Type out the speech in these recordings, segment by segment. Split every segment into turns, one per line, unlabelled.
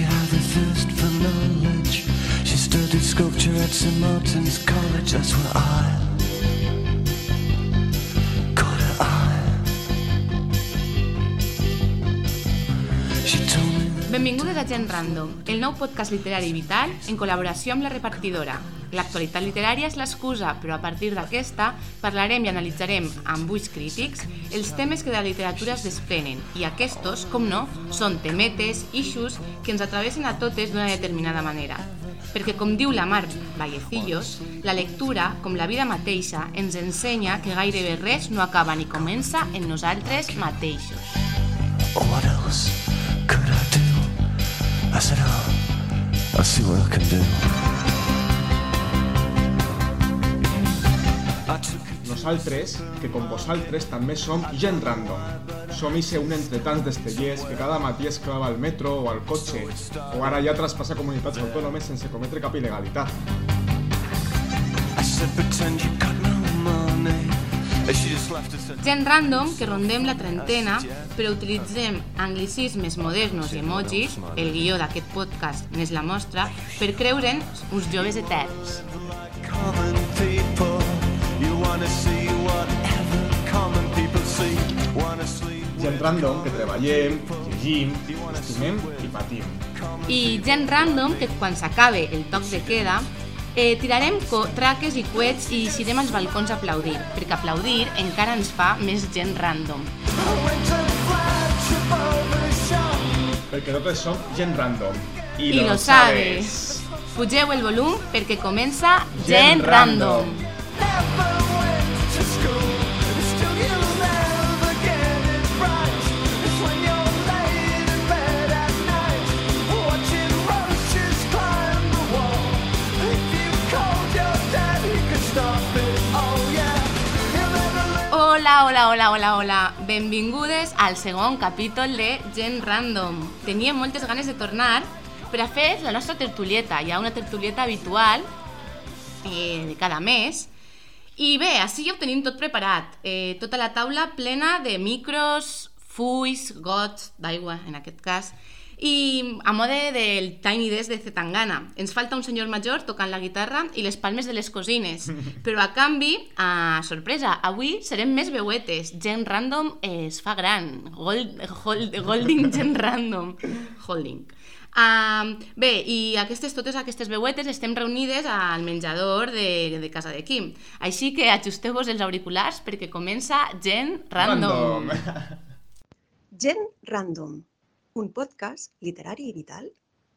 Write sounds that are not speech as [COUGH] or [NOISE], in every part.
She had the thirst for knowledge. She studied sculpture at St. Martin's College. That's where I
Benvingudes a Gent Random, el nou podcast literari vital en col·laboració amb la repartidora. L'actualitat literària és l'excusa, però a partir d'aquesta parlarem i analitzarem amb ulls crítics els temes que de la literatura es desprenen i aquests, com no, són temetes, issues que ens atravessen a totes d'una determinada manera. Perquè, com diu la Mar Vallecillos, la lectura, com la vida mateixa, ens ensenya que gairebé res no acaba ni comença en nosaltres mateixos.
What else could I do? I said, oh, I'll see what I can do. I
Nosaltres, que com vosaltres també som gent random. Som ixe un entre tants destellers que cada matí es clava al metro o al cotxe, o ara ja traspassa comunitats autònomes sense cometre cap il·legalitat.
I said, pretend you
Gent random que rondem la trentena, però utilitzem anglicismes modernos i emojis, el guió d'aquest podcast n'és la mostra, per creure'ns uns joves eterns.
Gent random que treballem, llegim, estimem i patim.
I gent random que quan s'acabe el toc de queda eh, tirarem traques i coets i eixirem als balcons a aplaudir, perquè aplaudir encara ens fa més gent random.
Perquè totes som gent random.
I lo sabes! Pugeu el volum perquè comença Gent Random! Hola, hola, hola, hola, hola. Benvingudes al segon capítol de Gent Random. Teníem moltes ganes de tornar per a fer la nostra tertulieta. Hi ha una tertulieta habitual eh, de cada mes. I bé, així ja ho tenim tot preparat. Eh, tota la taula plena de micros, fulls, gots, d'aigua, en aquest cas, i a mode del Tiny Desk de Zetangana. Ens falta un senyor major tocant la guitarra i les palmes de les cosines. [LAUGHS] Però a canvi, a sorpresa, avui serem més veuetes. Gent random es fa gran. Gold, hold, golding [LAUGHS] gent random. Holding. Uh, bé, i aquestes, totes aquestes veuetes estem reunides al menjador de, de casa de Quim. Així que ajusteu-vos els auriculars perquè comença Gent Random.
Gent Random, un podcast literari i vital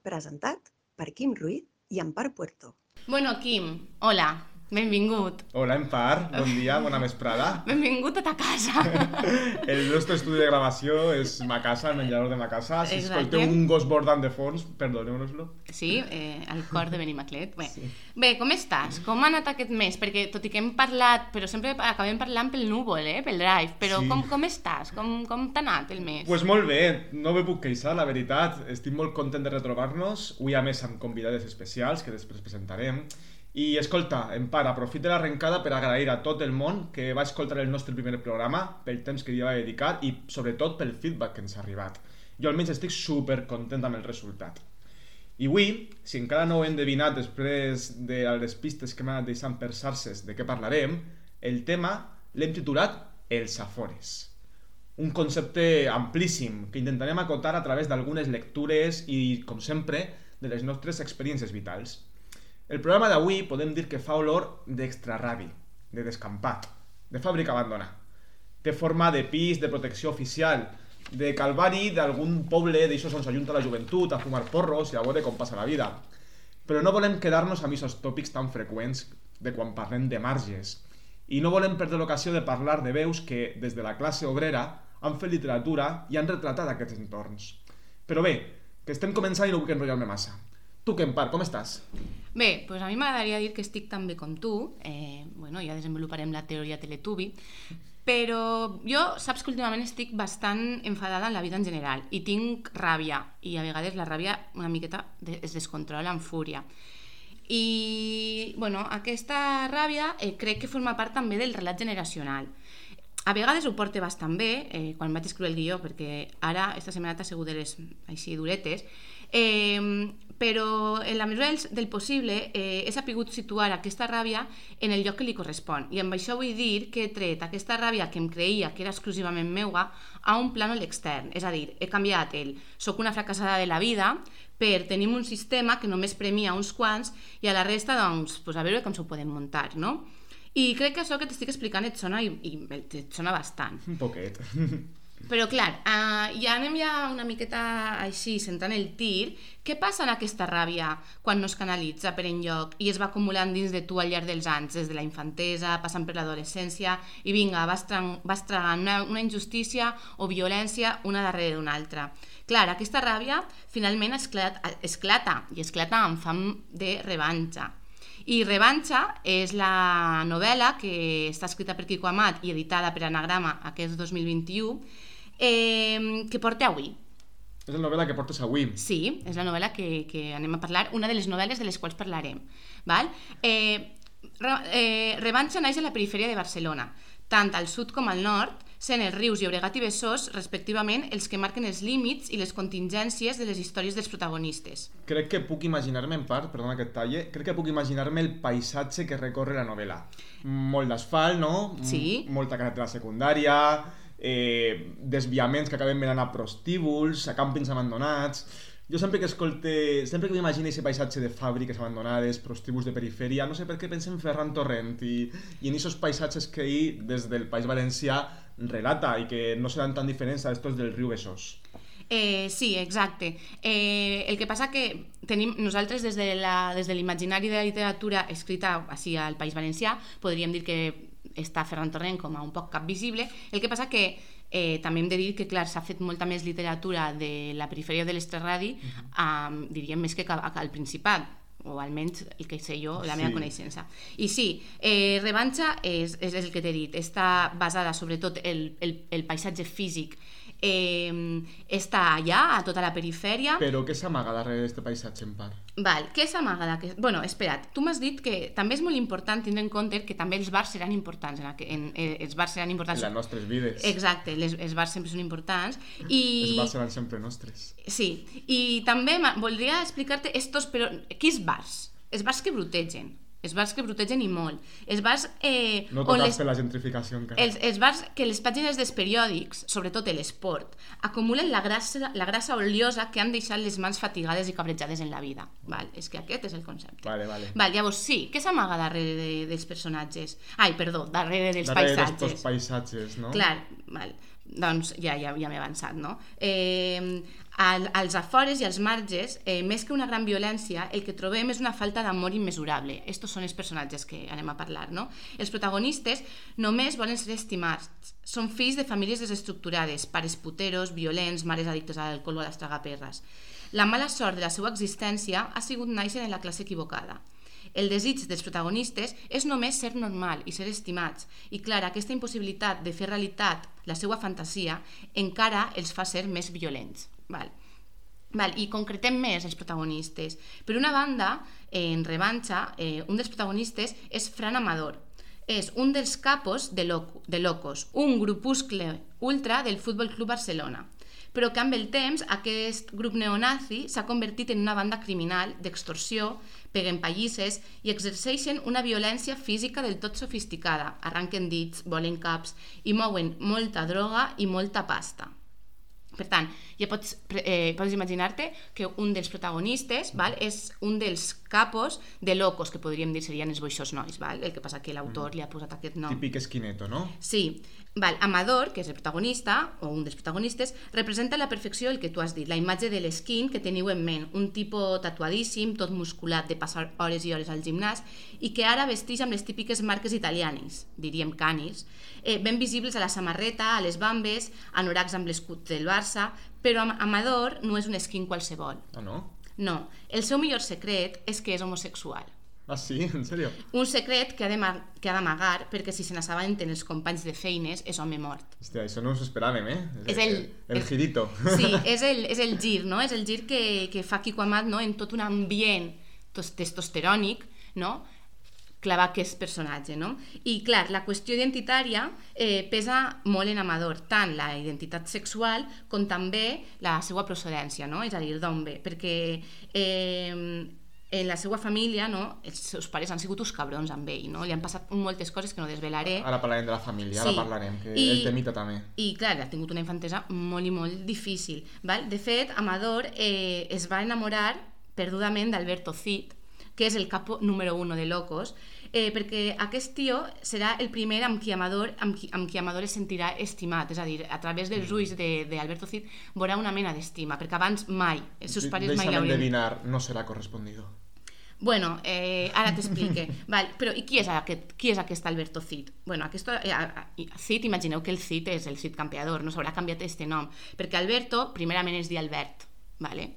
presentat per Quim Ruiz i Ampar Puerto.
Bueno, Quim, hola, benvingut.
Hola, Empar, bon dia, bona vesprada. [LAUGHS]
Benvingut a ta casa. [LAUGHS]
El nostre estudi de gravació és ma casa, el menjador de ma casa. Si
Exacte.
escolteu un gos bordant de fons, perdoneu-nos-lo.
Sí, eh, al cor de Benimaclet. Bé. Bé, com estàs? Com ha anat aquest mes? Perquè tot i que hem parlat, però sempre acabem parlant pel núvol, eh? pel drive, però
Sí.
com, com estàs? Com, com t'ha anat el mes?
pues molt bé, no me puc queixar, la veritat. Estic molt content de retrobar-nos. Avui, a més, amb convidades especials, que després presentarem. I, escolta, en part, aprofito l'arrencada per agrair a tot el món que va escoltar el nostre primer programa, pel temps que hi va dedicar i, sobretot, pel feedback que ens ha arribat. Jo almenys estic super content amb el resultat. I avui, si encara no ho he endevinat després de les pistes que m'ha anat deixant per xarxes de què parlarem, el tema l'hem titulat Els afores. Un concepte amplíssim que intentarem acotar a través d'algunes lectures i, com sempre, de les nostres experiències vitals. El programa d'avui podem dir que fa olor d'extrarrabi, de descampat, de fàbrica abandonada. Té forma de pis de protecció oficial, de calvari d'algun poble d'aixòs on s'ajunta la joventut a fumar porros i a veure com passa la vida. Però no volem quedar-nos amb aquests tòpics tan freqüents de quan parlem de marges. I no volem perdre l'ocasió de parlar de veus que, des de la classe obrera, han fet literatura i han retratat aquests entorns. Però bé, que estem començant i no vull enrotllar-me massa. Tu, Kempar, com estàs?
Bé, doncs a mi m'agradaria dir que estic tan bé com tu, eh, bueno, ja desenvoluparem la teoria Teletubi, però jo saps que últimament estic bastant enfadada en la vida en general i tinc ràbia, i a vegades la ràbia una miqueta es descontrola en fúria. I, bueno, aquesta ràbia eh, crec que forma part també del relat generacional. A vegades ho porta bastant bé, eh, quan vaig escriure el guió, perquè ara, esta setmana t'ha sigut de les així duretes, Eh, però en la mesura del, possible eh, he sapigut situar aquesta ràbia en el lloc que li correspon i amb això vull dir que he tret aquesta ràbia que em creia que era exclusivament meua a un plànol extern, és a dir, he canviat el soc una fracassada de la vida per tenir un sistema que només premia uns quants i a la resta, doncs, pues a veure com s'ho podem muntar, no? I crec que això que t'estic explicant et sona i, i et sona bastant.
Un poquet. [LAUGHS]
Però clar, uh, ja anem ja una miqueta així, centrant el tir. Què passa en aquesta ràbia quan no es canalitza per enlloc i es va acumulant dins de tu al llarg dels anys, des de la infantesa, passant per l'adolescència, i vinga, vas, tragant, vas tragant una, una injustícia o violència una darrere d'una altra. Clar, aquesta ràbia finalment esclata, esclata i esclata amb fam de revanxa. I Revanxa és la novel·la que està escrita per Quico Amat i editada per Anagrama aquest 2021 eh, que porta avui.
És la novel·la que portes avui.
Sí, és la novel·la que, que anem a parlar, una de les novel·les de les quals parlarem. Val? Eh, re, eh, Revanxa naix a la perifèria de Barcelona, tant al sud com al nord, sent els rius Llobregat i Besòs, respectivament, els que marquen els límits i les contingències de les històries dels protagonistes.
Crec que puc imaginar-me en part, perdona que et talle, crec que puc imaginar-me el paisatge que recorre la novel·la. Molt d'asfalt, no?
Sí.
M- Molta carretera secundària, eh, desviaments que acaben venant a prostíbuls, a càmpings abandonats... Jo sempre que escolte, sempre que m'imagino aquest paisatge de fàbriques abandonades, prostíbuls de perifèria, no sé per què penso en Ferran Torrent i, i en aquests paisatges que ell, des del País Valencià, relata i que no seran tan diferents a estos del riu Besòs.
Eh, sí, exacte. Eh, el que passa que tenim nosaltres des de des de l'imaginari de la literatura escrita així al País Valencià podríem dir que està Ferran Torrent com a un poc cap visible. El que passa que eh, també hem de dir que clar s'ha fet molta més literatura de la perifèria de l'Estraradi, uh diríem més que al Principat o almenys el que sé jo, la meva
Sí.
coneixença. I sí, eh, Revanxa és, és el que t'he dit, està basada sobretot el, el, el paisatge físic eh, està allà, a tota la perifèria.
Però què s'amaga darrere d'aquest paisatge en part?
Val, què s'amaga d'aquest... Bueno, espera't, tu m'has dit que també és molt important tindre en compte que també els bars seran importants, en, aqu- en, eh, els bars seran
En
importants.
les nostres vides.
Exacte, les, els bars sempre són importants. I...
Els bars seran sempre nostres.
Sí, i també voldria explicar-te estos, però quins bars? Els bars que brutegen, els bars que brutegen i molt. Els bars eh,
No
on
tocat
les,
per la gentrificació encara.
els, els bars que les pàgines dels periòdics, sobretot l'esport, acumulen la grassa, la grassa oliosa que han deixat les mans fatigades i cabrejades en la vida. Val? És que aquest és el concepte.
Vale, vale.
Val, llavors sí, què s'amaga darrere de, dels personatges? Ai, perdó, darrere dels
Darrere
paisatges.
d'estos paisatges, no?
Clar, val. doncs ja, ja, ja m'he avançat, no? Eh, al, als afores i als marges, eh, més que una gran violència, el que trobem és una falta d'amor immesurable. Estos són els personatges que anem a parlar, no? Els protagonistes només volen ser estimats. Són fills de famílies desestructurades, pares puteros, violents, mares addictes a l'alcohol o a les tragaperres. La mala sort de la seva existència ha sigut néixer en la classe equivocada. El desig dels protagonistes és només ser normal i ser estimats. I clar, aquesta impossibilitat de fer realitat la seva fantasia encara els fa ser més violents. Val. Val, I concretem més els protagonistes. Per una banda, en Revanxa, eh, un dels protagonistes és Fran Amador. És un dels capos de, Loco, de Locos, un grupuscle ultra del Futbol Club Barcelona però que amb el temps aquest grup neonazi s'ha convertit en una banda criminal d'extorsió, peguen pallisses i exerceixen una violència física del tot sofisticada. Arranquen dits, volen caps i mouen molta droga i molta pasta. Per tant, ja pots, eh, pots imaginar-te que un dels protagonistes val, és un dels capos de locos, que podríem dir serien els boixos nois. Val? El que passa que l'autor li ha posat aquest nom.
Típic esquineto, no?
Sí. Val, Amador, que és el protagonista, o un dels protagonistes, representa a la perfecció el que tu has dit, la imatge de l'esquin que teniu en ment, un tipus tatuadíssim, tot musculat de passar hores i hores al gimnàs, i que ara vesteix amb les típiques marques italianes, diríem canis, eh, ben visibles a la samarreta, a les bambes, anoracs amb l'escut del Barça, però Am- Amador no és un esquin qualsevol.
Ah, no?
No, el seu millor secret és que és homosexual.
Ah, sí? En sèrio?
Un secret que ha d'ama- que ha d'amagar perquè si se n'assabenten els companys de feines és home mort.
Hòstia, això no us esperàvem, eh?
És el-
El,
el-
girito.
Sí, [LAUGHS] és el, és el gir, no? És el gir que, que fa Kiko Amat no? en tot un ambient tos- testosterònic, no? Clavar aquest personatge, no? I, clar, la qüestió identitària eh, pesa molt en Amador, tant la identitat sexual com també la seva procedència, no? És a dir, d'on ve, perquè eh, en la seva família, no, els seus pares han sigut uns cabrons amb ell, no? Li han passat moltes coses que no desvelaré.
Ara parlarem de la família,
Sí.
ara parlarem, que
I-
el temita també.
I, clar, ha tingut una infantesa molt i molt difícil. Val? De fet, Amador eh, es va enamorar perdudament d'Alberto Cid, que és el capo número uno de Locos, eh, perquè aquest tio serà el primer amb qui Amador, amb qui, amb qui Amador es sentirà estimat, és a dir, a través dels
Mm.
ulls de- d'Alberto Cid veurà una mena d'estima, perquè abans mai, els seus pares mai l'haurien...
endevinar, no serà correspondido.
Bueno, eh, ara t'explique. [LAUGHS] Val, però i qui és, aquest, qui és aquest Alberto Cid? Bueno, aquest, eh, Cid, imagineu que el Cid és el Cid campeador, no s'haurà canviat este nom, perquè Alberto, primerament es diu Albert, vale?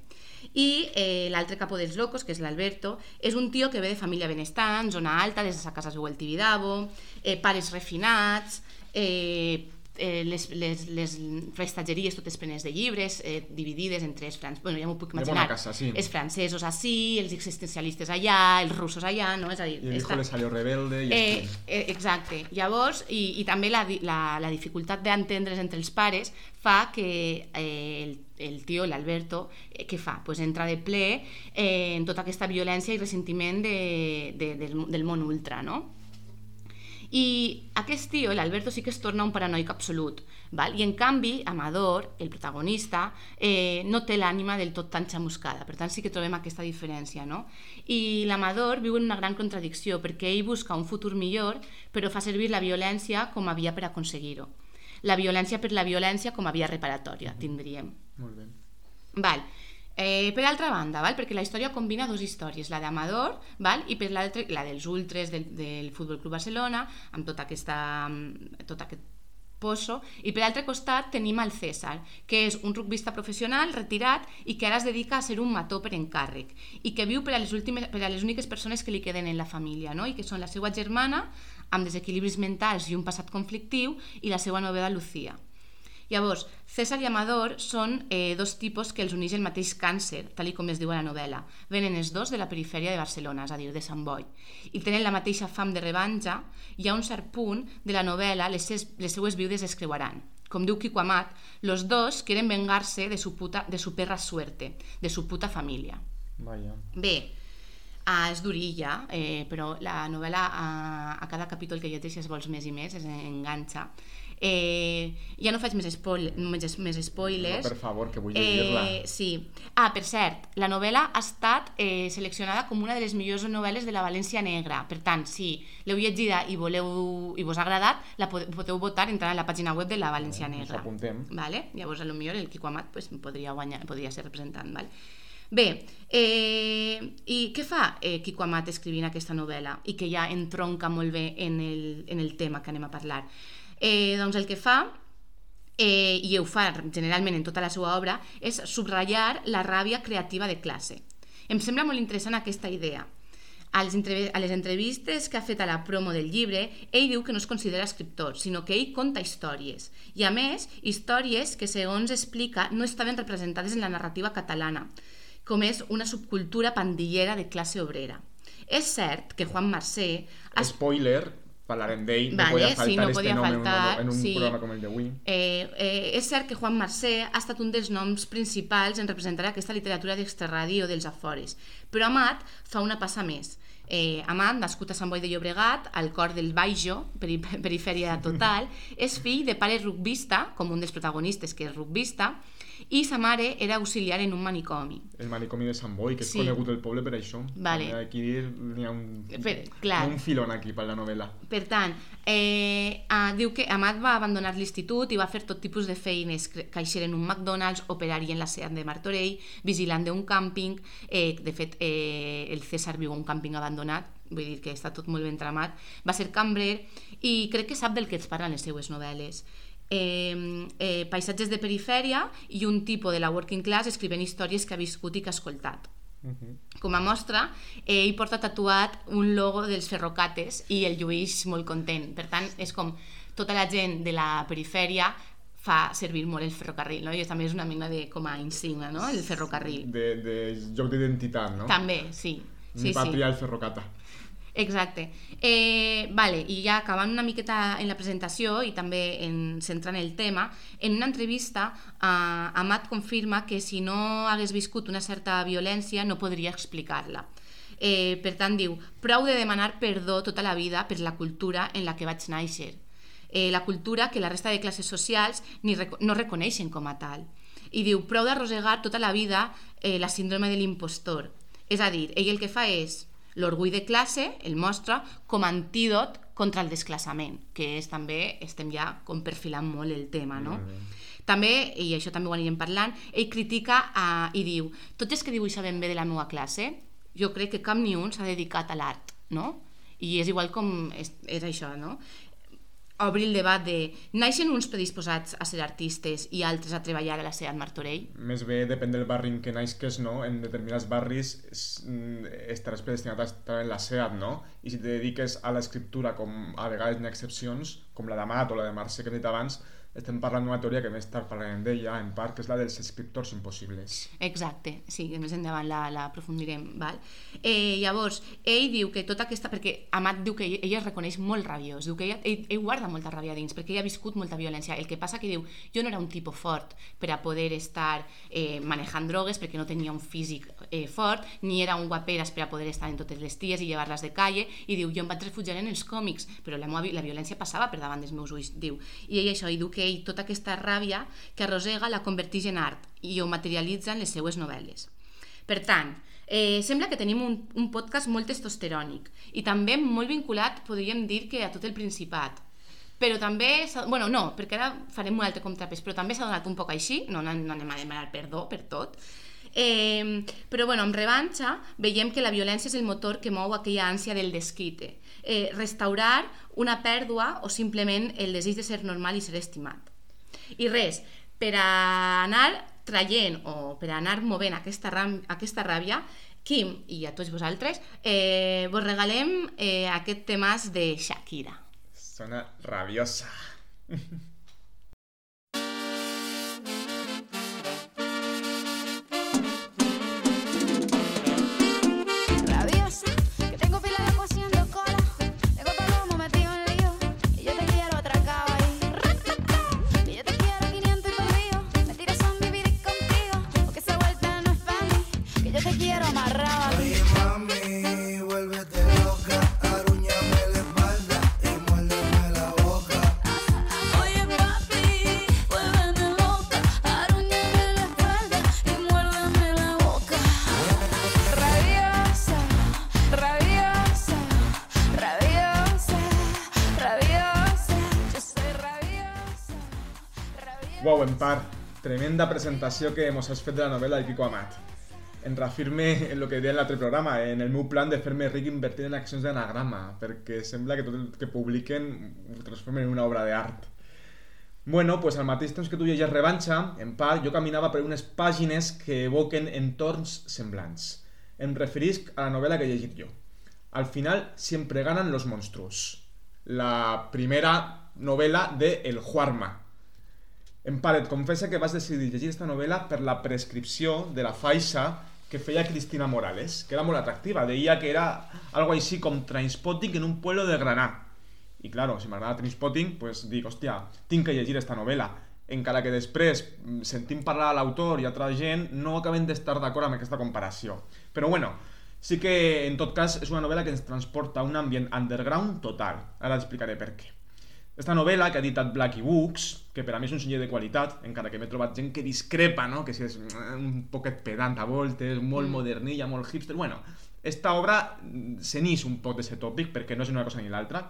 I eh, l'altre capo dels locos, que és l'Alberto, és un tio que ve de família benestant, zona alta, des de sa casa es veu el Tibidabo, eh, pares refinats, eh, eh, les, les, les prestatgeries totes plenes de llibres, eh, dividides entre els francesos, bueno, ja m'ho puc imaginar,
casa, sí.
els francesos així, els existencialistes allà, els russos allà, no? És a dir,
Y el
està-
le salió rebelde y
Eh, eh, exacte. Llavors, i, i també la, la, la dificultat d'entendre's entre els pares fa que eh, el, el tio, l'Alberto, eh, què fa? Pues entra de ple eh, en tota aquesta violència i ressentiment de, de, del, del món ultra, no? I aquest tio, l'Alberto, sí que es torna un paranoic absolut. Val? I en canvi, Amador, el protagonista, eh, no té l'ànima del tot tan xamuscada. Per tant, sí que trobem aquesta diferència. No? I l'Amador viu en una gran contradicció perquè ell busca un futur millor però fa servir la violència com a via per aconseguir-ho. La violència per la violència com a via reparatòria, tindríem.
Molt bé.
Val. Eh, per altra banda, val? perquè la història combina dues històries, la d'Amador val? i per l'altra la dels ultres del, del Futbol Club Barcelona, amb tota aquesta, amb tot aquest pozo, i per l'altre costat tenim el César, que és un rugbista professional retirat i que ara es dedica a ser un mató per encàrrec i que viu per a les, últimes, per a les úniques persones que li queden en la família, no? i que són la seva germana, amb desequilibris mentals i un passat conflictiu, i la seva novedad Lucía. Llavors, César i Amador són eh, dos tipus que els uneix el mateix càncer, tal com es diu a la novel·la. Venen els dos de la perifèria de Barcelona, és a dir, de Sant Boi, i tenen la mateixa fam de revanxa i a un cert punt de la novel·la les, ses, les seues viudes es creuaran. Com diu Kiko Amat, los dos quieren vengarse de su, puta, de su perra suerte, de su puta família.
Vaya.
Bé, ah, és durilla, eh, però la novel·la a, a cada capítol que llegeixes vols més i més, es enganxa. Eh, ja no faig més, spoil, més, més spoilers.
No, per favor, que vull llegir-la.
Eh, sí. Ah, per cert, la novel·la ha estat eh, seleccionada com una de les millors novel·les de la València Negra. Per tant, si l'heu llegida i voleu i vos ha agradat, la podeu, votar entrant a la pàgina web de la València
Ens
Negra.
apuntem.
Vale? Llavors, a lo millor el Quico Amat pues, podria, guanyar, podria ser representant. Vale? Bé, eh, i què fa eh, Quico Amat escrivint aquesta novel·la i que ja entronca molt bé en el, en el tema que anem a parlar? Eh, doncs el que fa eh, i ho fa generalment en tota la seva obra, és subratllar la ràbia creativa de classe. Em sembla molt interessant aquesta idea. A les, entrevistes que ha fet a la promo del llibre, ell diu que no es considera escriptor, sinó que ell conta històries. I a més, històries que, segons explica, no estaven representades en la narrativa catalana, com és una subcultura pandillera de classe obrera. És cert que Juan Marsé ha
Spoiler, parlarem d'ell, no
Vale,
podia
sí,
faltar
no
este
podia
nom en
faltar,
un, en un
sí.
programa com el d'avui.
Eh, eh, és cert que Juan Marsé ha estat un dels noms principals en representar aquesta literatura d'extrarradio dels afores, però Amat fa una passa més. Eh, Amat, nascut a Sant Boi de Llobregat, al cor del Baixo, peri perifèria total, és fill de pare rugbista, com un dels protagonistes que és rugbista, i sa mare era auxiliar en un manicomi.
El manicomi de Sant Boi, que és
Sí.
conegut el poble per això.
Vale.
Aquí n'hi ha un,
Per- clar.
un filon aquí per la novel·la.
Per tant, eh, ah, diu que Amat va abandonar l'institut i va fer tot tipus de feines, caixer en un McDonald's, operar-hi en la SEAT de Martorell, vigilant d'un càmping, eh, de fet eh, el César viu a un càmping abandonat, vull dir que està tot molt ben tramat, va ser cambrer i crec que sap del que ens parlen les seues novel·les. Eh, eh, paisatges de perifèria i un tipus de la working class escrivint històries que ha viscut i que ha escoltat.
Uh -huh.
Com a mostra, eh, ell porta tatuat un logo dels ferrocates i el lluís molt content. Per tant, és com tota la gent de la perifèria fa servir molt el ferrocarril, no? I també és una mena de com a insignia, no? El ferrocarril.
De, de joc d'identitat, no?
També, sí.
Mi
Sí, sí.
patria, el ferrocata.
Exacte. Eh, vale, I ja acabant una miqueta en la presentació i també en, centrant el tema, en una entrevista eh, Amat confirma que si no hagués viscut una certa violència no podria explicar-la. Eh, per tant, diu, prou de demanar perdó tota la vida per la cultura en la que vaig néixer. Eh, la cultura que la resta de classes socials ni rec no reconeixen com a tal. I diu, prou d'arrossegar tota la vida eh, la síndrome de l'impostor. És a dir, ell el que fa és l'orgull de classe, el mostra com a antídot contra el desclassament, que és també, estem ja com perfilant molt el tema, no? Mm. També, i això també ho anirem parlant, ell critica uh, i diu tots els que dibuixaven bé de la meva classe, jo crec que cap ni un s'ha dedicat a l'art, no? I és igual com és, és això, no? Obrir el debat de naixen uns predisposats a ser artistes i altres a treballar a la SEAT Martorell?
Més bé depèn del barri en què naixes, no? En determinats barris mm, estaràs predestinat a estar en la SEAT, no? I si te dediques a l'escriptura, com a vegades ha excepcions, com la de Mat o la de Mercè que he dit abans, estem parlant d'una teoria que més tard parlarem d'ella, en part, que és la dels escriptors impossibles.
Exacte, sí, que més endavant la, la aprofundirem. Val? Eh, llavors, ell diu que tota aquesta... Perquè Amat diu que ell, ell es reconeix molt rabiós, diu que ell, ell, ell guarda molta ràbia dins, perquè ell ha viscut molta violència. El que passa que diu, jo no era un tipus fort per a poder estar eh, manejant drogues, perquè no tenia un físic eh, fort, ni era un guaperas per a poder estar en totes les ties i llevar-les de calle, i diu, jo em vaig refugiar en els còmics, però la, la violència passava per davant dels meus ulls, diu. I ell això, i diu que ell tota aquesta ràbia que arrossega la converteix en art i ho materialitza en les seues novel·les. Per tant, eh, sembla que tenim un, un podcast molt testosterònic i també molt vinculat, podríem dir que a tot el Principat. Però també, bueno, no, perquè ara farem un altre contrapès, però també s'ha donat un poc així, no, no, no anem a demanar perdó per tot, Eh, però bueno, amb revanxa veiem que la violència és el motor que mou aquella ànsia del desquite. Eh, restaurar una pèrdua o simplement el desig de ser normal i ser estimat. I res, per a anar traient o per a anar movent aquesta, ram, aquesta ràbia, Kim i a tots vosaltres, eh, vos regalem eh, aquest temàs de Shakira.
Sona rabiosa. [LAUGHS] En part, tremenda presentació que mos has fet de la novel·la de Kiko Amat. Em reafirme en el que deia en l'altre programa, en el meu plan de fer-me ric invertint en accions d'anagrama, perquè sembla que tot el que publiquen ho transformen en una obra d'art. Bueno, pues al mateix temps que tu llegeix Revanxa, en part, jo caminava per unes pàgines que evoquen entorns semblants. Em referisc a la novel·la que he llegit jo. Al final siempre ganan los monstruos. La primera novel·la de El Juarma, en part, et confessa que vas decidir llegir aquesta novel·la per la prescripció de la faixa que feia Cristina Morales, que era molt atractiva. Deia que era algo així com Trainspotting en un pueblo de Granà. I claro, si m'agrada Trainspotting, pues dic, hòstia, tinc que llegir esta novel·la. Encara que després, mm, sentint parlar l'autor i altra gent, no acaben d'estar d'acord amb aquesta comparació. Però bueno, sí que en tot cas és una novel·la que ens transporta a un ambient underground total. Ara explicaré per què. Esta novel·la que ha editat Blacky Books, que per a mi és un senyor de qualitat, encara que m'he trobat gent que discrepa, no? que si és un poquet pedant a voltes, molt mm. modernilla, molt hipster... Bueno, esta obra s'enix un poc d'aquest tòpic perquè no és una cosa ni l'altra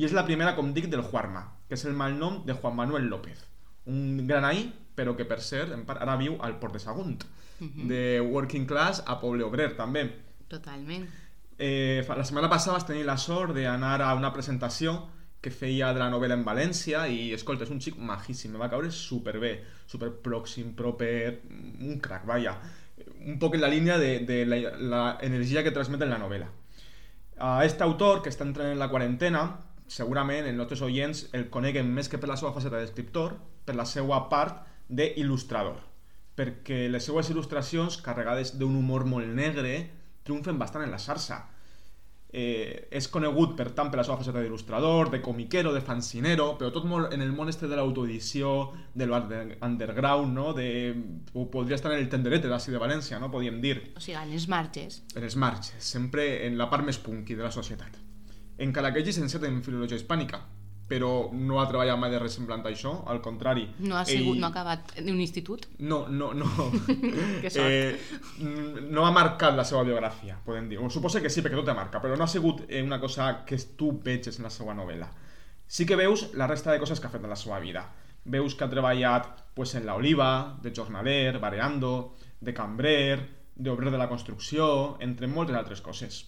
i és la primera, com dic, del Juarma, que és el malnom de Juan Manuel López, un granaí, però que per cert ara viu al Port de Sagunt, mm -hmm. de working class a poble obrer també.
Totalment.
Eh, la setmana passada vas tenir la sort d'anar a una presentació que feia de la novel·la en València i, escolta, és un xic majíssim, me va caure superbé, super pròxim, proper, un crack, vaja. Un poc en la línia de, de la, la energia que transmet en la novel·la. A aquest autor, que està entrant en la quarantena, segurament els nostres oients el coneguen més que per la seva faceta d'escriptor, per la seva part d'il·lustrador, perquè les seues il·lustracions, carregades d'un humor molt negre, triomfen bastant en la xarxa eh, és conegut per tant per la seva faceta d'il·lustrador, de comiquero, de fancinero, però tot molt en el món este de l'autoedició, de l'underground, no? de... o podria estar en el tenderete d'ací de València, no? podríem dir,
O sigui, en els marges.
en els marges, sempre en la part més punky de la societat. Encara que és llicenciat en filologia hispànica, però no ha treballat mai de res semblant a això, al contrari.
No ha, sigut, no ha acabat un institut.
No, no, no. [LAUGHS]
Que sort.
eh, no ha marcat la seva biografia, podem dir. O suposo que sí, perquè tot te marca, però no ha sigut eh, una cosa que tu veges en la seva novel·la. Sí que veus la resta de coses que ha fet en la seva vida. Veus que ha treballat pues, en la Oliva, de jornaler, bareando, de cambrer, d'obrer de la construcció, entre moltes altres coses.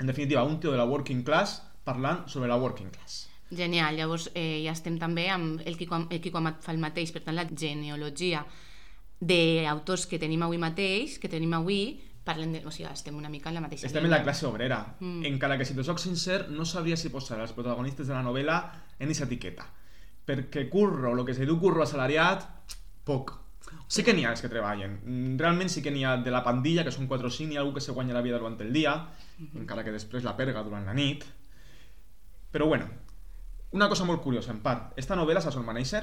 En definitiva, un tio de la working class parlant sobre la working class.
Genial, llavors eh, ja estem també amb el Quico, el Quico Amat fa el mateix, per tant la genealogia d'autors que tenim avui mateix, que tenim avui, parlem de, o sigui, estem una mica en la mateixa
Estem en la classe obrera.
Mm.
Encara que si te soc sincer, no sabria si posar els protagonistes de la novel·la en aquesta etiqueta. Perquè curro, el que se diu curro assalariat, poc. Sí que n'hi ha els que treballen. Mm, Realment sí que n'hi ha de la pandilla, que són 4 o 5, hi ha algú que se guanya la vida durant el dia, encara que després la perga durant la nit. Però bueno, una cosa molt curiosa, en part. Esta novel·la, saps on va néixer?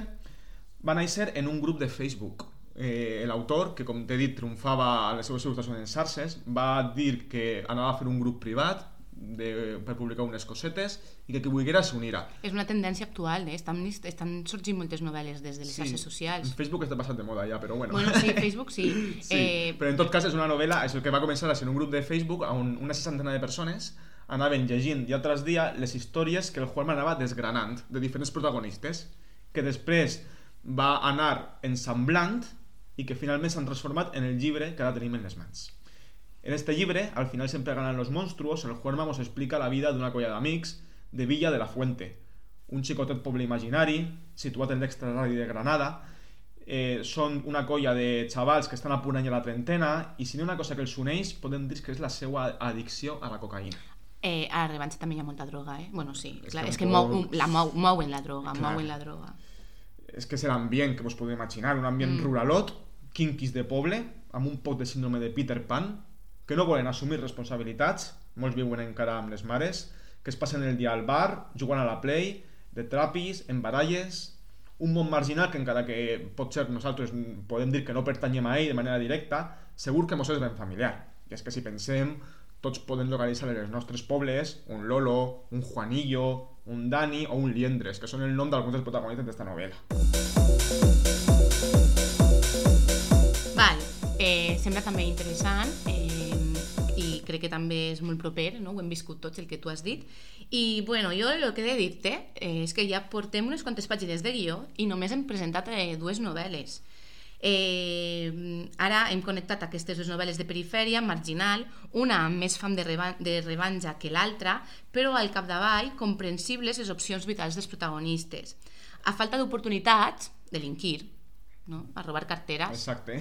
Va néixer en un grup de Facebook. Eh, L'autor, que com t'he dit triomfava a les seves il·lustracions en xarxes, va dir que anava a fer un grup privat de, per publicar unes cosetes i que qui volguera s'unira.
És una tendència actual, eh? estan, estan sorgint moltes novel·les des de les xarxes socials.
Facebook està passat de moda ja, però bueno.
Bueno, sí, Facebook sí. [LAUGHS]
Sí,
Eh,
però en tot cas és una novel·la, és el que va començar a ser un grup de Facebook on una seixantena de persones anaven llegint dia tras dia les històries que el Juanma anava desgranant de diferents protagonistes que després va anar ensamblant i que finalment s'han transformat en el llibre que ara tenim en les mans. En este llibre, al final sempre ganan los monstruos, el Juanma nos explica la vida d'una colla d'amics de Villa de la Fuente, un xicotet poble imaginari situat en l'extraradi de Granada, eh, són una colla de xavals que estan a punt d'anyar la trentena i si n'hi una cosa que els uneix podem dir que és la seva addicció a la cocaïna.
Eh, a la revanxa també hi ha molta droga, eh? Bueno, sí,
És que
és que mou, la mou, mouen la droga,
Clar.
mouen la droga.
És que és l'ambient que vos podeu imaginar, un ambient
Mm.
ruralot, quinquis de poble, amb un poc de síndrome de Peter Pan, que no volen assumir responsabilitats, molts viuen encara amb les mares, que es passen el dia al bar, jugant a la play, de trapis, en baralles, un món marginal que encara que potser nosaltres podem dir que no pertanyem a ell de manera directa, segur que mos és ben familiar. I és que si pensem, tots podem localitzar en els nostres pobles un Lolo, un Juanillo, un Dani o un Liendres, que són el nom d'alguns dels protagonistes d'esta novel·la.
Val, eh, sembla també interessant eh, i crec que també és molt proper, no? ho hem viscut tots el que tu has dit i bueno, jo el que he de dir-te eh, és que ja portem unes quantes pàgines de guió i només hem presentat eh, dues novel·les Eh, ara hem connectat aquestes dues novel·les de perifèria, marginal, una amb més fam de, reba de rebanja que l'altra, però al capdavall comprensibles les opcions vitals dels protagonistes. A falta d'oportunitats, delinquir, no? a robar carteres,
Exacte.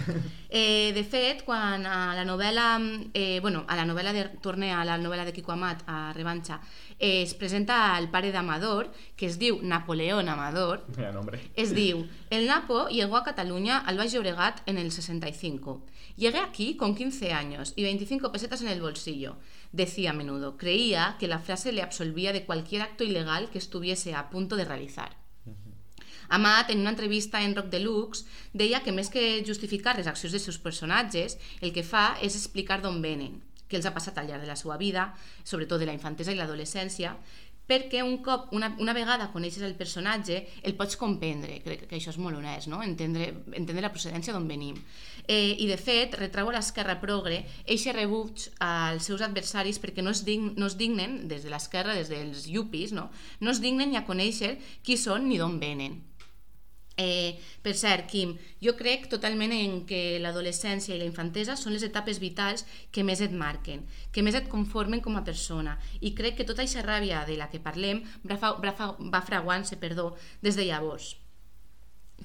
Eh, de fet, quan a la novel·la, eh, bueno, a la novel·la de, torne a la novel·la de Quico Amat, a Revanxa, eh, es presenta el pare d'Amador, que es diu Napoleón Amador,
Vaya nombre.
es diu, el Napo llegó a Cataluña al Baix Llobregat en el 65. Llegué aquí con 15 años y 25 pesetas en el bolsillo. Decía a menudo, creía que la frase le absolvía de cualquier acto ilegal que estuviese a punto de realizar. Amat, en una entrevista en Rock Deluxe, deia que més que justificar les accions dels seus personatges, el que fa és explicar d'on venen, què els ha passat al llarg de la seva vida, sobretot de la infantesa i l'adolescència, perquè un cop, una, una vegada coneixes el personatge, el pots comprendre, crec que això és molt honest, no? entendre, entendre la procedència d'on venim. Eh, I, de fet, retrau a l'esquerra progre eixe rebuig als seus adversaris perquè no es, dign, no es dignen, des de l'esquerra, des dels yuppies, no? no es dignen ni a conèixer qui són ni d'on venen. Eh, per cert, Quim, jo crec totalment en que l'adolescència i la infantesa són les etapes vitals que més et marquen, que més et conformen com a persona i crec que tota aquesta ràbia de la que parlem va, va, va fraguant-se perdó, des de llavors.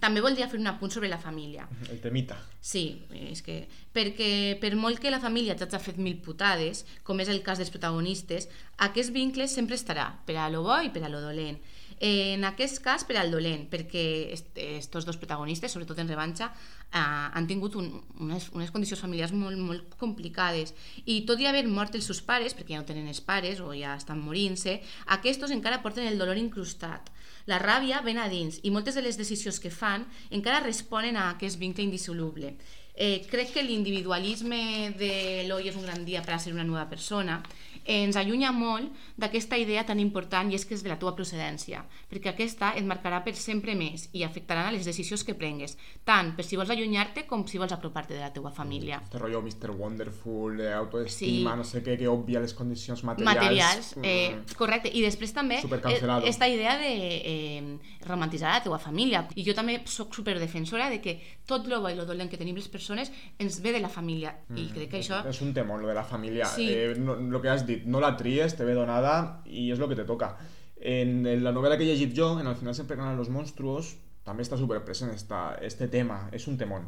També voldria fer un apunt sobre la família.
El temita.
Sí, és que... Perquè per molt que la família t'hagi fet mil putades, com és el cas dels protagonistes, aquest vincle sempre estarà, per a lo bo i per a lo dolent. En aquest cas, per al dolent, perquè aquests dos protagonistes, sobretot en revanxa, eh, han tingut un, unes, unes condicions familiars molt, molt complicades. I tot i haver mort els seus pares, perquè ja no tenen els pares o ja estan morint-se, aquests encara porten el dolor incrustat. La ràbia ven a dins i moltes de les decisions que fan encara responen a aquest vincle indissoluble. Eh, crec que l'individualisme de l'Oi és un gran dia per a ser una nova persona ens allunya molt d'aquesta idea tan important i és que és de la teva procedència, perquè aquesta et marcarà per sempre més i afectarà a les decisions que prengues, tant per si vols allunyar-te com si vols apropar-te de la teva família.
Este rollo Mr. Wonderful, eh, autoestima,
Sí.
no sé què, que obvia les condicions materials.
materials,
Mm.
eh, correcte, i després també eh, esta idea de eh, romantitzar la teva família i jo també sóc superdefensora de que tot lo bo i lo dolent que tenim les persones ens ve de la família i crec que això
Es un temón lo de la familia.
Sí.
Eh, no- lo que has dit, no la tries, te ve donada y es lo que te toca. En, en la novela que he llegit jo, en Al final sempre ganan los monstruos, també està super present esta, este tema, és un temón.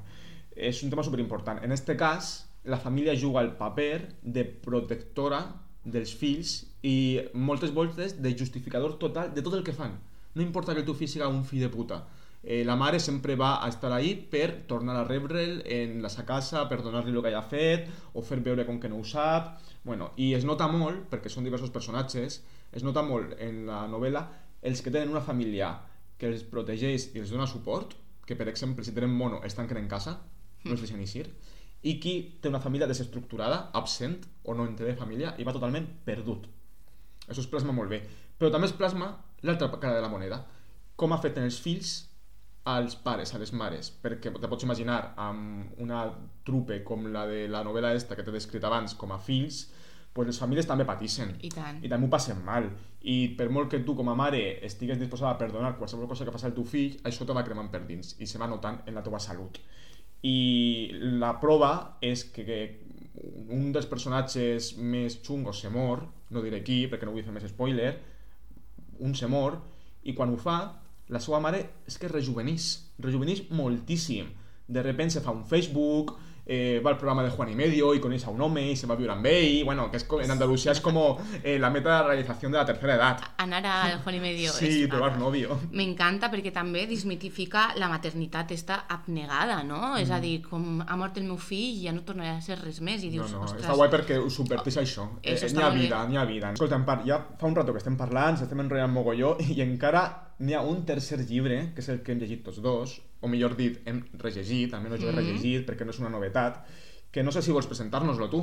És un tema super important. En este cas, la família juga el paper de protectora dels fills i moltes voltes de justificador total de tot el que fan. No importa que el teu fill siga un fill de puta. Eh, la mare sempre va a estar ahí per tornar a rebre'l en la sa casa, per donar-li el que haya fet, o fer veure com que no ho sap... Bueno, I es nota molt, perquè són diversos personatges, es nota molt en la novel·la els que tenen una família que els protegeix i els dona suport, que per exemple si tenen mono es tanquen en casa, no els deixen eixir, i qui té una família desestructurada, absent o no en té de família i va totalment perdut. Això es plasma molt bé. Però també es plasma l'altra cara de la moneda. Com afecten els fills als pares, a les mares. Perquè te pots imaginar amb una trupe com la de la novel·la esta que t'he descrit abans com a fills, pues les famílies també patixen.
I tant.
I també ho passen mal. I per molt que tu com a mare estigues disposada a perdonar qualsevol cosa que faci el teu fill, això te va cremant per dins i se va notant en la teva salut. I la prova és que, que un dels personatges més xungos se mor, no diré qui perquè no vull fer més spoiler, un se mor i quan ho fa la seva mare és que rejuvenís, rejuvenís moltíssim. De repente se fa un Facebook, eh, va al programa de Juan y Medio y coneix a un home y se va a vivir amb ell, bueno, que es, en Andalucía es como eh, la meta de realización de la tercera edad.
anar al Juan y Medio
Sí,
és-
trobar novio.
M'encanta perquè també desmitifica la maternitat esta abnegada, no? És a dir, com ha mort el meu fill ja no tornarà a ser res més i
Mm. No,
dius,
no,
ostres...
està guai perquè ho subverteix això. Eh,
Això
N'hi
està
ha
bé.
vida, n'hi ha vida. Escolta, en part, ja fa un rato que estem parlant, estem enrotllant mogolló [LAUGHS] i encara n'hi ha un tercer llibre, que és el que hem llegit tots dos, o millor dit, hem rellegit, almenys jo he
Mhm.
rellegit perquè no és una novetat, que no sé si vols presentar-nos-lo tu.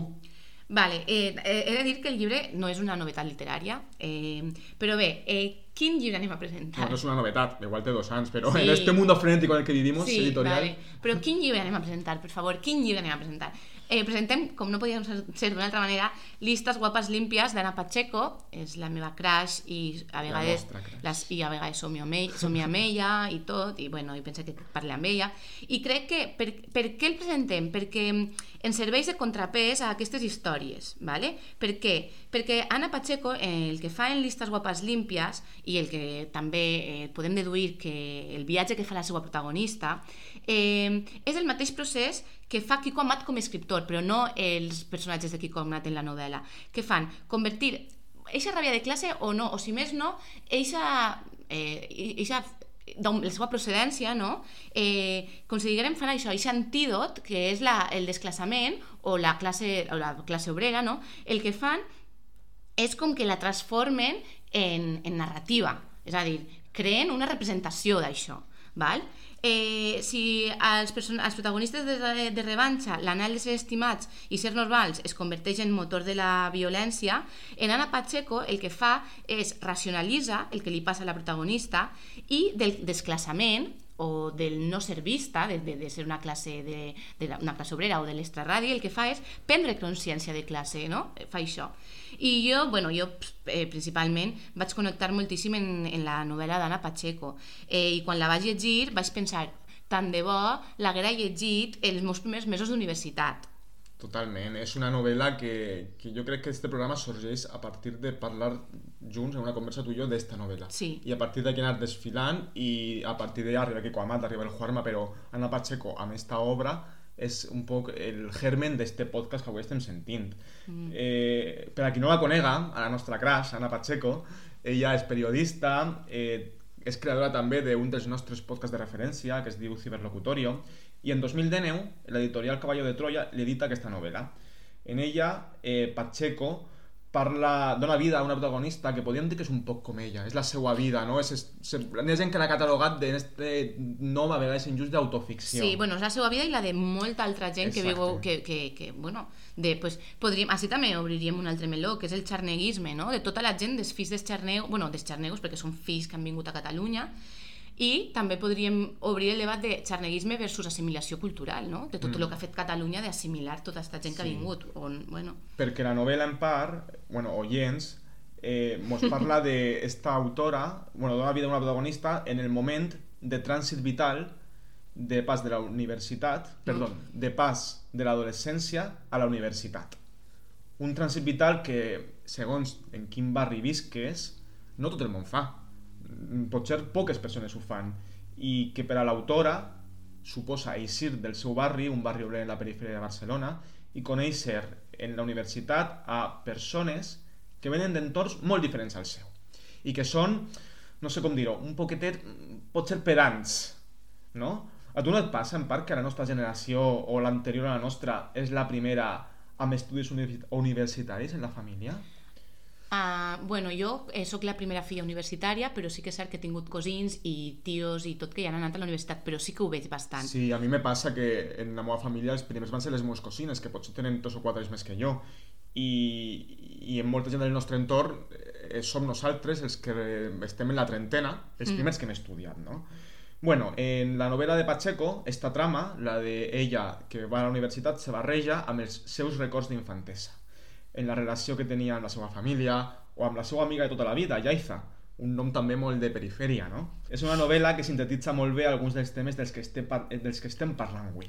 Vale, eh, eh, he de dir que el llibre no és una novetat literària, eh, però bé, eh, quin llibre anem a presentar?
No, no és una novetat, igual té dos anys, però
Sí.
en este mundo frenético en el que vivimos,
sí,
editorial...
Vale. Però quin llibre anem a presentar, per favor? Quin llibre anem a presentar? Eh, presentem, com no podíem ser d'una altra manera, Listes guapes límpies d'Anna Pacheco, és la meva crush i a vegades, les, i a vegades somio amb, ell, somio amb ella i tot, i bueno, i penso que parle amb ella. I crec que, per, per què el presentem? Perquè ens serveix de contrapès a aquestes històries, ¿vale? Per què? Perquè Anna Pacheco, eh, el que fa en Listes guapes límpies, i el que també eh, podem deduir que el viatge que fa la seva protagonista, eh, és el mateix procés que fa Kiko Amat com a escriptor, però no els personatges de Kiko Amat en la novel·la, que fan convertir eixa ràbia de classe o no, o si més no, eixa, eh, eixa la seva procedència, no? Eh, considerem fan això, aquest antídot, que és la, el desclassament o la classe, o la classe obrera, no? El que fan és com que la transformen en, en narrativa, és a dir, creen una representació d'això, val? Eh, si els, els protagonistes de, de revanxa, l'anhel de ser estimats i ser normals es converteix en motor de la violència, en Anna Pacheco el que fa és racionalitza el que li passa a la protagonista i del desclassament o del no ser vista, de, de, de ser una classe, de, de la, una classe obrera o de l'extraradi, el que fa és prendre consciència de classe, no? Fa això. I jo, bueno, jo eh, principalment vaig connectar moltíssim en, en la novel·la d'Anna Pacheco eh, i quan la vaig llegir vaig pensar tant de bo l'haguera llegit els meus primers mesos d'universitat
Totalment. És una novel·la que, que jo crec que este programa sorgeix a partir de parlar junts en una conversa tu i jo d'esta novel·la.
Sí.
I a partir d'aquí anar desfilant i a partir arriba aquí Coamat, arriba el Juanma, però Ana Pacheco amb esta obra és un poc el germen d'este podcast que avui estem sentint. Mm. Eh, per a qui no la conega, a la nostra crash, Ana Pacheco, ella és periodista, eh, és creadora també d'un dels nostres podcasts de referència, que es diu Ciberlocutorio, i en 2019 l'editorial Caballo de Troya li edita aquesta novel·la. En ella, eh, Pacheco parla, dona vida a una protagonista que podríem dir que és un poc com ella, és la seva vida, no? És, és, és, hi ha gent que l'ha catalogat d'este nom a vegades injust d'autoficció.
Sí, bueno, és la seva vida i la de molta altra gent que
Exacte.
viu, que, que, que, bueno, de, pues, podríem, així també obriríem un altre meló, que és el xarneguisme, no? De tota la gent dels fills dels xarnegos, bueno, dels xarnegos, perquè són fills que han vingut a Catalunya, i també podríem obrir el debat de xarneguisme versus assimilació cultural, no? De tot mm. el que ha fet Catalunya d'assimilar tota aquesta gent que ha
Sí.
vingut. On, bueno,
perquè la novel·la en part, bueno, oients, eh, mos parla d'esta autora, bueno, dona vida a una protagonista en el moment de trànsit vital de pas de la universitat, perdó, de pas de l'adolescència a la universitat. Un trànsit vital que, segons en quin barri visques, no tot el món fa. Mm, Potser poques persones ho fan. I que per a l'autora suposa eixir del seu barri, un barri obrer en la perifèria de Barcelona, i conèixer en la universitat a persones que venen d'entorns molt diferents al seu. I que són, no sé com dir-ho, un poquetet, potser pedants, no? A tu no et passa, en part, que la nostra generació o l'anterior a la nostra és la primera amb estudis universi- universitaris en la família?
Uh, bueno, jo eh, sóc la primera filla universitària, però sí que és cert que he tingut cosins i tios i tot que ja han anat a la universitat, però sí que ho veig bastant.
Sí, a mi me passa que en la meva família els primers van ser les meves cosines, que potser tenen dos o quatre anys més que jo. I, i en molta gent del nostre entorn eh, som nosaltres els que estem en la trentena, els
Mm.
primers que hem estudiat, no? Bueno, en la novel·la de Pacheco, esta trama, la de ella que va a la universitat, se barreja amb els seus records d'infantesa. En la relació que tenia amb la seva família o amb la seva amiga de tota la vida, Yaiza, un nom també molt de perifèria, no? És una novel·la que sintetitza molt bé alguns dels temes dels que, estem, par- dels que estem parlant avui.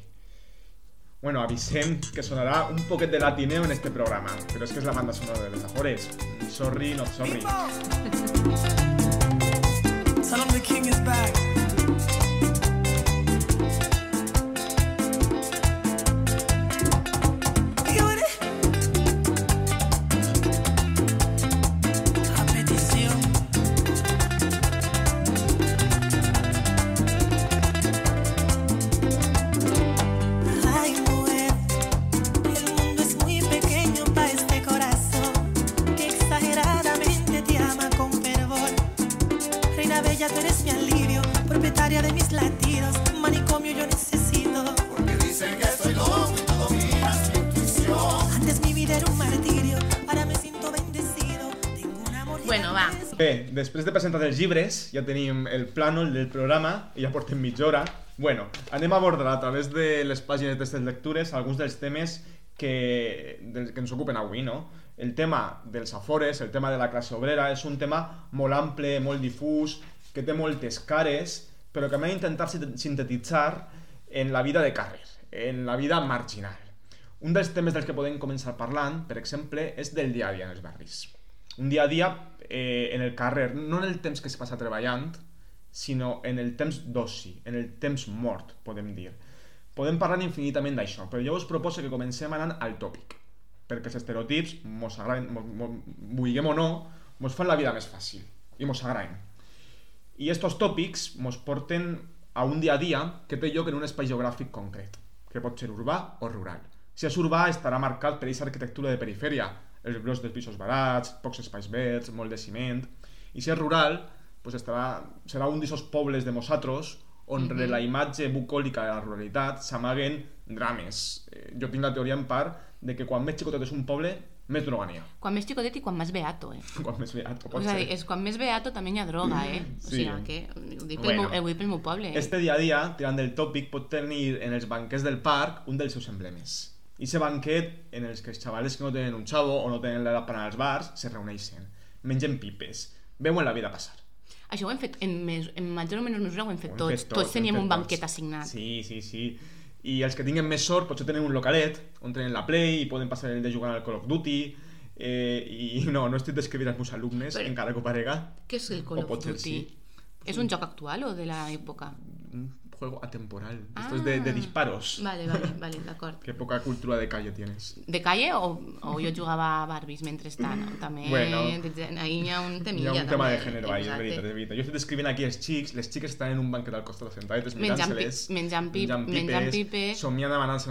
Bueno, avisem que sonarà un poquet de latineo en este programa, però és que és la banda sonora de les Afores. Sorry, not sorry.
Back.
Després de presentar els llibres, ja tenim el plànol del programa i ja portem mitja hora. Bueno, anem a abordar a través de les pàgines d'aquestes lectures alguns dels temes que, dels que ens ocupen avui, no? El tema dels afores, el tema de la classe obrera, és un tema molt ample, molt difús, que té moltes cares, però que m'he d'intentar sint- sintetitzar en la vida de carrer, en la vida marginal. Un dels temes dels que podem començar parlant, per exemple, és del dia a dia en els barris. Un dia a dia eh, en el carrer, no en el temps que es passa treballant, sinó en el temps d'oci, en el temps mort, podem dir. Podem parlar infinitament d'això, però jo us proposo que comencem anant al tòpic, perquè els estereotips, mos agraden, mos, mos, vulguem o no, mos fan la vida més fàcil i mos agraden. I estos tòpics mos porten a un dia a dia que té lloc en un espai geogràfic concret, que pot ser urbà o rural. Si és urbà estarà marcat per aquesta arquitectura de perifèria, els blocs dels pisos barats, pocs espais verds, molt de ciment... I si és rural, pues estarà, serà un d'aquests pobles de nosaltres on mm -hmm. la imatge bucòlica de la ruralitat s'amaguen drames. Eh, jo tinc la teoria en part de que quan més xicotet és un poble, més droga n'hi ha.
Quan més xicotet i quan més beato, eh? [LAUGHS]
Quan més beat, pot
dir,
ser.
és quan més beato també hi ha droga, eh? O
Sí.
sigui, que ho dic pel,
Bueno.
meu, ho dic pel meu poble, eh?
Este dia a dia, tirant del tòpic, pot tenir en els banquets del parc un dels seus emblemes. I aquest banquet en els que els xavales que no tenen un xavo o no tenen l'edat per anar als bars se reuneixen, mengen pipes, veuen la vida passar.
Això ho hem fet, en, mes, en major o menor mesura ho hem fet
Ho hem
tots.
fet
tots
hem
teníem un banquet
tots.
assignat.
Sí, sí, sí. I els que tinguin més sort potser tenen un localet on tenen la Play i poden passar el de jugar al Call of Duty eh, i [LAUGHS] no, no estic descrivint els meus alumnes,
Però-
encara que ho parega.
Què és el Call of Duty?
sí.
¿Es un joc actual o de?
Un juego atemporal. Esto es de, de
Ah.
disparos.
Vale, vale, vale, d'acord. [LAUGHS]
Qué poca cultura de calle tienes.
De calle o, o jo jugava a Barbies mentrestant? També
Bueno.
de- ahí hi ha un
Hi
temilla.
ha un tema de género ahí, és veritat, és veritat. Jo estic descrivint aquí els xics, les xiques estan en un banquet al costat
Menjant
mirant-se-les,
menjant pip- menjant pipes.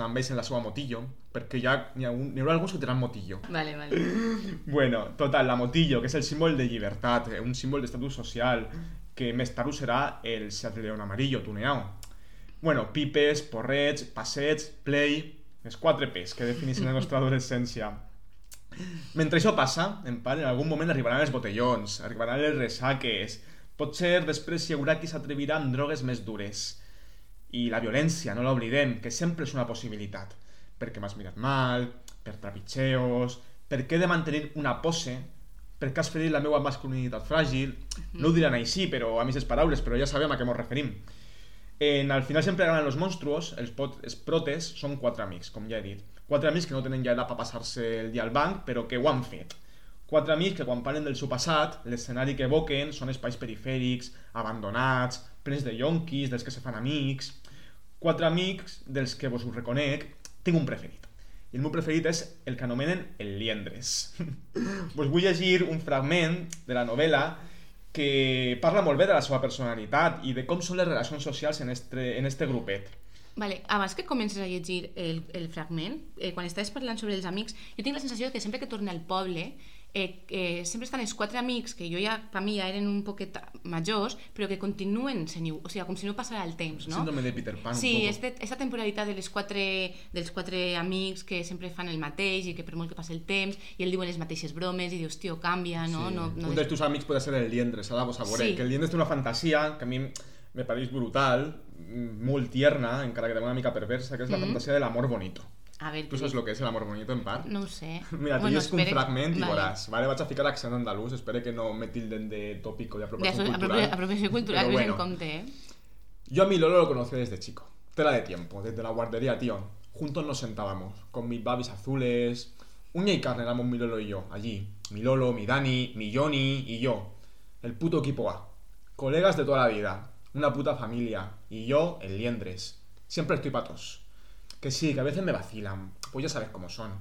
amb ells en la seva motillo, perquè hi, ha, hi, ha un, hi haurà alguns que tenen motillo.
Vale, vale. [LAUGHS]
Bueno, total, la motillo, que és el símbol de llibertat, eh, un símbol d'estatus social, que més tard ho serà el Seat León amarillo, tuneado. Bueno, pipes, porrets, passets, play... Les quatre P's que defineixen la nostra adolescència. Mentre això passa, en part, en algun moment arribaran els botellons, arribaran les ressaques, potser després hi haurà qui s'atrevirà amb drogues més dures. I la violència, no l'oblidem, que sempre és una possibilitat. Perquè m'has mirat mal, per trapitxeos, perquè he de mantenir una pose, perquè has ferit la meva masculinitat fràgil. No ho diran així, però a mis paraules, però ja sabem a què ens referim. En, al final sempre ganen los monstruos, els, pot, els protes són quatre amics, com ja he dit. Quatre amics que no tenen ja edat per passar-se el dia al banc, però que ho han fet. Quatre amics que quan parlen del seu passat, l'escenari que evoquen són espais perifèrics, abandonats, plens de yonquis, dels que se fan amics... Quatre amics dels que vos ho reconec, tinc un preferit. I el meu preferit és el que anomenen el liendres. [LAUGHS] vos vull llegir un fragment de la novel·la que parla molt bé de la seva personalitat i de com són les relacions socials en este, en este grupet.
Vale, abans que comences a llegir el, el fragment, eh, quan estaves parlant sobre els amics, jo tinc la sensació que sempre que torne al poble, eh, eh, sempre estan els quatre amics, que jo ja, per mi ja eren un poquet majors, però que continuen sent o sigui, com si no passara el temps, no?
Síndrome de Peter Pan,
Sí, este, esta temporalitat de les quatre, dels quatre amics que sempre fan el mateix i que per molt que passi el temps i el diuen les mateixes bromes i dius, tio, canvia, no?
Sí.
no, no
Un dels teus amics puede ser el liendres, ara vos saboré.
Sí.
Que el liendres té una fantasia que a mi me pareix brutal, mm, molt tierna, encara que també una mica perversa, que és la
Mhm.
fantasia de l'amor bonito.
A ver,
Tu saps lo que és l'amor bonito, en part?
no ho sé. [LAUGHS]
Mira,
Bueno,
tens un
espere-
fragment i
vale.
veuràs. Vale, vaig a ficar l'accent andalús, espero que no me tilden de tópico de
De
apropiación
aso-
cultural.
apropiació cultural,
Pero
ves en
bueno.
compte, eh?
Yo a mi Lolo lo conocí desde chico. Tela de tiempo, desde la guardería, tío. Juntos nos sentábamos, con mis babis azules. Uña y carne éramos mi Lolo y yo, allí. Mi Lolo, mi Dani, mi Johnny y yo. El puto equipo A. Colegas de toda la vida. Una puta familia. Y yo, el liendres. Siempre estoy patos. Que sí, que a veces me vacilan. Pues ya sabes cómo son.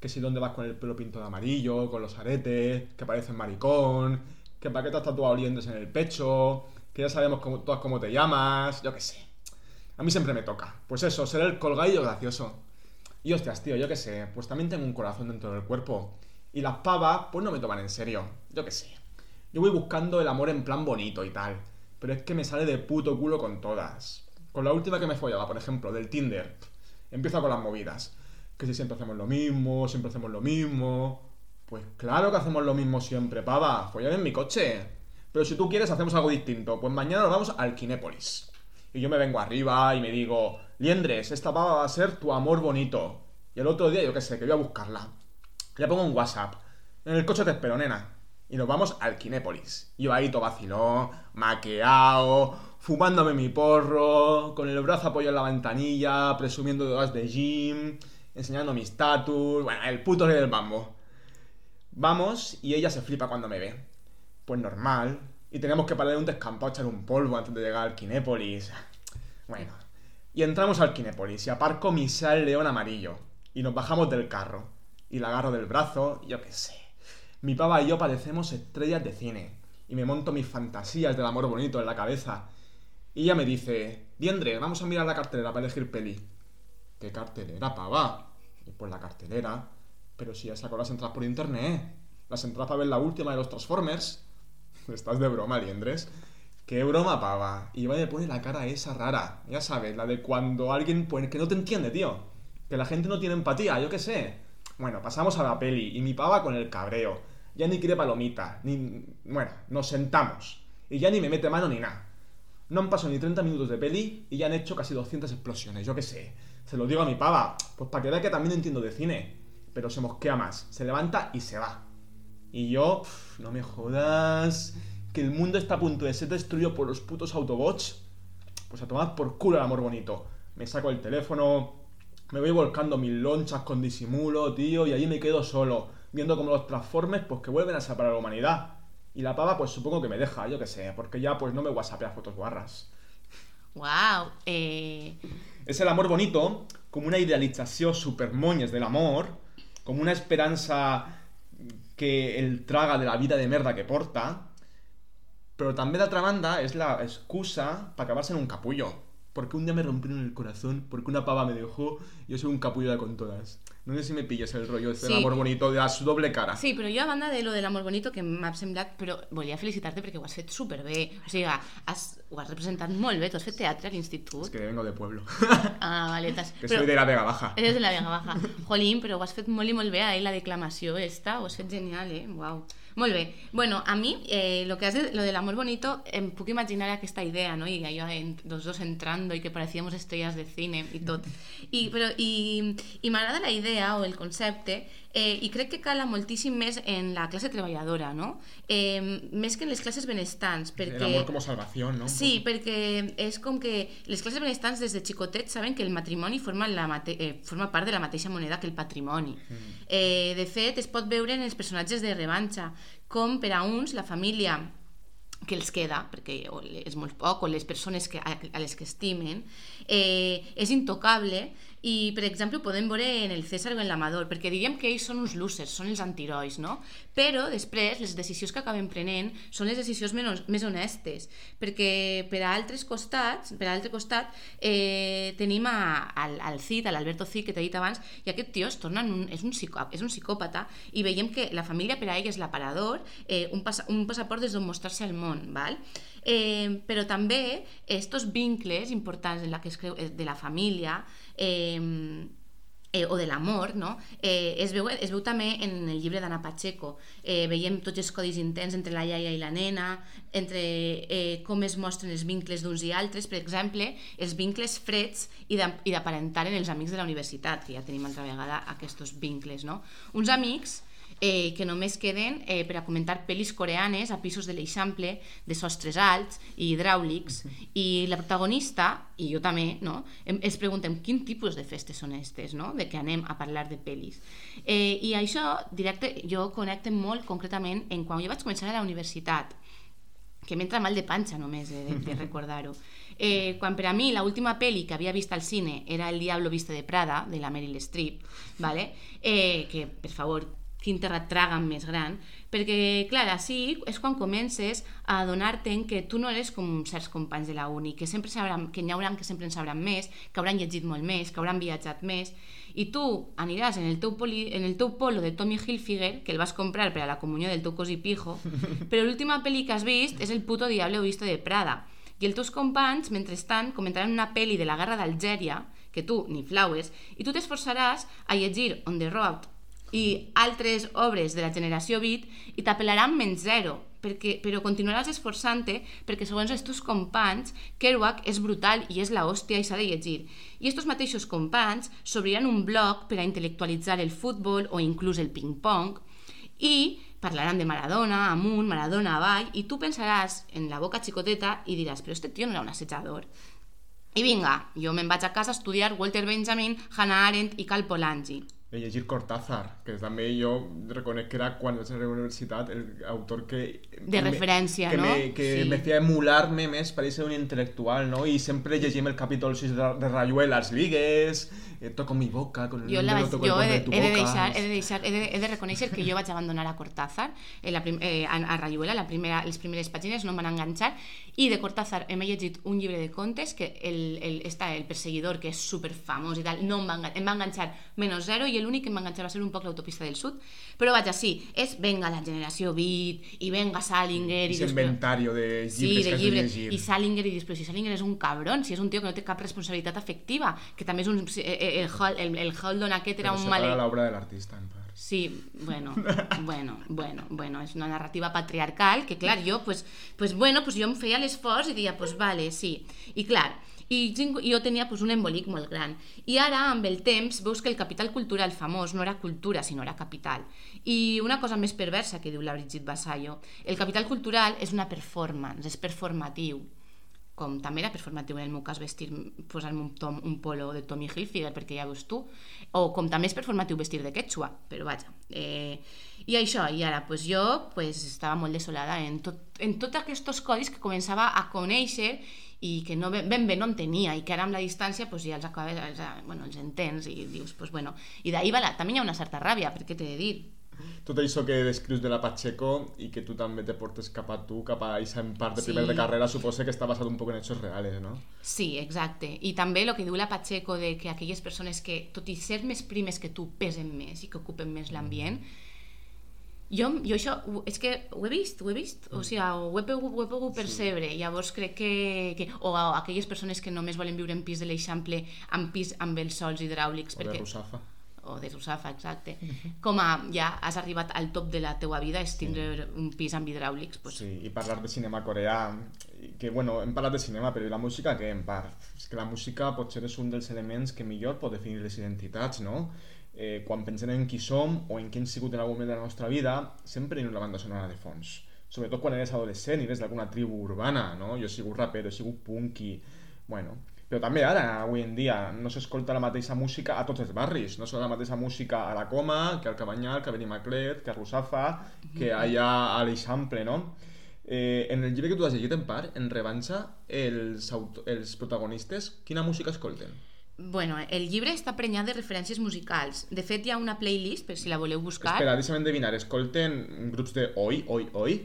Que si dónde vas con el pelo pinto de amarillo, con los aretes, que pareces maricón, que para qué te has tatuado en el pecho, que ya sabemos todas cómo te llamas, yo qué sé. A mí siempre me toca. Pues eso, ser el colgadillo gracioso. Y hostias, tío, yo qué sé, pues también tengo un corazón dentro del cuerpo. Y las pavas, pues no me toman en serio. Yo qué sé. Yo voy buscando el amor en plan bonito y tal. Pero es que me sale de puto culo con todas. Con la última que me follaba, por ejemplo, del Tinder. Empiezo con las movidas. Que si siempre hacemos lo mismo, siempre hacemos lo mismo. Pues claro que hacemos lo mismo siempre, pava. Follar en mi coche. Pero si tú quieres, hacemos algo distinto. Pues mañana nos vamos al Kinépolis. Y yo me vengo arriba y me digo, Liendres, esta pava va a ser tu amor bonito. Y el otro día, yo qué sé, que voy a buscarla. Le pongo un WhatsApp. En el coche te espero, nena. Y nos vamos al Kinépolis. Yo ahí todo vacilón, maqueado, fumándome mi porro, con el brazo apoyado en la ventanilla, presumiendo de horas de gym, enseñando mi estatus. Bueno, el puto rey del mambo. Vamos y ella se flipa cuando me ve. Pues normal. Y tenemos que parar en un descampado echar un polvo antes de llegar al Kinépolis. Bueno. Y entramos al Kinépolis y aparco mi Seat León amarillo. Y nos bajamos del carro. Y la agarro del brazo, yo qué sé. Mi pava y yo parecemos estrellas de cine. Y me monto mis fantasías del amor bonito en la cabeza. Y ella me dice, Diendre, vamos a mirar la cartelera para elegir peli. ¿Qué cartelera, pava? Y pues la cartelera. Pero si ya sacó las entradas por internet. Las entradas para ver la última de los Transformers. [LAUGHS] Estás de broma, Liendres. Qué broma, pava. Y va y me pone la cara esa rara. Ya sabes, la de cuando alguien pues, que no te entiende, tío. Que la gente no tiene empatía, yo qué sé. Bueno, pasamos a la peli y mi pava con el cabreo. Ya ni quiere palomita, ni... Bueno, nos sentamos. Y ya ni me mete mano ni nada. No han pasado ni 30 minutos de peli y ya han hecho casi 200 explosiones, yo qué sé. Se lo digo a mi pava, pues para que vea que también entiendo de cine. Pero se mosquea más, se levanta y se va. Y yo, no me jodas, que el mundo está a punto de ser destruido por los putos Autobots. Pues a tomar por culo el amor bonito. me saco el teléfono, me voy volcando mil lonchas con disimulo, tío, y ahí me quedo solo, viendo como los transformes, pues que vuelven a separar a la humanidad. Y la pava, pues supongo que me deja, yo qué sé, porque ya pues no me whatsappea fotos guarras.
Wow. Eh,
És el amor bonito com una idealització supermonyes de l'amor, com una esperança que el traga de la vida de merda que porta, però també, d'altra banda, és la excusa para acabarse en un capullo. Porque un día me rompieron el corazón, porque una pava me dejó, yo soy un capullo de con todas. No sé si me pilles el rollo este del
Sí.
amor bonito de la su doble cara.
Sí, però jo a banda de lo de l'amor bonito que m'ha semblat, però volia felicitar-te perquè ho has fet superbé. O sigui, has, ho has representat molt bé. Tu has fet teatre a l'institut.
Es que vengo de pueblo. [LAUGHS]
Ah, vale. t'has-
que
però-
soy de la Vega Baja.
Eres de la Vega Baja. Jolín, però ho has fet molt i molt bé, eh? La declamació esta, ho has fet genial, eh? Uau. Molt bé. Bueno, a mi, eh, lo que has de, lo del amor bonito, em puc imaginar aquesta idea, ¿no? Y yo en, los dos entrando y que parecíamos estrellas de cine i tot. I, però, i, i m'agrada la idea o el concepte eh, i crec que cala moltíssim més en la classe treballadora, no? Eh, més que en les classes benestants, perquè...
El amor como salvación, ¿no?
Sí, perquè és com que les classes benestants des de xicotets saben que el matrimoni forma, la mate eh, forma part de la mateixa moneda que el patrimoni.
Mm.
Eh, de fet, es pot veure en els personatges de revanxa, com per a uns la família que els queda, perquè és molt poc, o les persones que, a, a les que estimen, eh, és intocable i, per exemple, ho podem veure en el César o en l'Amador, perquè diríem que ells són uns losers, són els antiherois, no? Però després les decisions que acaben prenent són les decisions menys, més honestes, perquè per a altres costats, per a l'altre costat, eh, tenim a, al, al Cid, a l'Alberto Cid, que t'he dit abans, i aquest tio es torna un, és, un psicò, és un psicòpata, i veiem que la família per a ell és l'aparador, eh, un, passa, un passaport des d'on mostrar-se al món, val? Eh, però també estos vincles importants en la que es creu, eh, de la família eh, eh, o de l'amor, no? eh, es, veu, es veu també en el llibre d'Anna Pacheco. Eh, veiem tots els codis intents entre la iaia i la nena, entre eh, com es mostren els vincles d'uns i altres, per exemple, els vincles freds i d'aparentar en els amics de la universitat, que ja tenim altra vegada aquests vincles. No? Uns amics eh, que només queden eh, per a comentar pel·lis coreanes a pisos de l'Eixample, de sostres alts i hidràulics, i la protagonista, i jo també, no? ens preguntem quin tipus de festes són aquestes, no? de que anem a parlar de pel·lis. Eh, I això, directe, jo connecte molt concretament en quan jo vaig començar a la universitat, que m'entra mal de panxa només eh, de, de recordar-ho. Eh, quan per a mi l'última pel·li que havia vist al cine era El Diablo viste de Prada, de la Meryl Streep, vale? eh, que, per favor, quin terratràgam més gran, perquè, clar, així és quan comences a adonar-te que tu no eres com certs companys de la uni, que sempre sabran, que n'hi haurà que sempre en sabran més, que hauran llegit molt més, que hauran viatjat més, i tu aniràs en el teu, poli, en el teu polo de Tommy Hilfiger, que el vas comprar per a la comunió del teu cosí pijo, [LAUGHS] però l'última pel·li que has vist és el puto Diablo visto de Prada, i els teus companys, mentrestant, comentaran una pel·li de la guerra d'Algèria, que tu ni flaues, i tu t'esforçaràs a llegir On the Road i altres obres de la generació beat i t'apel·laran menys zero, perquè, però continuaràs esforçant-te perquè segons els teus companys Kerouac és brutal i és la hòstia i s'ha de llegir. I estos mateixos companys s'obriran un blog per a intel·lectualitzar el futbol o inclús el ping-pong i parlaran de Maradona amunt, Maradona avall i tu pensaràs en la boca xicoteta i diràs però este tio no era un assetjador. I vinga, jo me'n vaig a casa a estudiar Walter Benjamin, Hannah Arendt i Cal Polanyi.
De llegir Cortázar, que també jo reconec que era quan vaig a la universitat el autor que...
De
que me-
referència,
que
no?
Me, que
Sí.
me feia emular-me més per ser un intel·lectual, no? I sempre llegim el capítol 6 de, de Rayuela, als ligues, eh, toco mi boca, con el
Jo, la
toco el
jo he, de,
tu
he, de deixar, he, de deixar, he, de, he de reconèixer que jo vaig abandonar a Cortázar eh, la prim, eh, a, a Rayuela, la primera, les primeres pàgines no em van enganxar i de Cortázar hem llegit un llibre de contes que el, el, està el perseguidor que és super famós i tal, no em va, em va enganxar menys zero i l'únic que em va enganxar va ser un poc l'autopista del sud però vaja, sí, és venga la generació beat i venga Salinger i després-
inventario de llibres
Sí,
que
de
has
llibres.
de llegir.
I Salinger, i però si Salinger és un cabron, si és un tio que no té cap responsabilitat afectiva, que també és un... eh, eh, El, Hol- el, el Holdon aquest era
Pero
un
separa
male...
la obra del artista, en part.
Sí, bueno, [LAUGHS] bueno, bueno, bueno, és una narrativa patriarcal que, clar, jo, pues, pues bueno, pues jo em feia l'esforç i dia, pues vale, sí. I clar, i jo tenia pues, un embolic molt gran. I ara, amb el temps, veus que el capital cultural famós no era cultura, sinó era capital. I una cosa més perversa que diu la Brigitte Vassallo, el capital cultural és una performance, és performatiu. Com també era performatiu en el meu cas vestir, posar-me un, tom, un polo de Tommy Hilfiger, perquè ja veus tu, o com també és performatiu vestir de quechua, però vaja. Eh, I això, i ara pues jo pues, estava molt desolada en, tot, en tots aquests codis que començava a conèixer i que no ben, ben bé no entenia i que ara amb la distància pues, ja els acabes, els, bueno, els entens i dius, pues, bueno, i d'ahir va la, també hi ha una certa ràbia, perquè t'he de dir,
Tot això que descrius de la Pacheco i que tu també te portes cap a tu, cap a aquesta part de
Sí.
primer de carrera, suposa que està basat un poc en hechos reales, no?
Sí, exacte. I també el que diu la Pacheco de que aquelles persones que, tot i ser més primes que tu, pesen més i que ocupen més l'ambient, jo, jo això, és que ho he vist, ho he vist, o sigui, ho he pogut, ho he pogut percebre, llavors crec que, que o aquelles persones que només volen viure en pis de l'Eixample, en pis amb els sols hidràulics,
O de
perquè,
Rusafa.
O de Rusafa, exacte, com a ja has arribat al top de la teua vida, és tindre un pis amb hidràulics, pues,
Sí, i parlar de cinema coreà, que, bueno, hem parlat de cinema, però i la música, què, en part? És que la música potser és un dels elements que millor pot definir les identitats, no? Eh, quan pensem en qui som o en qui hem sigut en algun moment de la nostra vida, sempre hi ha una banda sonora de fons. Sobretot quan eres adolescent i eres d'alguna tribu urbana, no? Jo he sigut rapero, he sigut punky... Bueno, però també ara, avui en dia, no s'escolta la mateixa música a tots els barris. No sona la mateixa música a la Coma, que al Cabanyal, que a Benimaclet, que a Rusafa, que allà a l'Eixample, no? Eh, en el llibre que tu has llegit en part, en revanxa, els, els protagonistes, quina música escolten?
Bueno, el llibre està prenyat de referències musicals. De fet, hi ha una playlist, per si la voleu buscar.
Espera, deixa'm endevinar, escolten grups de oi, oi, oi?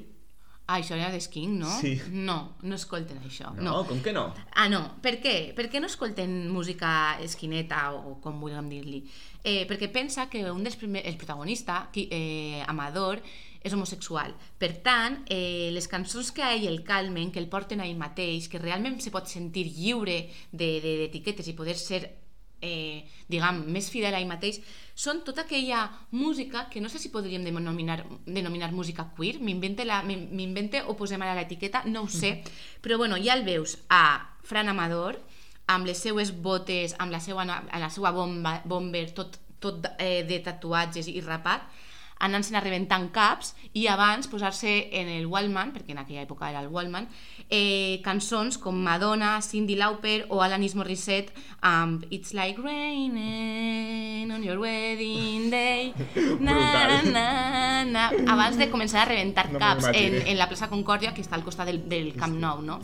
Ah, això era d'Sking, no?
Sí.
No, no escolten això.
No,
No.
com que no?
Ah, no. Per què? Per què no escolten música esquineta o com vulguem dir-li? Eh, perquè pensa que un dels primers, el protagonista, qui, eh, Amador, és homosexual. Per tant, eh, les cançons que a ell el calmen, que el porten a ell mateix, que realment se pot sentir lliure de- de- d'etiquetes i poder ser eh, diguem, més fidel a ell mateix, són tota aquella música que no sé si podríem denominar, denominar música queer, m'invente o posem ara l'etiqueta, no ho sé, però bueno, ja el veus a Fran Amador, amb les seues botes, amb la seva, amb la seva bomba, bomber, tot, tot eh, de tatuatges i rapat, anant-se'n a rebentant caps i abans posar-se en el Wallman, perquè en aquella època era el Wallman, eh, cançons com Madonna, Cyndi Lauper o Alanis Morissette amb It's like raining on your wedding day. [LAUGHS] Na, na, na, abans de començar a rebentar
No
caps en, en la plaça Concòrdia que està al costat del, del Camp Nou, no?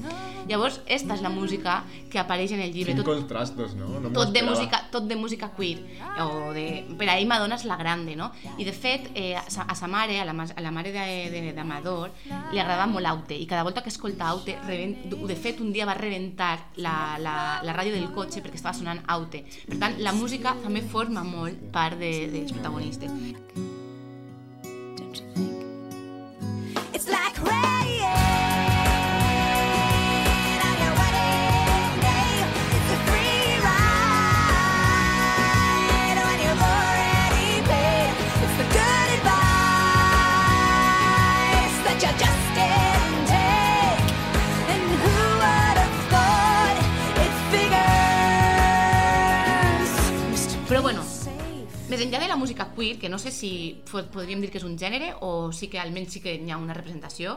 Llavors, esta és la música que apareix en el llibre,
Quin
tot,
contrastos, no? no
tot de música tot de música queer o de, per a ell Madonna és la grande no? i de fet eh, a, sa, a sa mare a la, a la mare d'Amador li agradava molt Aute. I cada volta que escolta Aute revent, de fet un dia va reventar la, la, la ràdio del cotxe perquè estava sonant Aute. Per tant la música també forma molt part de, dels protagonistes Més enllà de la música queer, que no sé si podríem dir que és un gènere o sí que almenys sí que hi ha una representació,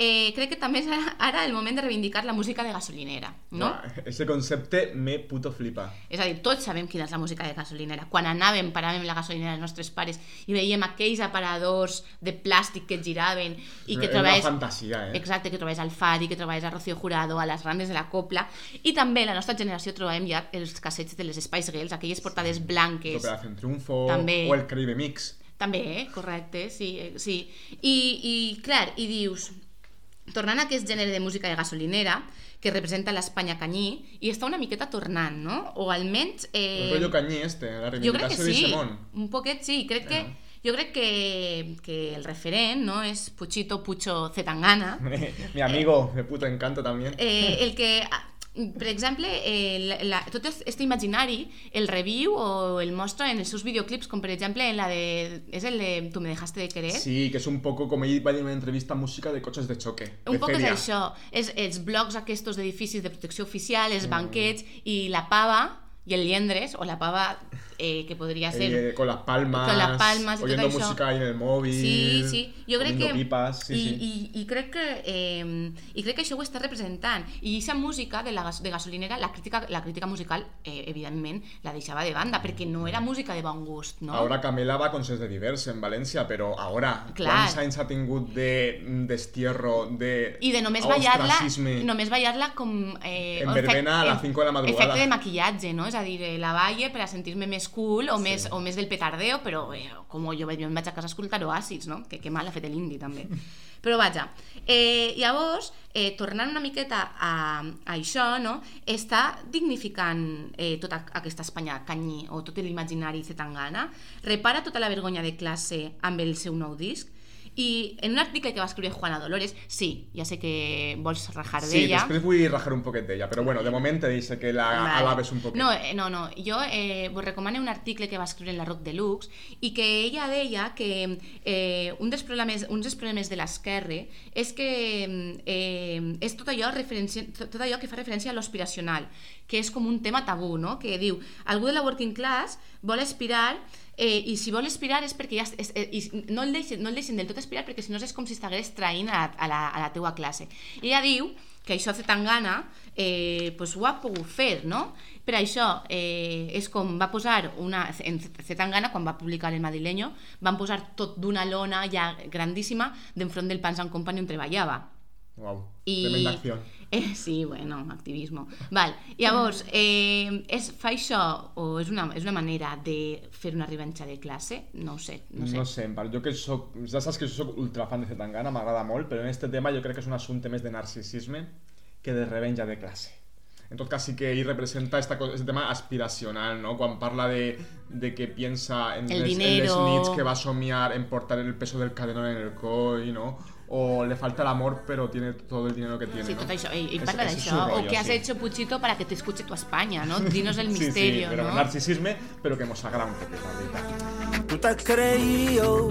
eh, crec que també és ara- el moment de reivindicar la música de gasolinera, no?
Ah, ese concepte me puto flipa.
És a dir, tots sabem quina és la música de gasolinera. Quan anàvem, paràvem la gasolinera dels nostres pares i veiem aquells aparadors de plàstic que giraven i que
És una
trobaves...
fantasia, eh?
Exacte, que trobaves al Fadi, que trobaves a Rocío Jurado, a les randes de la Copla, i també la nostra generació trobàvem ja els cassets de les Spice Girls, aquelles portades blanques.
Operación Triunfo
També.
o el Caribe Mix.
També, eh? correcte, sí, eh, sí. I, i clar, i dius, tornant a aquest gènere de música de gasolinera, que representa l'Espanya canyí, i està una miqueta tornant, no? O almenys...
El
Eh,
rollo cañí este, la reivindicació
sí,
Simón.
un poquet sí, crec que...
Bueno.
Jo crec que, que el referent no és Puchito Pucho Zetangana,
Mi amigo de puto encanto también.
eh, el que per exemple, eh, la, tot este imaginari el reviu o el mostra en els seus videoclips, com per exemple en la de... És el de Tu me dejaste de querer?
Sí, que és un poco, com ell va dir en una entrevista, música de cotxes de choque.
Un poc és això, és els blocs aquests d'edificis de protecció oficial,
Mm.
els banquets i la pava i el liendres, o la pava eh, que podria ser...
Eh, con las palmas,
Con las palmas
oyendo
això.
música ahí en el móvil,
Sí, sí, jo crec
comiendo
que...
pipas, sí,
i,
sí.
I, i, crec que, eh, I crec que això ho està representant. I aquesta música de la de gasolinera, la crítica, la crítica musical, eh, evidentment, la deixava de banda, perquè no era música de bon gust, no?
Ahora Camela va a concerts de divers en València, però ara,
Clar.
quants anys ha tingut de destierro, de
I de només ballar-la només ballar-la com... Eh,
En verbena a
efect-
5 de la madrugada.
Efecte de maquillatge, no? És a dir, eh, la balle per a sentir-me més cool o, més, o més del petardeo, però eh, com jo, jo em vaig a casa a escoltar Oasis, no? Que, que mal ha fet l'indi, també. [LAUGHS] Però vaja, eh, llavors, eh, tornant una miqueta a, a això, no? està dignificant eh, tota aquesta Espanya canyí o tot l'imaginari zetangana, repara tota la vergonya de classe amb el seu nou disc, i en un article que va escriure Juana Dolores, sí, ja sé que vols rajar
Sí,
d'ella.
després vull rajar un poquet d'ella, però bueno, de moment deixo que la
Vale.
alabes un poquet.
No, eh, no, no. Jo eh, vos recomano un article que va escriure en la Rock Deluxe i que ella deia que eh, un, dels problemes, un dels problemes de l'esquerra és que eh, és tot allò, tot allò que fa referència a l'aspiracional, que és com un tema tabú, no? que diu, algú de la working class vol aspirar eh, i si vol aspirar és perquè ja és, eh, i no, el deixen, no el deixen del tot aspirar perquè si no és com si estigués traint a, a, la, a la teua classe. I ella diu que això Zetangana eh, pues ho ha pogut fer, no? Per això eh, és com va posar una, en Zetangana, quan va publicar el Madrileño, van posar tot d'una lona ja grandíssima d'enfront del Pans and Company on treballava.
Wow,
I...
tremenda acció.
Eh, [LAUGHS] sí, bueno, activismo. Val. Llavors, eh, és, fa això o és una, és una manera de fer una revanxa de classe? No ho sé, no sé.
No part, jo que soc, ja saps que soc ultrafan de Zetangana, m'agrada molt, però en este tema jo crec que és un assumpte més de narcisisme que de revenja de classe. En tot cas sí que ell representa esta cosa, este tema aspiracional, ¿no? Quan parla de, de que piensa en,
El
les, en les
dinero.
nits que va a somiar en portar el peso del cadenón en el coll, ¿no? O le falta el amor, pero tiene todo el dinero que tiene,
Sí,
¿no?
tot això. Ell
Es-
parla d'això. O que has
sí.
hecho, Puchito, para que te escuche tu España, ¿no? [LAUGHS] Dinos el
Sí, sí,
misterio,
pero
¿no?
narcisisme, pero que nos agrada un poquito, la.
Tú te has creído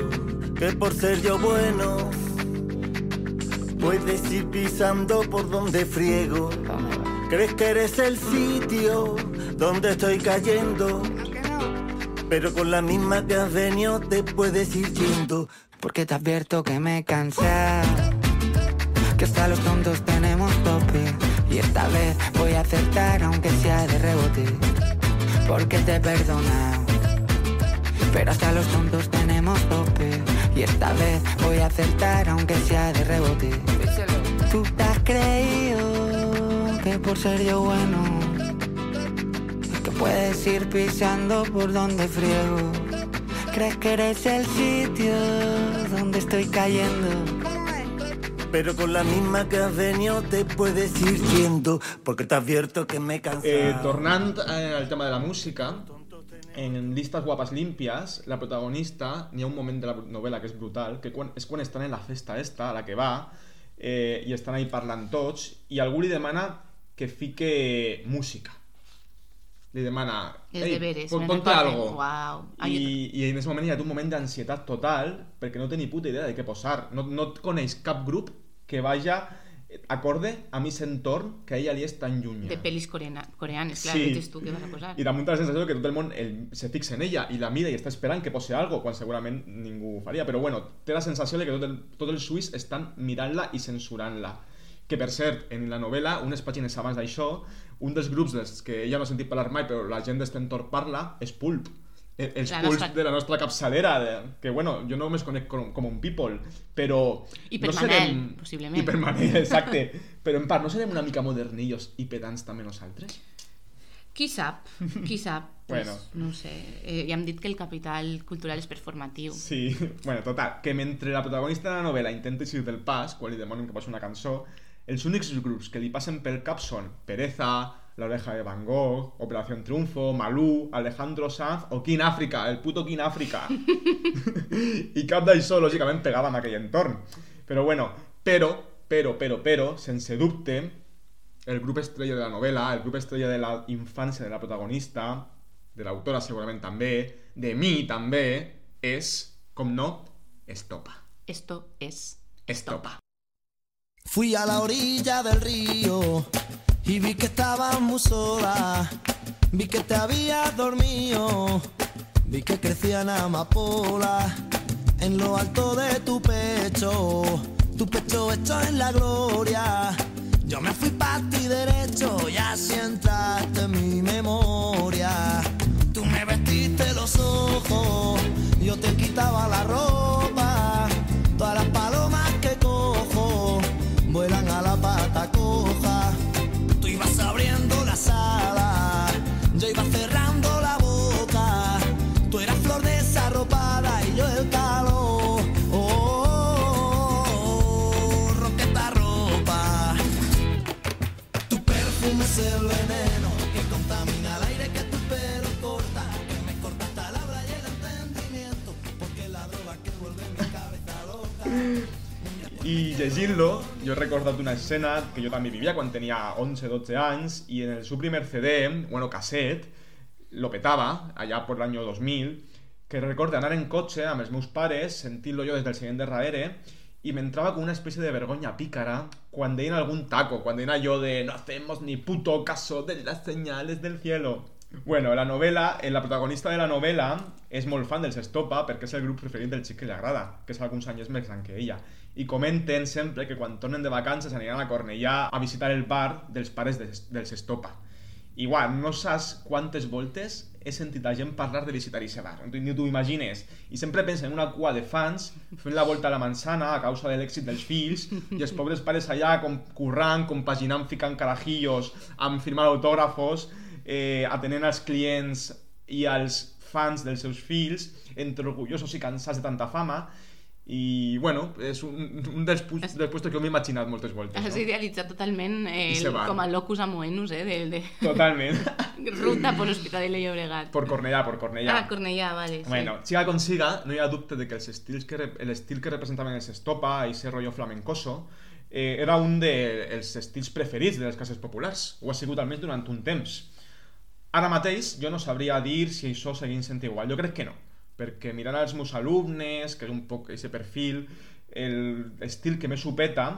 que por ser yo bueno puedes ir pisando por donde friego. Crees que eres el sitio donde estoy cayendo, pero con la misma que has venido te puedes ir yendo.
Porque te advierto que me cansé. Que hasta los tontos tenemos tope. Y esta vez voy a acertar aunque sea de rebote Porque te he perdonado. Pero hasta los tontos tenemos tope. Y esta vez voy a acertar aunque sea de rebote. Tú te has creído que por ser yo bueno Que puedes ir pisando por donde friego Crees que eres el sitio donde estoy cayendo.
Pero con la misma que has venido te puedes ir yendo, porque te advierto que me cansado.
Eh, tornant eh, al tema de la música, en Listes guapes límpies, la protagonista, n'hi ha un moment de la novel·la que és brutal, que quan, és quan estan en la festa esta, a la que va, eh, i estan ahí parlant tots, i algú li demana que fique música. Li demana,
Els
"Ei,
deberes,
ponte
recorden".
algo.
Ah,
I, I en aquest moment hi ha un moment d'ansietat total, perquè no té ni puta idea de què posar. No, no et coneix cap grup que vaja acorde a aquest entorn que a ella li és tan lluny.
De pel·lis coreana, coreanes, clar, Sí. tu què vas a posar.
I damunt de la sensació que tot el món el, se fixa en ella i la mira i està esperant que posi algo, quan segurament ningú ho faria. Però bueno, té la sensació de que tot el, tot els suís estan mirant-la i censurant-la. Que per cert, en la novel·la, unes pàgines abans d'això, un dels grups dels que ella no ha sentit parlar mai, però la gent d'este entorn parla, és Pulp. El- Els
La
Pulps
nostra-
de la nostra capçalera, de, que bueno, jo només conec com, com un people, però...
I per
no
Manel,
serem...
possiblement.
I per Manel, exacte. però en part, no serem una mica modernillos i pedants també nosaltres?
Qui sap? Qui sap? [LAUGHS] Pues,
Bueno.
No ho sé. Eh, ja hem dit que el capital cultural és performatiu.
Sí, [LAUGHS] bueno, total, que mentre la protagonista de la novel·la intenta eixir del pas, quan li demanen que posi una cançó, els únics grups que li passen pel cap són Pereza, La Oreja de Van Gogh, Operación Triunfo, Malú, Alejandro Sanz o King África, el puto King África. [LAUGHS] I cap d'això, lògicament, pegava en aquell entorn. Però bueno, però, però, però, però, sense dubte, el grup estrella de la novel·la, el grup estrella de la infància de la protagonista, de l'autora segurament també, de mi també, és, com no, Estopa.
Esto es
Estopa.
Fui a la orilla del río y vi que estaba muy sola.
Vi que te habías dormido, vi que crecían amapolas en lo alto de tu pecho, tu pecho hecho en la gloria. Yo me fui para ti derecho y así entraste en mi memoria. Tú me vestiste los ojos, yo te quitaba la ropa.
Llegint-lo, he recordat una escena que jo també vivia quan tenia 11-12 anys i en el seu primer CD, bueno, casset, lo petava, allà per l'any 2000, que recordo anar en cotxe amb els meus pares, sentint-lo jo des del seient de darrere, i m'entrava com una espècie de vergonya pícara quan deien algun taco, quan deien allò de no hacemos ni puto caso de las señales del cielo. Bueno, la novela, eh, la protagonista de la novela és molt fan dels Estopa perquè és el grup preferit del xic que li agrada, que és alguns anys més gran que ella. I comenten sempre que quan tornen de vacances aniran a Cornellà a visitar el bar dels pares de, dels Estopa. Igual, no saps quantes voltes he sentit a gent parlar de visitar aquest bar, ni t'ho imagines. I sempre pensa en una cua de fans fent la volta a la manzana a causa de l'èxit dels fills i els pobres pares allà com currant, compaginant, ficant carajillos, amb firmar autògrafos, eh, atenent als clients i als fans dels seus fills, entre orgullosos i cansats de tanta fama, i, bueno, és un, un dels, pu dels puestos que m'he imaginat moltes voltes,
Has
no?
idealitzat totalment eh, el, com a locus amoenus, eh, de, de
Totalment. [LAUGHS]
ruta por l'Hospital de Llobregat.
por Cornellà, por Cornellà.
Ah, Cornellà, vale. Sí.
Bueno, siga con siga, no hi ha dubte de que els estils que, re- el estil que representaven els Estopa, i ese rollo flamencoso, eh, era un dels estils preferits de les classes populars. Ho ha sigut almenys durant un temps. Ara mateix jo no sabria dir si això seguint sent igual. Jo crec que no. Perquè mirant els meus alumnes, que és un poc aquest perfil, el estil que més supeta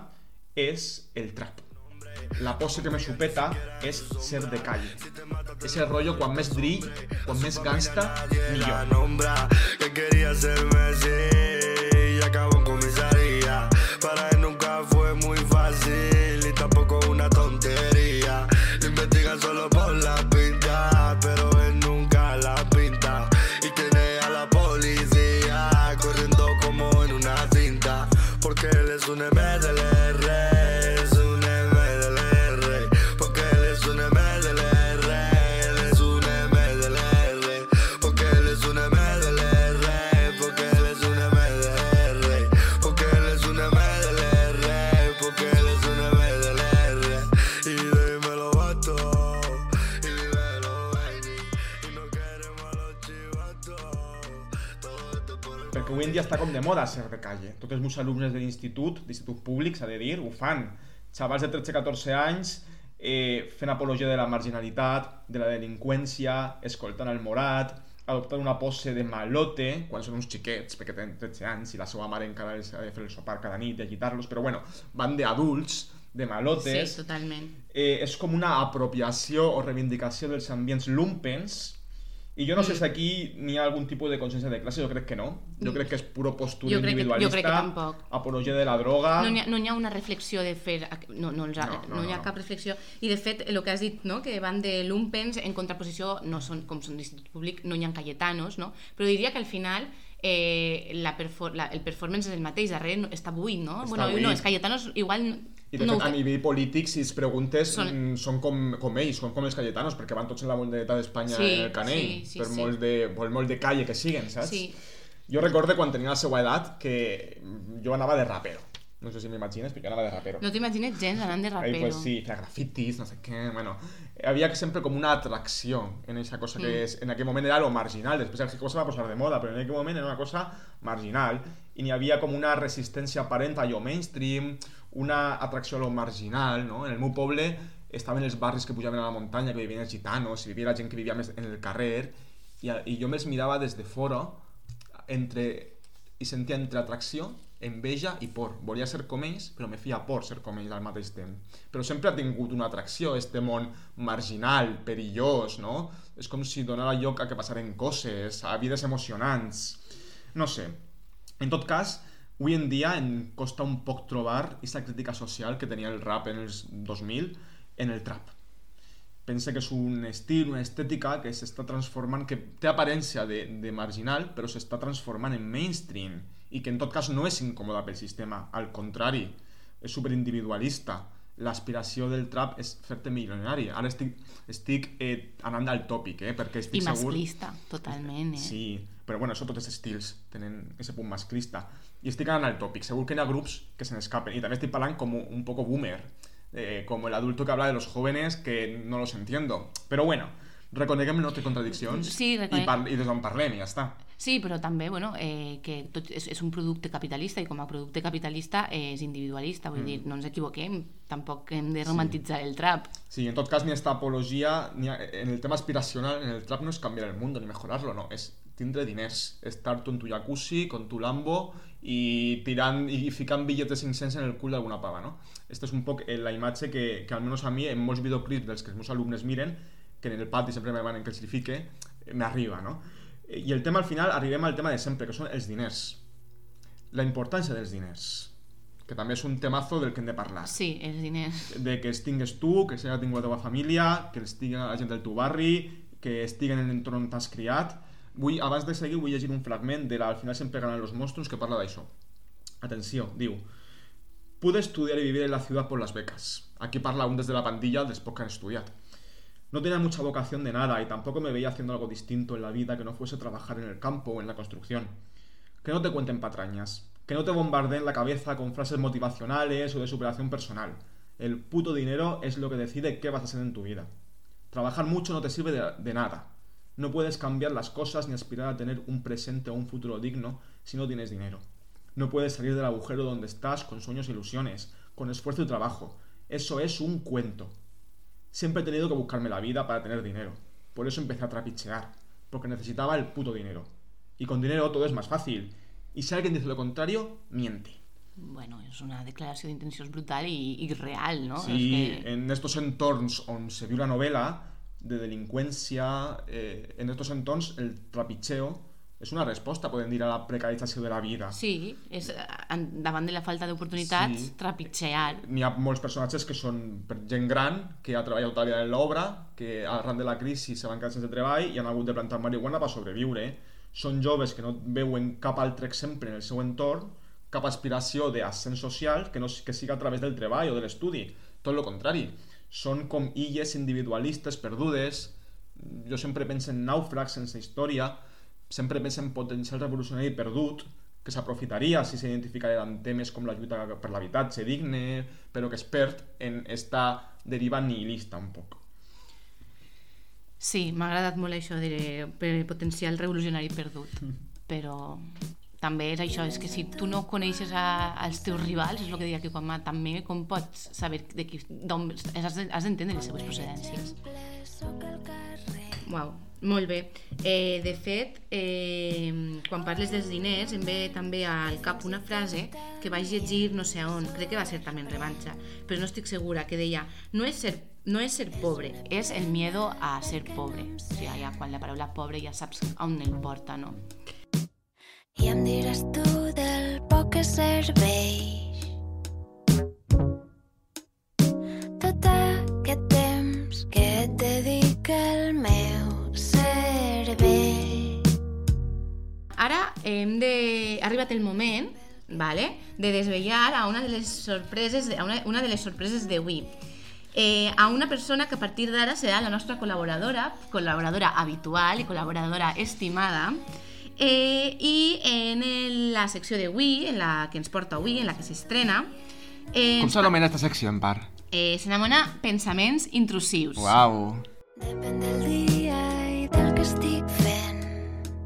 és el trap. La pose que més supeta és ser de calle. Ese rollo, quan més drill, quan més gangsta, millor.
En
dia està com de moda ser de calle. Tots els meus alumnes de l'institut, d'institut públic, s'ha de dir, ho fan. Xavals de 13-14 anys eh, fent apologia de la marginalitat, de la delinqüència, escoltant el morat, adoptant una pose de malote, quan són uns xiquets, perquè tenen 13 anys i la seva mare encara els ha de fer el sopar cada nit i agitar-los, però bueno, van d'adults, de malotes,
Sí, totalment.
eh, és com una apropiació o reivindicació dels ambients lumpens i jo no
Mm.
sé si aquí n'hi ha algun tipus de consciència de classe, jo crec que no. Jo crec que és puro postura
Jo crec que- jo
individualista,
crec que tampoc.
apologia de la droga...
No n'hi ha, no hi ha una reflexió de fer... No, no, els ha,
No,
no,
no,
no, hi ha
no.
cap reflexió. I, de fet, el que has dit, no? que van de lumpens en contraposició, no són, com són d'institut públic, no hi ha cayetanos, no? però diria que al final eh, la perfor la, el performance és el mateix, darrere no, està buit, no?
Està
bueno,
buit.
no, els cayetanos igual
I de
no
fet, a nivell polític, si es preguntes,
Són-
són, són com, com ells, són com els cayetanos, perquè van tots en la bandera d'Espanya
Sí,
en el canell,
sí, sí,
per,
sí.
Molt de, per molt de calle que siguen, saps?
Sí.
Jo recorde quan tenia la seva edat que jo anava de rapero. No sé si m'imagines, però jo anava de rapero.
No t'imagines gens anant de rapero.
Ahí pues sí, feia grafitis, no sé què, bueno, havia sempre com una atracció en aquesta cosa que és, en aquell moment era lo marginal, després aquesta cosa va posar de moda, però en aquell moment era una cosa marginal i n'hi havia com una resistència aparent a allò mainstream, una atracció a lo marginal, no? En el meu poble estaven els barris que pujaven a la muntanya, que vivien els gitanos, i vivia la gent que vivia més en el carrer, i, i jo me'ls mirava des de fora, entre, i sentia entre atracció enveja i por. Volia ser com ells, però me feia por ser com ells al mateix temps. Però sempre ha tingut una atracció, este món marginal, perillós, no? És com si donara lloc a que passaren coses, a vides emocionants. No sé. En tot cas, avui en dia em costa un poc trobar aquesta crítica social que tenia el rap en els 2000 en el trap. Pensa que és un estil, una estètica que s'està transformant, que té aparència de, de marginal, però s'està transformant en mainstream i que en tot cas no és incòmoda pel sistema, al contrari, és superindividualista. L'aspiració del trap és fer-te milionari. Ara estic, estic eh, anant al tòpic, eh, perquè estic
I
segur...
masclista, totalment, eh?
Sí, però bueno, això tots els estils tenen ese punt masclista. I estic anant al tòpic, segur que hi ha grups que se n'escapen. I també estic parlant com un, poco boomer, eh, como el adulto que habla de los jóvenes que no los entiendo. Però bueno, reconeguem no té contradiccions
Sí,
i,
reconec-
par i des d'on parlem i ja està.
Sí, però també, bueno, eh, que tot és, és un producte capitalista i com a producte capitalista eh, és individualista, vull
Mm.
dir, no ens equivoquem, tampoc hem de romantitzar el trap.
Sí, en tot cas, ni esta apologia, ni a- en el tema aspiracional, en el trap no es cambiar el mundo ni mejorarlo, no, es tindre diners, estar tu en tu jacuzzi, con tu Lambo i tirant i ficant bitllets de 5 cents en el cul d'alguna pava, no? Esta és un poc eh, la imatge que, que almenys a mi, en molts videoclips dels que els meus alumnes miren, que en el pati sempre me demanen que els li fique, m'arriba, no? I el tema al final, arribem al tema de sempre, que són els diners. La importància dels diners, que també és un temazo del que hem de parlar
Sí, els diners.
de que els tingues tu, que s'hagi tingut la teva família, que els tingui la gent del teu barri, que estiguen en l'entorn on t'has criat. Vull, abans de seguir, vull llegir un fragment de la Al final sempre ganan los monstruos que parla d'això. Atenció, diu Pude estudiar y vivir en la ciudad por las becas. Aquí parla un desde la pandilla dels pocs que han estudiat. No tenía mucha vocación de nada y tampoco me veía haciendo algo distinto en la vida que no fuese trabajar en el campo o en la construcción. Que no te cuenten patrañas, que no te bombardeen la cabeza con frases motivacionales o de superación personal. El puto dinero es lo que decide qué vas a hacer en tu vida. Trabajar mucho no te sirve de, de nada. No puedes cambiar las cosas ni aspirar a tener un presente o un futuro digno si no tienes dinero. No puedes salir del agujero donde estás con sueños e ilusiones, con esfuerzo y trabajo. Eso es un cuento. Siempre he tenido que buscarme la vida para tener dinero. Por eso empecé a trapichear, porque necesitaba el puto dinero. Y con dinero todo es más fácil. Y si alguien dice lo contrario, miente.
Bueno, és una declaració d'intencions brutal i, i real, no?
Sí,
És que...
en estos entorns on se viu la novela de delinqüència, eh, en estos entorns el trapicheo és una resposta, podem dir, a la precarització de la vida.
Sí, és, eh, en- davant de la falta d'oportunitats,
Sí.
trepitxear.
N'hi ha molts personatges que són gent gran, que ha treballat tota la vida en l'obra, que arran de la crisi se van quedar sense treball i han hagut de plantar marihuana per sobreviure. Són joves que no veuen cap altre exemple en el seu entorn, cap aspiració d'ascens social que no que siga a través del treball o de l'estudi. Tot el contrari. Són com illes individualistes perdudes. Jo sempre penso en nàufrags sense història, sempre penso en potencial revolucionari perdut, que s'aprofitaria si s'identificara amb temes com la lluita per l'habitatge digne, però que es perd en esta deriva nihilista un poc.
Sí, m'ha agradat molt això de potencial revolucionari perdut, però també és això, és que si tu no coneixes a, als teus rivals, és el que deia que quan també com pots saber de qui, d'on has de- has d'entendre les seves procedències. Uau, molt bé. Eh, de fet, eh, quan parles dels diners, em ve també al cap una frase que vaig llegir no sé on, crec que va ser també en revanxa, però no estic segura, que deia no és ser, no és ser pobre, és el miedo a ser pobre. O sigui, ja quan la paraula pobre ja saps on el porta, no?
I em diràs tu del poc que serveix tot aquest temps que et dedica el meu
hem de... ha arribat el moment vale, de desvetllar a una de les sorpreses a una, una de les sorpreses d'avui. Eh, a una persona que a partir d'ara serà la nostra col·laboradora, col·laboradora habitual i col·laboradora estimada, eh, i en el- la secció d'avui, en la que ens porta avui, en la que s'estrena, eh,
Com s'anomena esta secció, en part?
eh, s'anomena Pensaments intrusius.
Uau!
Depèn del dia i del que estic fent.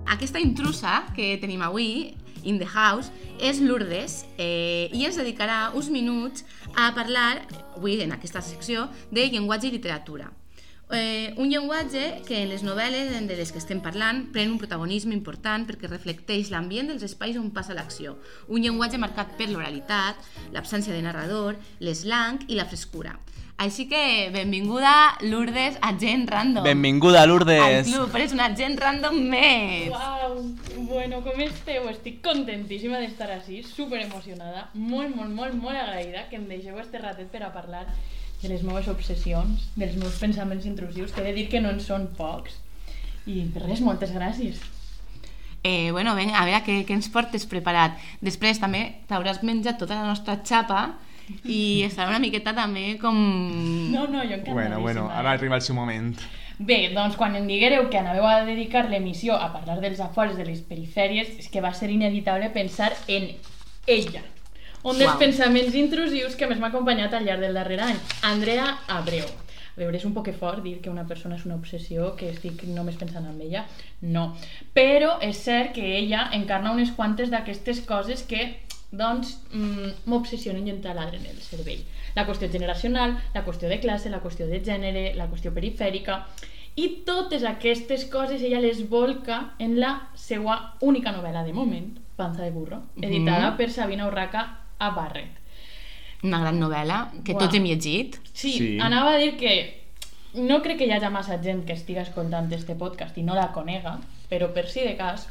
Aquesta intrusa que tenim avui, in the house, és Lourdes eh, i ens dedicarà uns minuts a parlar, avui en aquesta secció, de llenguatge i literatura. Eh, un llenguatge que en les novel·les de les que estem parlant pren un protagonisme important perquè reflecteix l'ambient dels espais on passa l'acció. Un llenguatge marcat per l'oralitat, l'absència de narrador, l'eslang i la frescura. Així que benvinguda, Lourdes, a Gent Random.
Benvinguda,
Al
Lourdes.
club, eres una Gent Random més.
Uau, bueno, com esteu? Estic contentíssima d'estar així, super emocionada, molt, molt, molt, molt agraïda que em deixeu este ratet per a parlar de les meves obsessions, dels meus pensaments intrusius, que he de dir que no en són pocs. I res, moltes gràcies.
Eh, bueno, vinga, a veure què, què ens portes preparat. Després també t'hauràs menjat tota la nostra xapa i estarà una miqueta també com...
No, no, jo encantadíssima.
Bueno, bueno, ara arriba el seu moment.
Bé, doncs quan em diguereu que anàveu a dedicar l'emissió a parlar dels afores de les perifèries, és que va ser inevitable pensar en ella. Un dels
Uau.
pensaments intrusius que més m'ha acompanyat al llarg del darrer any, Andrea Abreu. A veure, és un poc fort dir que una persona és una obsessió, que estic només pensant en ella. No. Però és cert que ella encarna unes quantes d'aquestes coses que doncs mm, m'obsessionen i em taladren el cervell. La qüestió generacional, la qüestió de classe, la qüestió de gènere, la qüestió perifèrica... I totes aquestes coses ella les volca en la seva única novel·la de moment, Panza de burro, editada
Mhm.
per Sabina Urraca a Barret.
Una gran novel·la que
Uau.
tots hem llegit.
Sí,
Sí.
sí, anava a dir que no crec que hi hagi massa gent que estiga escoltant este podcast i no la conega, però per si de cas,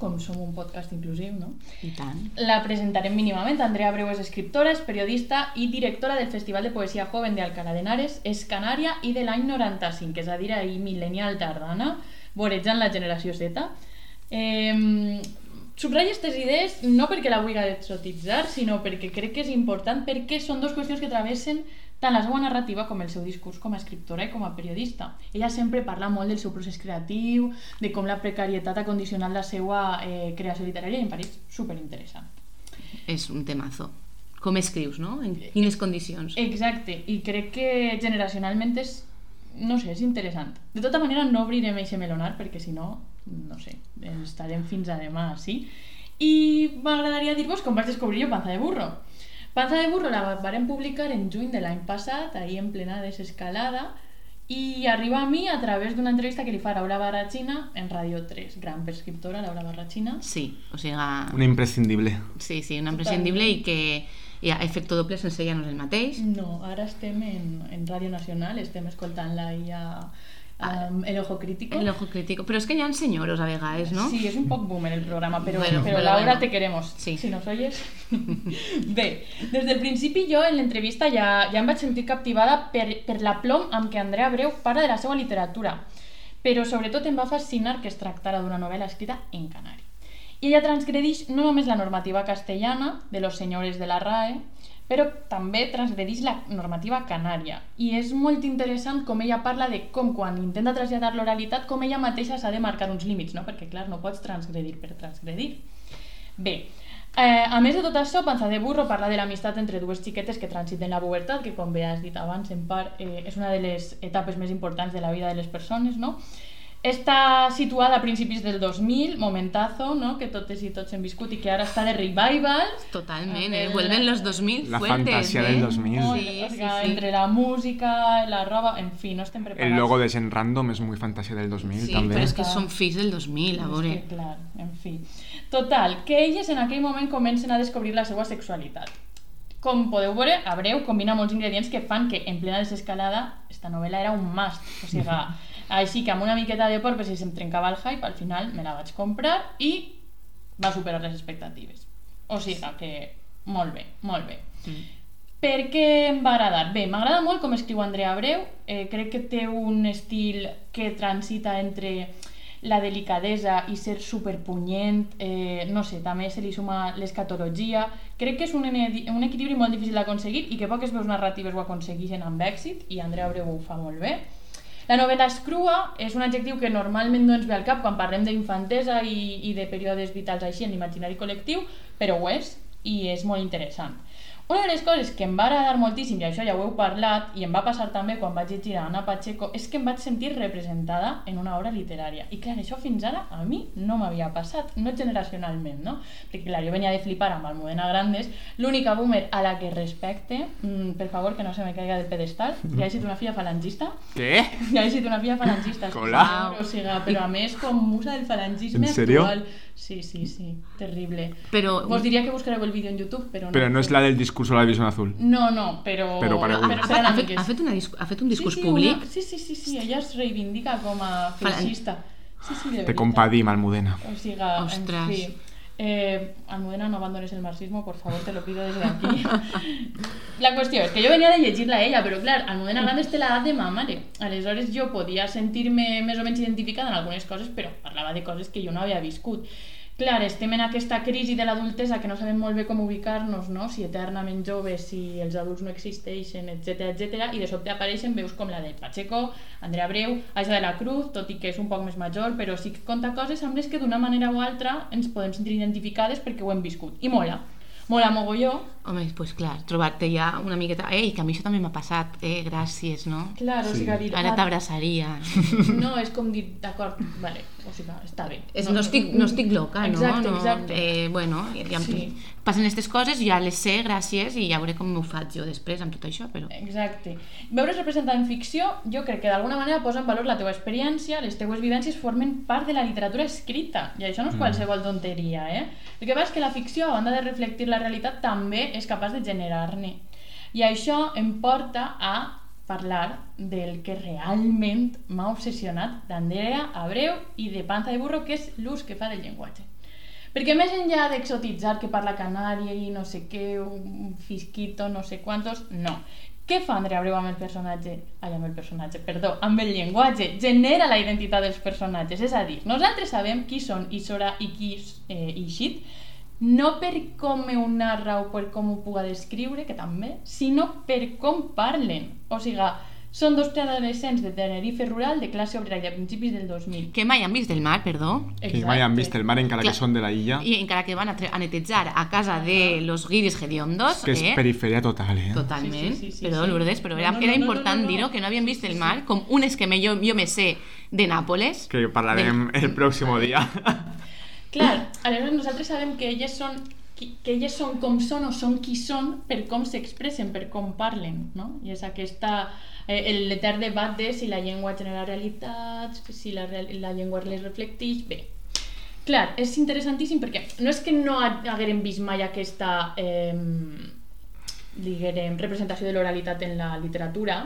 com som un podcast inclusiu, no?
I tant.
La presentarem mínimament. Andrea Abreu és escriptora, és periodista i directora del Festival de Poesia Joven de Alcalá de Henares, és canària i de l'any 95, és a dir, ahir millennial tardana, vorejant la generació Z. Eh, subratllo aquestes idees no perquè la vulgui exotitzar, sinó perquè crec que és important perquè són dues qüestions que travessen tant la seva narrativa com el seu discurs com a escriptora i com a periodista. Ella sempre parla molt del seu procés creatiu, de com la precarietat ha condicionat la seva eh, creació literària i em pareix superinteressant.
És un temazo. Com escrius, no? En quines condicions?
Exacte, i crec que generacionalment és, no sé, és interessant. De tota manera no obrirem eixe melonar perquè si no, no sé, estarem fins a demà, sí? I m'agradaria dir-vos com vaig descobrir jo Panza de Burro. Panza de Burro la varen publicar en juny de l'any passat, ahir en plena desescalada, i arriba a mi a través d'una entrevista que li fa Laura Barrachina en Radio 3, gran prescriptora Laura Barrachina.
Sí, o sigui...
Un imprescindible.
Sí, sí, una imprescindible i que hi ha efecte doble sense ja no és el mateix.
No, ara estem en, en Ràdio Nacional, estem escoltant-la i a, um, El Ojo Crítico.
El ojo crítico. Però és que hi ha senyoros a vegades, no?
Sí, és un poc boomer el programa, però,
Bueno,
però
pero
Laura,
bueno.
te queremos.
Sí.
Si nos oyes. [LAUGHS] Bé, des del principi jo en l'entrevista ja, ja em vaig sentir captivada per, per la plom amb què Andrea Breu parla de la seva literatura, però sobretot em va fascinar que es tractara d'una novel·la escrita en canari. I ella transgredix no només la normativa castellana de los señores de la RAE, però també transgredix la normativa canària. I és molt interessant com ella parla de com quan intenta traslladar l'oralitat, com ella mateixa s'ha de marcar uns límits, no? perquè clar, no pots transgredir per transgredir. Bé, eh, a més de tot això, Panza de Burro parla de l'amistat entre dues xiquetes que transiten la pubertat, que com bé has dit abans, en part eh, és una de les etapes més importants de la vida de les persones, no? Està situada a principis del 2000, momentazo, no? que totes i tots hem viscut i que ara està de revival.
Totalment,
A
eh? Vuelven los 2000
La
fuertes,
fantasía
eh?
del 2000.
Molt,
Sí, sí, sí.
Entre la música, la roba, en fi, no estem preparats.
El logo de Gen Random és muy fantasía del 2000
Sí,
també.
però és que són fills del 2000, a
És
veure.
que, clar, en fi. Total, que elles en aquell moment comencen a descobrir la seva sexualitat. Com podeu veure, Abreu combina molts ingredients que fan que en plena desescalada esta novel·la era un must. O sigui, [LAUGHS] així que amb una miqueta de por, pues, si se'm trencava el hype, al final me la vaig comprar i va superar les expectatives. O sigui que molt bé, molt bé.
Mm.
Per què em va agradar? Bé, m'agrada molt com escriu Andrea Abreu, eh, crec que té un estil que transita entre la delicadesa i ser superpunyent, eh, no sé, també se li suma l'escatologia. Crec que és un, un equilibri molt difícil d'aconseguir i que poques veus narratives ho aconsegueixen amb èxit i Andrea Abreu ho fa molt bé. La novel·la és crua, és un adjectiu que normalment no ens ve al cap quan parlem d'infantesa i, i de períodes vitals així en l'imaginari col·lectiu, però ho és i és molt interessant. Una de les coses que em va agradar moltíssim, i això ja ho heu parlat, i em va passar també quan vaig llegir a Anna Pacheco, és que em vaig sentir representada en una obra literària. I clar, això fins ara a mi no m'havia passat, no generacionalment, no? Perquè clar, jo venia de flipar amb Almudena Grandes, l'única boomer a la que respecte, mm, per favor que no se me caiga del pedestal, [LAUGHS] ja he sigut una filla falangista,
Què?
ja he sigut una filla falangista.
Hola.
O sigui, però a més com musa del falangisme
¿En serio?
actual. Sí, sí, sí, terrible.
Però-
Vos diria que buscareu el vídeo en YouTube, però no.
Però no és la del discurso de la visión azul.
No, no, però...
Però paregut.
però
Ha,
seran
ha, fet,
amigues.
ha, fet una, dis- ha fet un discurs
sí, sí,
públic
Una... Sí, sí, sí, sí, ella es reivindica com a feixista. Sí, sí, de
Te
veritat.
compadim, Almudena.
O sigui,
Ostres.
en fi. Eh, Almudena, no abandones el marxismo, por favor, te lo pido desde aquí. [LAUGHS] La qüestió és que jo venia de llegir-la a ella, però clar, Almudena Grandes té l'edat de ma mare. Aleshores jo podia sentir-me més o menys identificada en algunes coses, però parlava de coses que jo no havia viscut. Clar, estem en aquesta crisi de l'adultesa que no sabem molt bé com ubicar-nos, no? si eternament joves, si els adults no existeixen, etc etc. i de sobte apareixen veus com la de Pacheco, Andrea Breu, Aisa de la Cruz, tot i que és un poc més major, però sí que conta coses amb les que d'una manera o altra ens podem sentir identificades perquè ho hem viscut. I mola. Mola mogolló.
Home, doncs pues clar, trobar-te ja una miqueta... Ei, que a mi això també m'ha passat, eh, gràcies, no?
Clar, o sigui, dir,
Ara t'abraçaria.
No, és com dir, d'acord, vale, o sigui, està bé.
És, no, estic, no estic loca,
exacte,
no? no
Exacte,
Eh, bueno, ja,
Sí.
passen aquestes coses, ja les sé, gràcies, i ja veuré com m'ho faig jo després amb tot això, però...
Exacte. Veure's representat en ficció, jo crec que d'alguna manera posa en valor la teva experiència, les teues vivències formen part de la literatura escrita, i això no és
Mm.
qualsevol tonteria, eh? El que passa és que la ficció, a banda de reflectir la realitat, també és capaç de generar-ne. I això em porta a parlar del que realment m'ha obsessionat d'Andrea Abreu i de Panza de Burro, que és l'ús que fa del llenguatge. Perquè més enllà d'exotitzar que parla canària i no sé què, un fisquito, no sé quantos, no. Què fa Andrea Abreu amb el personatge? Ai, amb el personatge, perdó, amb el llenguatge. Genera la identitat dels personatges. És a dir, nosaltres sabem qui són Isora i qui és eh, Ixit, no per com ho narra o per com ho puga descriure, que també, sinó per com parlen. O sigui, són dos preadolescents de Tenerife rural de classe obrera i a principis del 2000.
Que mai han vist el mar, perdó.
Que mai han vist el mar encara
Clar.
que són de la illa.
I encara que van a, a netejar a casa de los guiris hediondos,
Que és
eh?
periferia total, eh?
Totalment.
Sí, sí, sí, sí,
Perdó,
sí.
Lourdes, però era,
No, no,
era
no, no,
important
no, no.
dir-ho, que no havien vist el mar, com un és que me, jo, jo me sé de Nàpoles.
Que parlarem el pròximo dia. [LAUGHS]
Clar, aleshores nosaltres sabem que elles són que elles són com són o són qui són per com s'expressen, per com parlen, no? I és aquesta, eh, l'etern debat de si la llengua genera realitats, si la, la llengua les reflecteix, bé. Clar, és interessantíssim perquè no és que no ha- haguérem vist mai aquesta eh, diguérem, representació de l'oralitat en la literatura,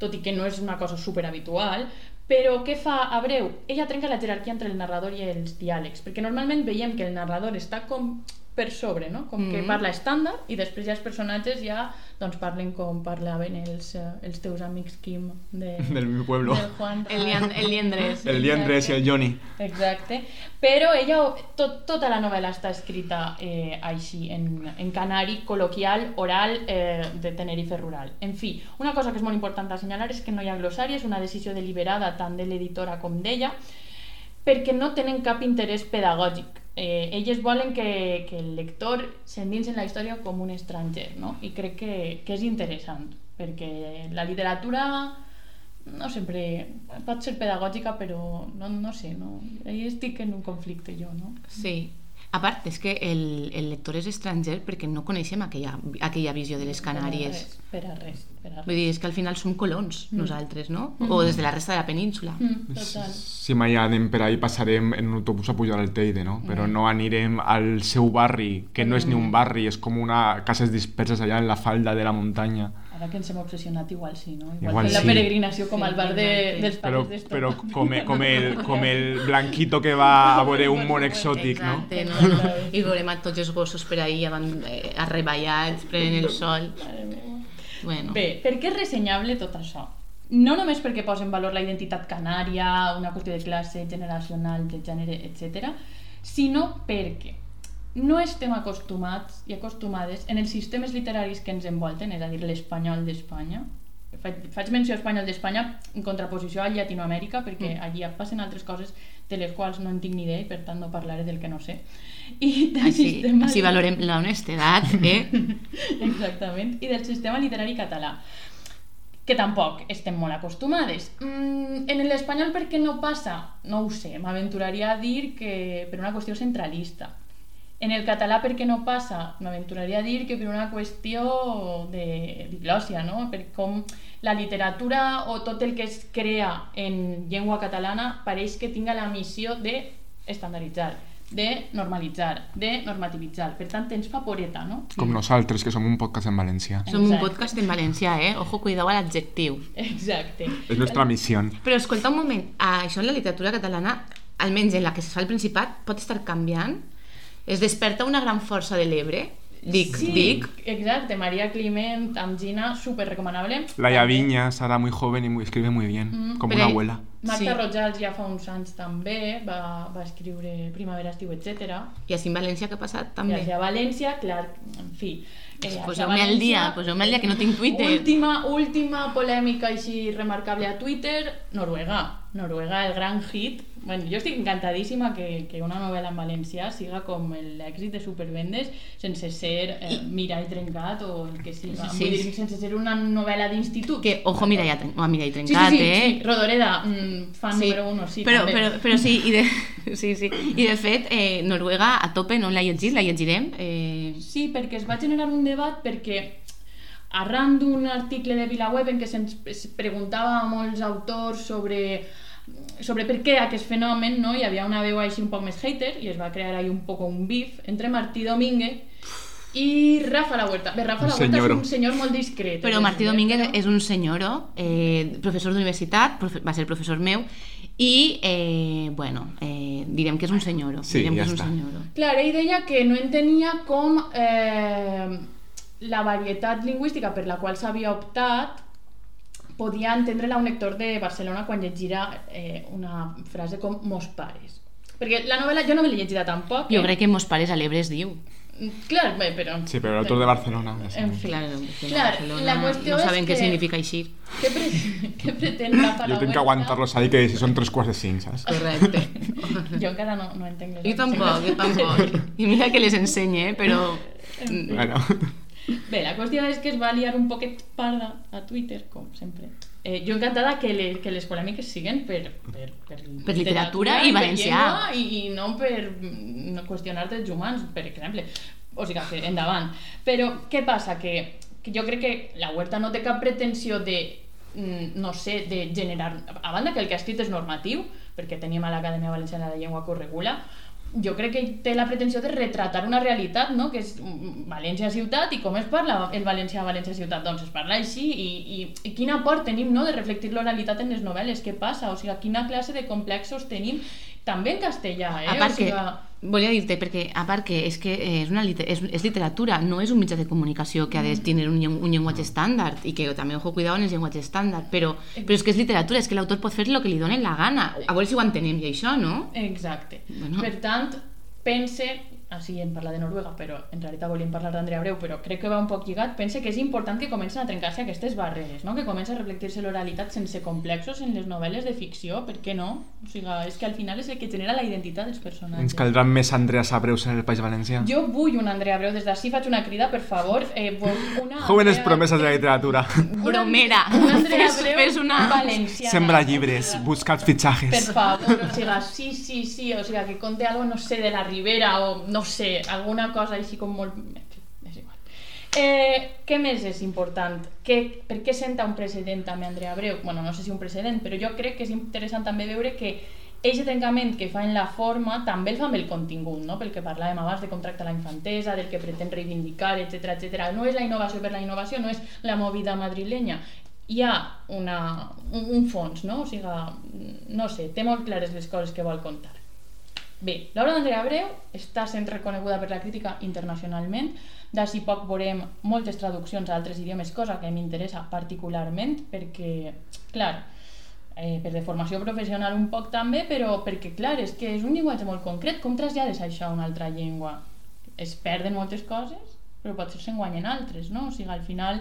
tot i que no és una cosa super habitual, però què fa Abreu? Ella trenca la jerarquia entre el narrador i els diàlegs, perquè normalment veiem que el narrador està com per sobre, no? Com que
Mhm.
parla estàndard i després ja els personatges ja doncs parlen com parlaven els, eh, els teus amics Kim de, [LAUGHS]
Del meu pueblo.
del Juan
El, lian, el liendres. [LAUGHS]
El Liendres i el Johnny.
Exacte. Però ella, tot, tota la novel·la està escrita eh, així, en, en canari, col·loquial, oral, eh, de Tenerife rural. En fi, una cosa que és molt important assenyalar és que no hi ha glossari, és una decisió deliberada tant de l'editora com d'ella, perquè no tenen cap interès pedagògic. Eh, elles volen que, que el lector s'endinsi en la història com un estranger, no? I crec que, que és interessant, perquè la literatura no sempre pot ser pedagògica, però no, no sé, no? Ahí estic en un conflicte jo, no?
Sí. A part, és que el, el lector és estranger perquè no coneixem aquella, aquella visió de les Canàries.
Per a res, per a res.
Vull dir, és que al final som colons,
Mm.
nosaltres, no?
Mm.
O des de la resta de la península.
Mm, total.
Si mai anem per ahí passarem en un autobús a pujar al Teide, no? Però
Mm.
no anirem al seu barri, que no és ni un barri, és com una cases disperses allà en la falda de la muntanya.
Ara que ens hem obsessionat, igual sí, no? Igual,
Igual
fer la
sí.
peregrinació com
Sí,
al bar de,
exacte.
dels
Però,
pares d'esto.
però com, com, el, [LAUGHS] com el blanquito que va a veure un món exòtic, no?
Exacte, no? no? I veurem a tots els gossos per ahí avant, eh, arreballats, prenent el sol. Bueno,
Bé, per què és ressenyable tot això? No només perquè posa en valor la identitat canària, una qüestió de classe, generacional, de gènere, etc, sinó perquè no estem acostumats i acostumades en els sistemes literaris que ens envolten, és a dir, l'espanyol d'Espanya, faig, faig menció a espanyol d'Espanya en contraposició a Llatinoamèrica, perquè
Mm.
allí passen altres coses de les quals no en tinc ni idea i per tant no parlaré del que no sé. I del
Així,
sistema
així valorem la honestedat, eh? [LAUGHS]
Exactament. I del sistema literari català que tampoc estem molt acostumades. Mm, en l'espanyol per què no passa? No ho sé, m'aventuraria a dir que per una qüestió centralista. En el català per què no passa? M'aventuraria a dir que per una qüestió de diglòsia, no? Per com la literatura o tot el que es crea en llengua catalana pareix que tinga la missió de estandarditzar, de normalitzar, de normativitzar. Per tant, ens fa poreta, no?
Com nosaltres, que som un podcast en valencià.
Som un podcast en valencià, eh? Ojo, cuidao a l'adjectiu.
Exacte.
És nostra missió.
Però escolta un moment, ah, això en la literatura catalana, almenys en la que se fa al Principat, pot estar canviant? Es desperta una gran força de l'Ebre? Dic,
sí,
dic.
Exacte, María Climent, amb Gina, súper recomanable.
Laia Viñas, ahora muy joven y muy, escribe muy bien,
Mm,
como una abuela.
Marta
Sí.
Rojals ja fa uns anys també va, va escriure Primavera, Estiu, etc.
I així en València què ha passat
I
també?
a València, clar, en fi. Eh,
Poseu-me
hacia
al dia, poseu-me al dia que no tinc Twitter.
Última, última polèmica així remarcable a Twitter, Noruega. Noruega, el gran hit. Bueno, jo estic encantadíssima que, que una novel·la en valencià siga com l'èxit de Supervendes sense ser eh, Mirall Trencat o el que siga.
Sí,
Vull
sí.
dir, sense ser una novel·la d'institut.
Que, ojo, mira, ja, oh, mira, i
Sí,
trencat,
sí, sí,
eh?
sí. Rodoreda, mm, fan
Sí,
número uno, sí,
però,
també.
però, però sí, i de, [LAUGHS] sí, sí. I de fet, eh, Noruega a tope no l'ha llegit, la llegirem. Eh,
Sí, perquè es va generar un debat perquè arran d'un article de VilaWeb en què se'ns preguntava a molts autors sobre sobre per què aquest fenomen, no? hi havia una veu així un poc més hater i es va crear ahí un poc un bif entre Martí Domínguez i Rafa La Huerta. Bé, Rafa La Huerta
senyoro.
és un senyor molt discret.
Però
és
Martí Domínguez
però-
és un senyoro, eh, professor d'universitat, profe va ser professor meu, i, eh, bueno, eh, direm que és un senyoro.
Sí,
direm
ja
que és
està.
un senyoro.
Clar, ell deia que no entenia com eh, la varietat lingüística per la qual s'havia optat podia entendre-la un lector de Barcelona quan llegira eh, una frase com mos pares. Perquè la novel·la jo no me l'he llegida tampoc.
Jo
eh?
crec que mos pares a l'Ebre es diu.
Clar, bé, però...
Sí, però l'autor de Barcelona. ja
En fi.
Clar, que
Clar,
Barcelona
la qüestió
no
és
saben què
que-
significa així.
Què, pre [LAUGHS] què pretén Rafa
Jo
La
tinc que aguantar-los ahí que si són tres quarts de cinc, saps?
Correcte.
Jo encara no, no entenc les
jo tampoc, jo tampoc. I mira que les ensenye, eh, però...
Bueno,
Bé, la qüestió és que es va liar un poquet parda a Twitter, com sempre. Eh, jo encantada que, le, que les polèmiques siguen per, per, per,
Per literatura i valencià.
i, i no per no qüestionar drets humans, per exemple. O sigui que endavant. Però què passa? Que, que jo crec que la Huerta no té cap pretensió de mm, no sé, de generar... A banda que el que ha escrit és normatiu, perquè tenim a l'Acadèmia Valenciana de Llengua que ho regula, jo crec que té la pretensió de retratar una realitat, no? que és mm, València ciutat, i com es parla el valencià a València ciutat? Doncs es parla així, i, i, i quin aport tenim no? de reflectir l'oralitat en les novel·les, què passa? O sigui, quina classe de complexos tenim també en castellà, eh?
A part
o sigui,
que, volia dir-te, perquè a part que és que és, una, liter- és, és literatura, no és un mitjà de comunicació que ha de tenir un, un llenguatge estàndard i que també, ojo, cuidado en els llenguatges estàndard, però, però és que és literatura, és que l'autor pot fer el que li doni la gana. A veure si ho entenem, i això, no?
Exacte.
Bueno.
Per tant, pense, així en parlar de Noruega, però en realitat volíem parlar d'Andrea Breu, però crec que va un poc lligat, pense que és important que comencen a trencar-se aquestes barreres, no? que comença a reflectir-se l'oralitat sense complexos en les novel·les de ficció, per què no? O sigui, és que al final és el que genera la identitat dels personatges.
ens caldran més Andreas Abreus en el País Valencià.
Jo vull una Andrea Breu, des d'ací faig una crida, per favor, eh, una [LAUGHS]
Jóvenes
Andrea-
promesas de la literatura.
Bromera.
Una Andrea [LAUGHS]
Fes-
Breu
fes una-
valenciana.
Sembra llibres, buscad
Per
fitxajes.
favor, o sigui, sí, sí, sí, o sigui, que conte algo, no sé, de la Ribera o no sé, alguna cosa així com molt... En fi, és igual. Eh, què més és important? Que, per què senta un precedent també Andrea Breu? Bueno, no sé si un precedent, però jo crec que és interessant també veure que aquest trencament que fa en la forma també el fa amb el contingut, no? pel que parlàvem abans de com tracta la infantesa, del que pretén reivindicar, etc etc. No és la innovació per la innovació, no és la movida madrilenya. Hi ha una, un, un fons, no? O sigui, no sé, té molt clares les coses que vol contar. Bé, l'obra d'Andrea Breu està sent reconeguda per la crítica internacionalment. D'ací poc veurem moltes traduccions a altres idiomes, cosa que m'interessa particularment perquè, clar, eh, per de formació professional un poc també, però perquè, clar, és que és un llenguatge molt concret. Com trasllades això a una altra llengua? Es perden moltes coses, però potser se'n guanyen altres, no? O sigui, al final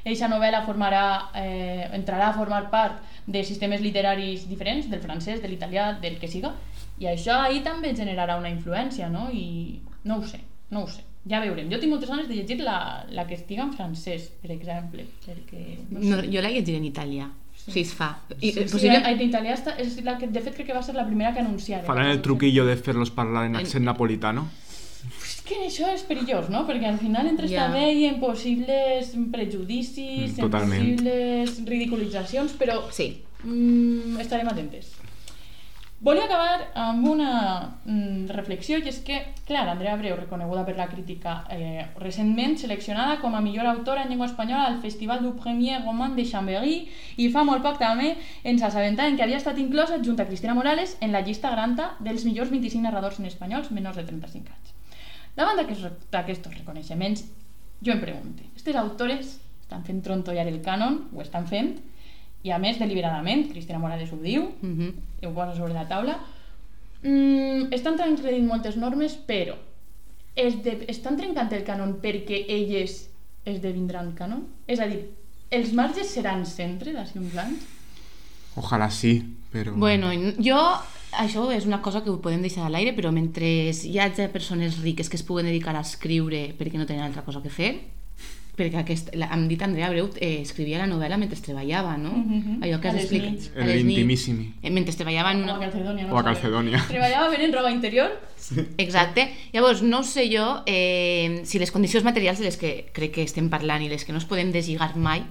Eixa novel·la formarà, eh, entrarà a formar part de sistemes literaris diferents, del francès, de l'italià, del que siga, i això ahir també generarà una influència, no? I no ho sé, no ho sé. Ja veurem. Jo tinc moltes ganes de llegir la, la que estigui en francès, per exemple, perquè... No sé.
No, jo la llegiré en italià, sí. si es fa. I,
Sí,
eh,
sí,
possible...
en italià està, és la que, de fet crec que va ser la primera que anunciaré.
Faran el truquillo de fer-los parlar en accent napolitano.
És que això és perillós, no? Perquè al final entres
Ja.
també i en possibles prejudicis,
Mm,
en possibles ridiculitzacions, però
Sí.
mm, estarem atentes. Volia acabar amb una mm, reflexió i és que, clar, Andrea Abreu, reconeguda per la crítica, eh, recentment seleccionada com a millor autora en llengua espanyola al Festival du Premier Roman de Chambéry i fa molt poc també ens assabentàvem que havia estat inclosa junt a Cristina Morales en la llista granta dels millors 25 narradors en espanyols menors de 35 anys. Davant d'aquests reconeixements, jo em pregunto, aquestes autores estan fent trontollar el cànon, ho estan fent, i a més deliberadament, Cristina Morales ho diu,
Mhm.
ho posa sobre la taula, mm, estan transgredint moltes normes, però es de, estan trencant el cànon perquè elles esdevindran cànon? És a dir, els marges seran centre d'ací uns anys?
Ojalá sí, però...
Bueno, jo, això és una cosa que ho podem deixar a l'aire, però mentre hi hagi persones riques que es puguen dedicar a escriure perquè no tenen altra cosa que fer, perquè aquest, la, em dit Andrea Breu eh, escrivia la novel·la mentre treballava, no?
Mhm.
Allò que has explicat.
nits.
En l'Intimissimi.
Eh, mentre treballava en
O
una...
a Calcedonia, no?
O a Calcedonia.
Treballava venent roba interior?
Exacte. Llavors, no sé jo eh, si les condicions materials de les que crec que estem parlant i les que no es poden deslligar mai,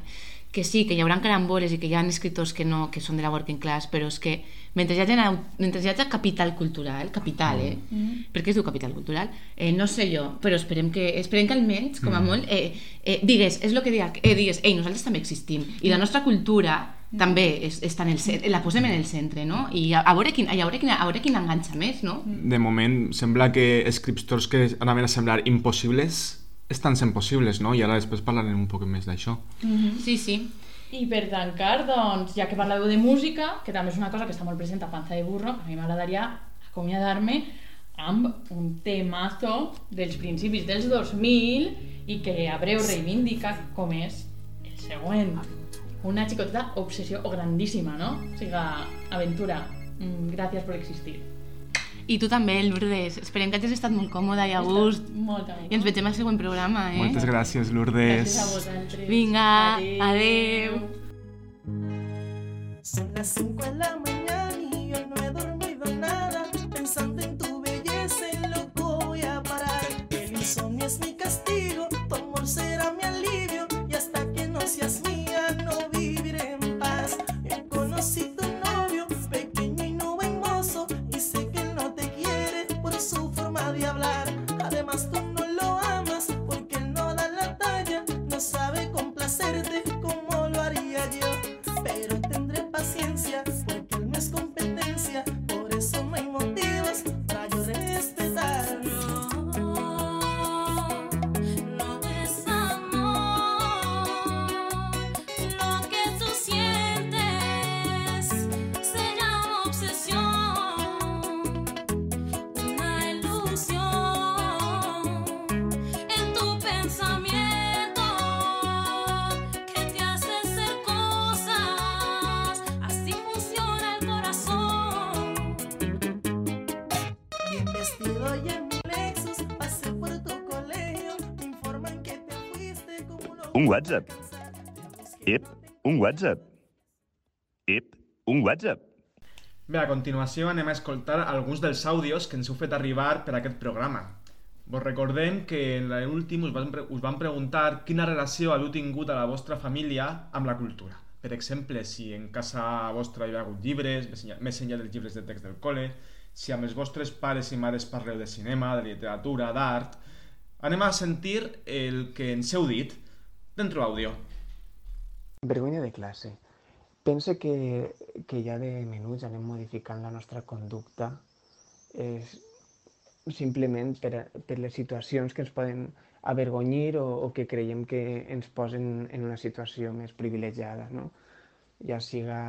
que sí, que hi haurà caramboles i que hi ha escriptors que no, que són de la working class, però és que mentre hi hagi, mentre hi hagi capital cultural, capital, eh?
Mm.
Per què es diu capital cultural? Eh, no sé jo, però esperem que, esperem que almenys, com a
Mm.
molt, eh, eh, digues, és el que dic, eh, digues, ei, nosaltres també existim, i la nostra cultura també és, està en el centre, la posem en el centre, no? I a, a veure quin, a veure quin, a veure quin enganxa més, no?
De moment sembla que escriptors que anaven a semblar impossibles estan sent possibles, no? I ara després parlarem un poc més d'això.
Sí, sí.
I per tancar, doncs, ja que parleu de música, que també és una cosa que està molt present a Panza de Burro, a mi m'agradaria acomiadar-me amb un temazo dels principis dels 2000 i que Abreu reivindica com és el següent. Una xicoteta obsessió grandíssima, no? O sigui, aventura, mm, gràcies per existir.
I tu també, Lourdes. Esperem que hagis estat molt còmoda i a gust.
Molt a gust.
I ens veiem al següent programa, eh?
Moltes gràcies, Lourdes.
Gràcies a vosaltres.
Vinga,
Adéu.
adeu.
Son las 5 de la mañana
WhatsApp. Ep, un WhatsApp. Ep, un WhatsApp.
Bé, a continuació anem a escoltar alguns dels àudios que ens heu fet arribar per aquest programa. Vos recordem que en l'últim us, van us van preguntar quina relació heu tingut a la vostra família amb la cultura. Per exemple, si en casa vostra hi ha hagut llibres, més enllà dels llibres de text del col·le, si amb els vostres pares i mares parleu de cinema, de literatura, d'art... Anem a sentir el que ens heu dit dentro àudio.
Vergonya de classe. Pense que, que ja de menuts anem modificant la nostra conducta eh, simplement per, a- per les situacions que ens poden avergonyir o, o que creiem que ens posen en una situació més privilegiada, no? Ja siga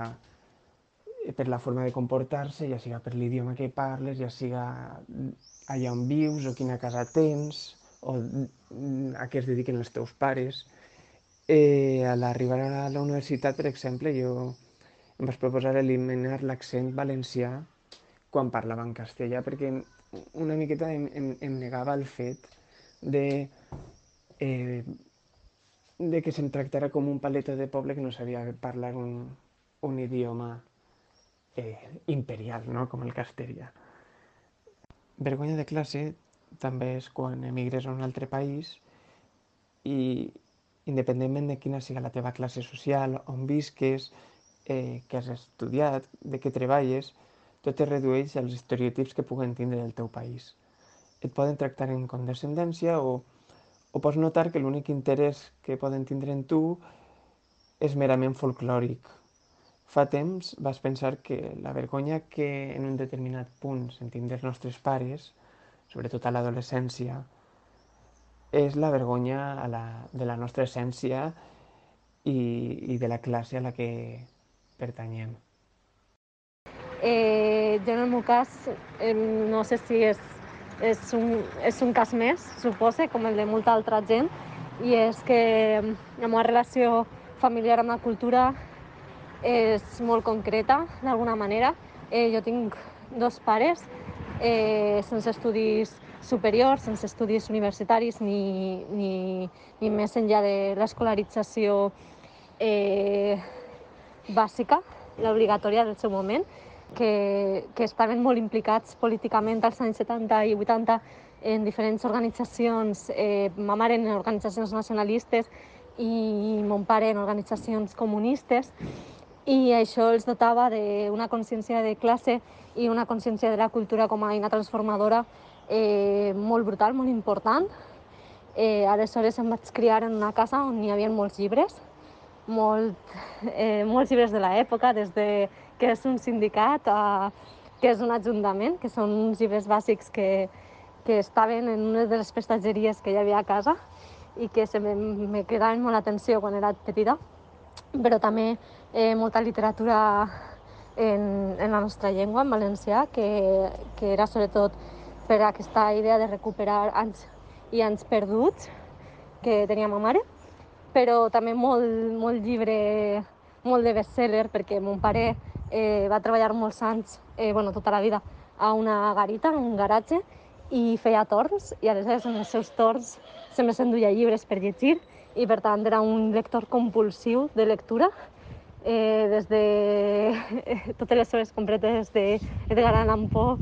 per la forma de comportar-se, ja siga per l'idioma que parles, ja siga allà on vius o quina casa tens o a què es dediquen els teus pares. Eh, a l'arribar a la universitat, per exemple, jo em vaig proposar eliminar l'accent valencià quan parlava en castellà, perquè una miqueta em, em, em negava el fet de, eh, de que se'm tractara com un paleto de poble que no sabia parlar un, un idioma eh, imperial, no? com el castellà. Vergonya de classe també és quan emigres a un altre país i independentment de quina siga la teva classe social, on visques, eh, què has estudiat, de què treballes, tot es redueix als estereotips que puguen tindre del teu país. Et poden tractar en condescendència o, o pots notar que l'únic interès que poden tindre en tu és merament folclòric. Fa temps vas pensar que la vergonya que en un determinat punt sentim dels nostres pares, sobretot a l'adolescència, és la vergonya a la, de la nostra essència i, i de la classe a la que pertanyem.
Eh, jo en el meu cas eh, no sé si és, és, un, és un cas més, supose, com el de molta altra gent, i és que la meva relació familiar amb la cultura és molt concreta, d'alguna manera. Eh, jo tinc dos pares eh, sense estudis superiors, sense estudis universitaris ni, ni, ni més enllà de l'escolarització eh, bàsica, l'obligatòria del seu moment, que, que estaven molt implicats políticament als anys 70 i 80 en diferents organitzacions, eh, ma mare en organitzacions nacionalistes i mon pare en organitzacions comunistes, i això els dotava d'una consciència de classe i una consciència de la cultura com a eina transformadora eh, molt brutal, molt important. Eh, aleshores em vaig criar en una casa on hi havia molts llibres, molt, eh, molts llibres de l'època, des de que és un sindicat a que és un ajuntament, que són uns llibres bàsics que, que estaven en una de les prestatgeries que hi havia a casa i que se me, me cridaven molt l'atenció quan era petita, però també eh, molta literatura en, en la nostra llengua, en valencià, que, que era sobretot per aquesta idea de recuperar anys i anys perduts que tenia ma mare, però també molt, molt llibre, molt de bestseller, perquè mon pare eh, va treballar molts anys, eh, bueno, tota la vida, a una garita, un garatge, i feia torns, i aleshores en els seus torns sempre s'enduia llibres per llegir, i per tant era un lector compulsiu de lectura, eh, des de [LAUGHS] totes les hores completes d'Edgar Allan Poe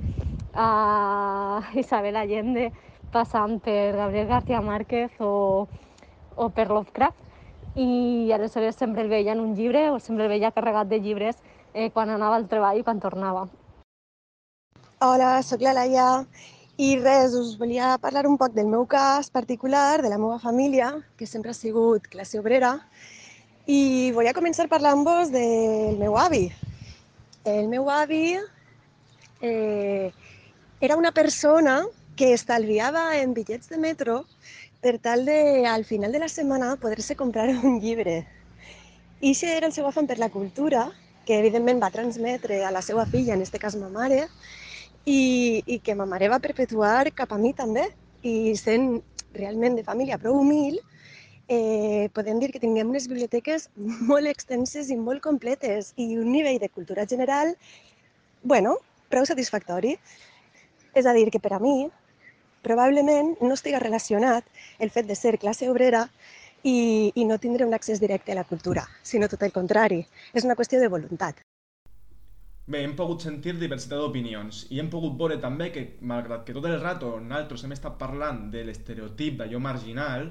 a Isabel Allende, passant per Gabriel García Márquez o, o per Lovecraft. I aleshores sempre el veia en un llibre o sempre el veia carregat de llibres eh, quan anava al treball i quan tornava.
Hola, sóc la Laia i res, us volia parlar un poc del meu cas particular, de la meva família, que sempre ha sigut classe obrera, i volia començar parlant-vos del meu avi. El meu avi eh, era una persona que estalviava en bitllets de metro per tal de, al final de la setmana, poder-se comprar un llibre. I això era el seu afant per la cultura, que evidentment va transmetre a la seva filla, en aquest cas ma mare, i, i que ma mare va perpetuar cap a mi també. I sent realment de família prou humil, eh, podem dir que tinguem unes biblioteques molt extenses i molt completes i un nivell de cultura general, bueno, prou satisfactori. És a dir, que per a mi probablement no estiga relacionat el fet de ser classe obrera i, i no tindre un accés directe a la cultura, sinó tot el contrari. És una qüestió de voluntat.
Bé, hem pogut sentir diversitat d'opinions i hem pogut veure també que, malgrat que tot el rato nosaltres hem estat parlant de l'estereotip d'allò marginal,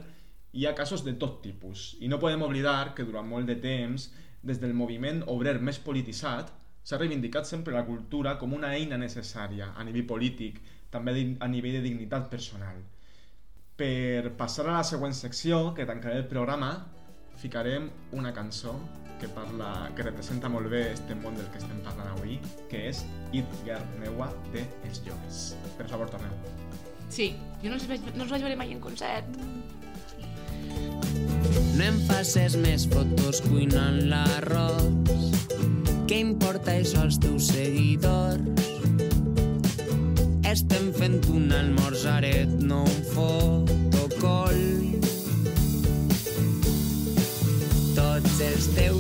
hi ha casos de tot tipus. I no podem oblidar que durant molt de temps, des del moviment obrer més polititzat, s'ha reivindicat sempre la cultura com una eina necessària a nivell polític, també a nivell de dignitat personal. Per passar a la següent secció, que tancaré el programa, ficarem una cançó que parla, que representa molt bé este món del que estem parlant avui, que és It Girl Meua de Els Joves. Per favor, torneu.
Sí, jo no els, vaig, no els vaig veure mai en concert.
No em facis més fotos cuinant l'arròs. Què importa això als teus seguidors? Estem fent un almorzaret, no un fotocol.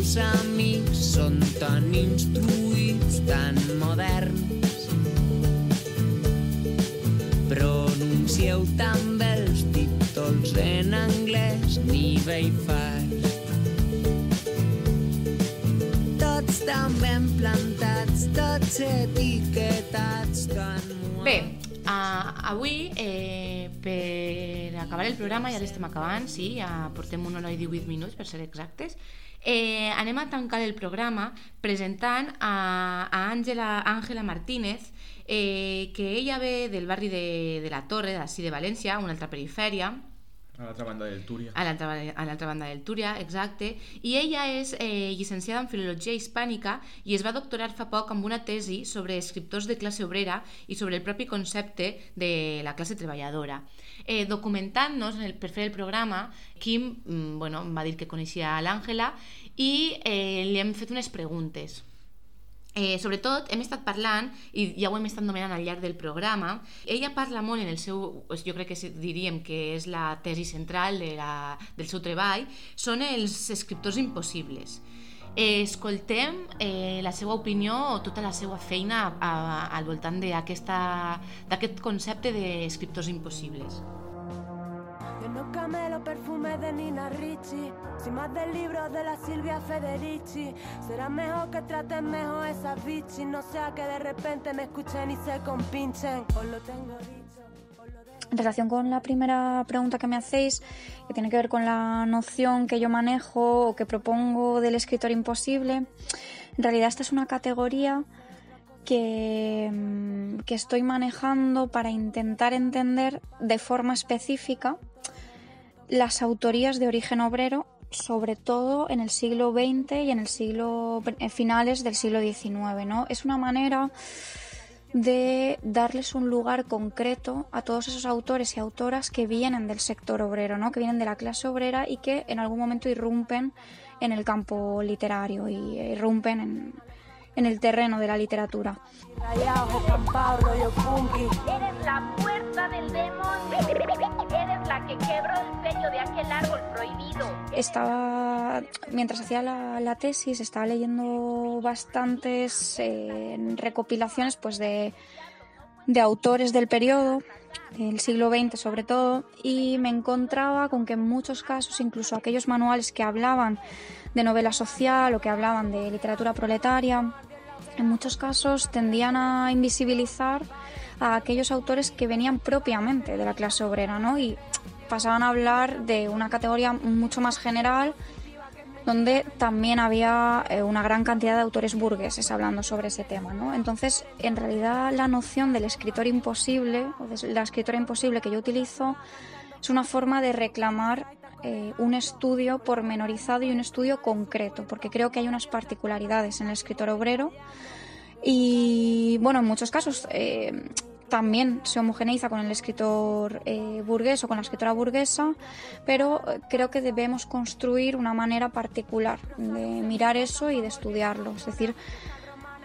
teus amics són tan instruïts, tan moderns. Pronuncieu també els títols en anglès, nivell fas. Tots tan ben plantats, tots etiquetats, tan
Bé, uh, avui, eh, per acabar el programa, ja l'estem acabant, sí, ja portem una hora i 18 minuts, per ser exactes, eh, anem a tancar el programa presentant a, a Àngela Àngela Martínez, eh, que ella ve del barri de, de la Torre, d'ací de València, una altra perifèria,
A l'altra banda del Túria.
a l'altra banda del Túria, exacte, i ella és eh, llicenciada en Filologia Hispànica i es va doctorar fa poc amb una tesi sobre escriptors de classe obrera i sobre el propi concepte de la classe treballadora. Eh, documentant-nos per fer el programa, Kim mm, bueno, va dir que coneixia l'Àngela i eh, li hem fet unes preguntes. Eh, sobretot hem estat parlant, i ja ho hem estat nomenant al llarg del programa, ella parla molt en el seu, jo crec que diríem que és la tesi central de la, del seu treball, són els escriptors impossibles. Eh, escoltem eh, la seva opinió o tota la seva feina a, a, al voltant d'aquest concepte d'escriptors impossibles.
Yo no camelo perfume de Nina Ricci, sin más del libro de la Silvia Federici. Será mejor que traten mejor esas bichis, no sea que de repente me escuchen y se compinchen. Os lo tengo dicho.
En relación con la primera pregunta que me hacéis, que tiene que ver con la noción que yo manejo o que propongo del escritor imposible, en realidad esta es una categoría que, mm, que estoy manejando para intentar entender de forma específica las autorías de origen obrero, sobre todo en el siglo XX y en el siglo finales del siglo XIX, ¿no? Es una manera de darles un lugar concreto a todos esos autores y autoras que vienen del sector obrero, ¿no? que vienen de la clase obrera y que en algún momento irrumpen en el campo literario y irrumpen en, en el terreno de la literatura.
Rayado, campao, rollo funky.
Eres la fuerza del demonio. Eres la que quebró el sello de aquel árbol prohibido.
Estaba, mientras hacía la, la tesis, estaba leyendo bastantes eh, recopilaciones pues de, de autores del periodo, del siglo XX sobre todo, y me encontraba con que en muchos casos, incluso aquellos manuales que hablaban de novela social o que hablaban de literatura proletaria, en muchos casos tendían a invisibilizar a aquellos autores que venían propiamente de la clase obrera, ¿no? Y pasaban a hablar de una categoría mucho más general donde también había eh, una gran cantidad de autores burgueses hablando sobre ese tema, ¿no? Entonces, en realidad la noción del escritor imposible o de la escritora imposible que yo utilizo es una forma de reclamar eh, un estudio pormenorizado y un estudio concreto, porque creo que hay unas particularidades en el escritor obrero y, bueno, en muchos casos eh, también se homogeneiza con el escritor eh, burgués o con la escritora burguesa, pero creo que debemos construir una manera particular de mirar eso y de estudiarlo. Es decir,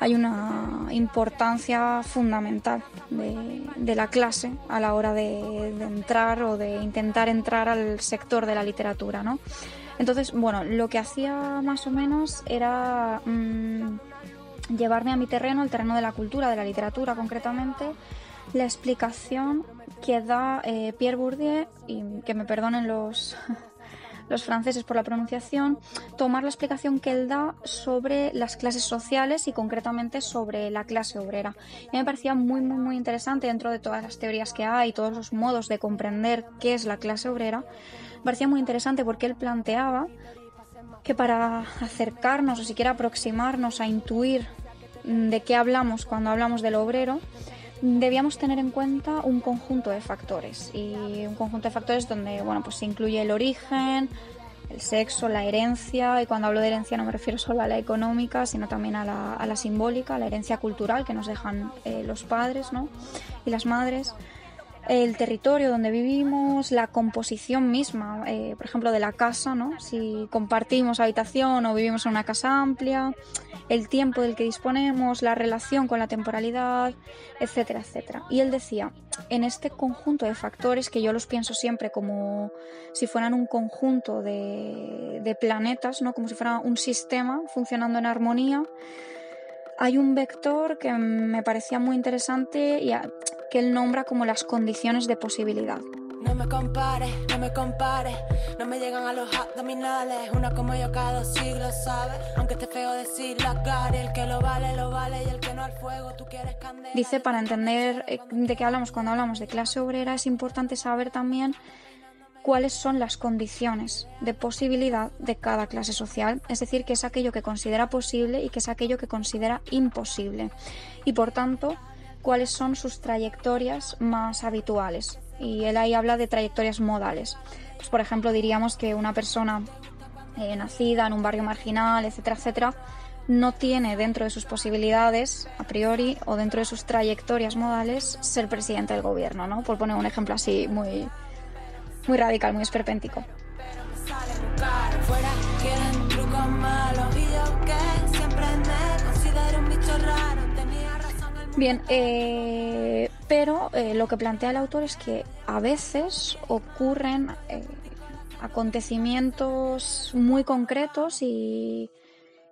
hay una importancia fundamental de, la clase a la hora de, de entrar o de intentar entrar al sector de la literatura, ¿no? Entonces, bueno, lo que hacía más o menos era mm, llevarme a mi terreno, el terreno de la cultura, de la literatura concretamente, la explicación que da eh, Pierre Bourdieu, y que me perdonen los, los franceses por la pronunciación, tomar la explicación que él da sobre las clases sociales y concretamente sobre la clase obrera. Y me parecía muy, muy, muy interesante dentro de todas las teorías que hay, todos los modos de comprender qué es la clase obrera. Me parecía muy interesante porque él planteaba que para acercarnos o siquiera aproximarnos a intuir mm, de qué hablamos cuando hablamos del obrero, debíamos tener en cuenta un conjunto de factores y un conjunto de factores donde bueno pues se incluye el origen el sexo la herencia y cuando hablo de herencia no me refiero solo a la económica sino también a la, a la simbólica la herencia cultural que nos dejan eh, los padres ¿no? y las madres el territorio donde vivimos, la composición misma, eh, por ejemplo, de la casa, ¿no? Si compartimos habitación o vivimos en una casa amplia, el tiempo del que disponemos, la relación con la temporalidad, etcétera, etcétera. Y él decía, en este conjunto de factores, que yo los pienso siempre como si fueran un conjunto de, de planetas, ¿no? Como si fuera un sistema funcionando en armonía, hay un vector que me parecía muy interesante y que él nombra como las condiciones de posibilidad.
No me compares, no me compares, no me llegan a los abdominales. Una como yo cada dos siglos, ¿sabes? Aunque esté feo decir la cara, el que lo vale, lo vale y el que no al fuego, tú quieres candela.
Dice, para entender eh, de qué hablamos cuando hablamos de clase obrera, es importante saber también cuáles son las condiciones de posibilidad de cada clase social, es decir, qué es aquello que considera posible y qué es aquello que considera imposible. Y por tanto, cuáles son sus trayectorias más habituales. Y él ahí habla de trayectorias modales. Pues, por ejemplo, diríamos que una persona eh, nacida en un barrio marginal, etcétera, etcétera, no tiene dentro de sus posibilidades, a priori, o dentro de sus trayectorias modales, ser presidente del gobierno, ¿no? Por poner un ejemplo así muy, muy radical, muy esperpéntico.
Fuera quieren trucos malos y yo que siempre me considero un bicho raro.
Bien, eh, pero eh, lo que plantea el autor es que a veces ocurren eh, acontecimientos muy concretos y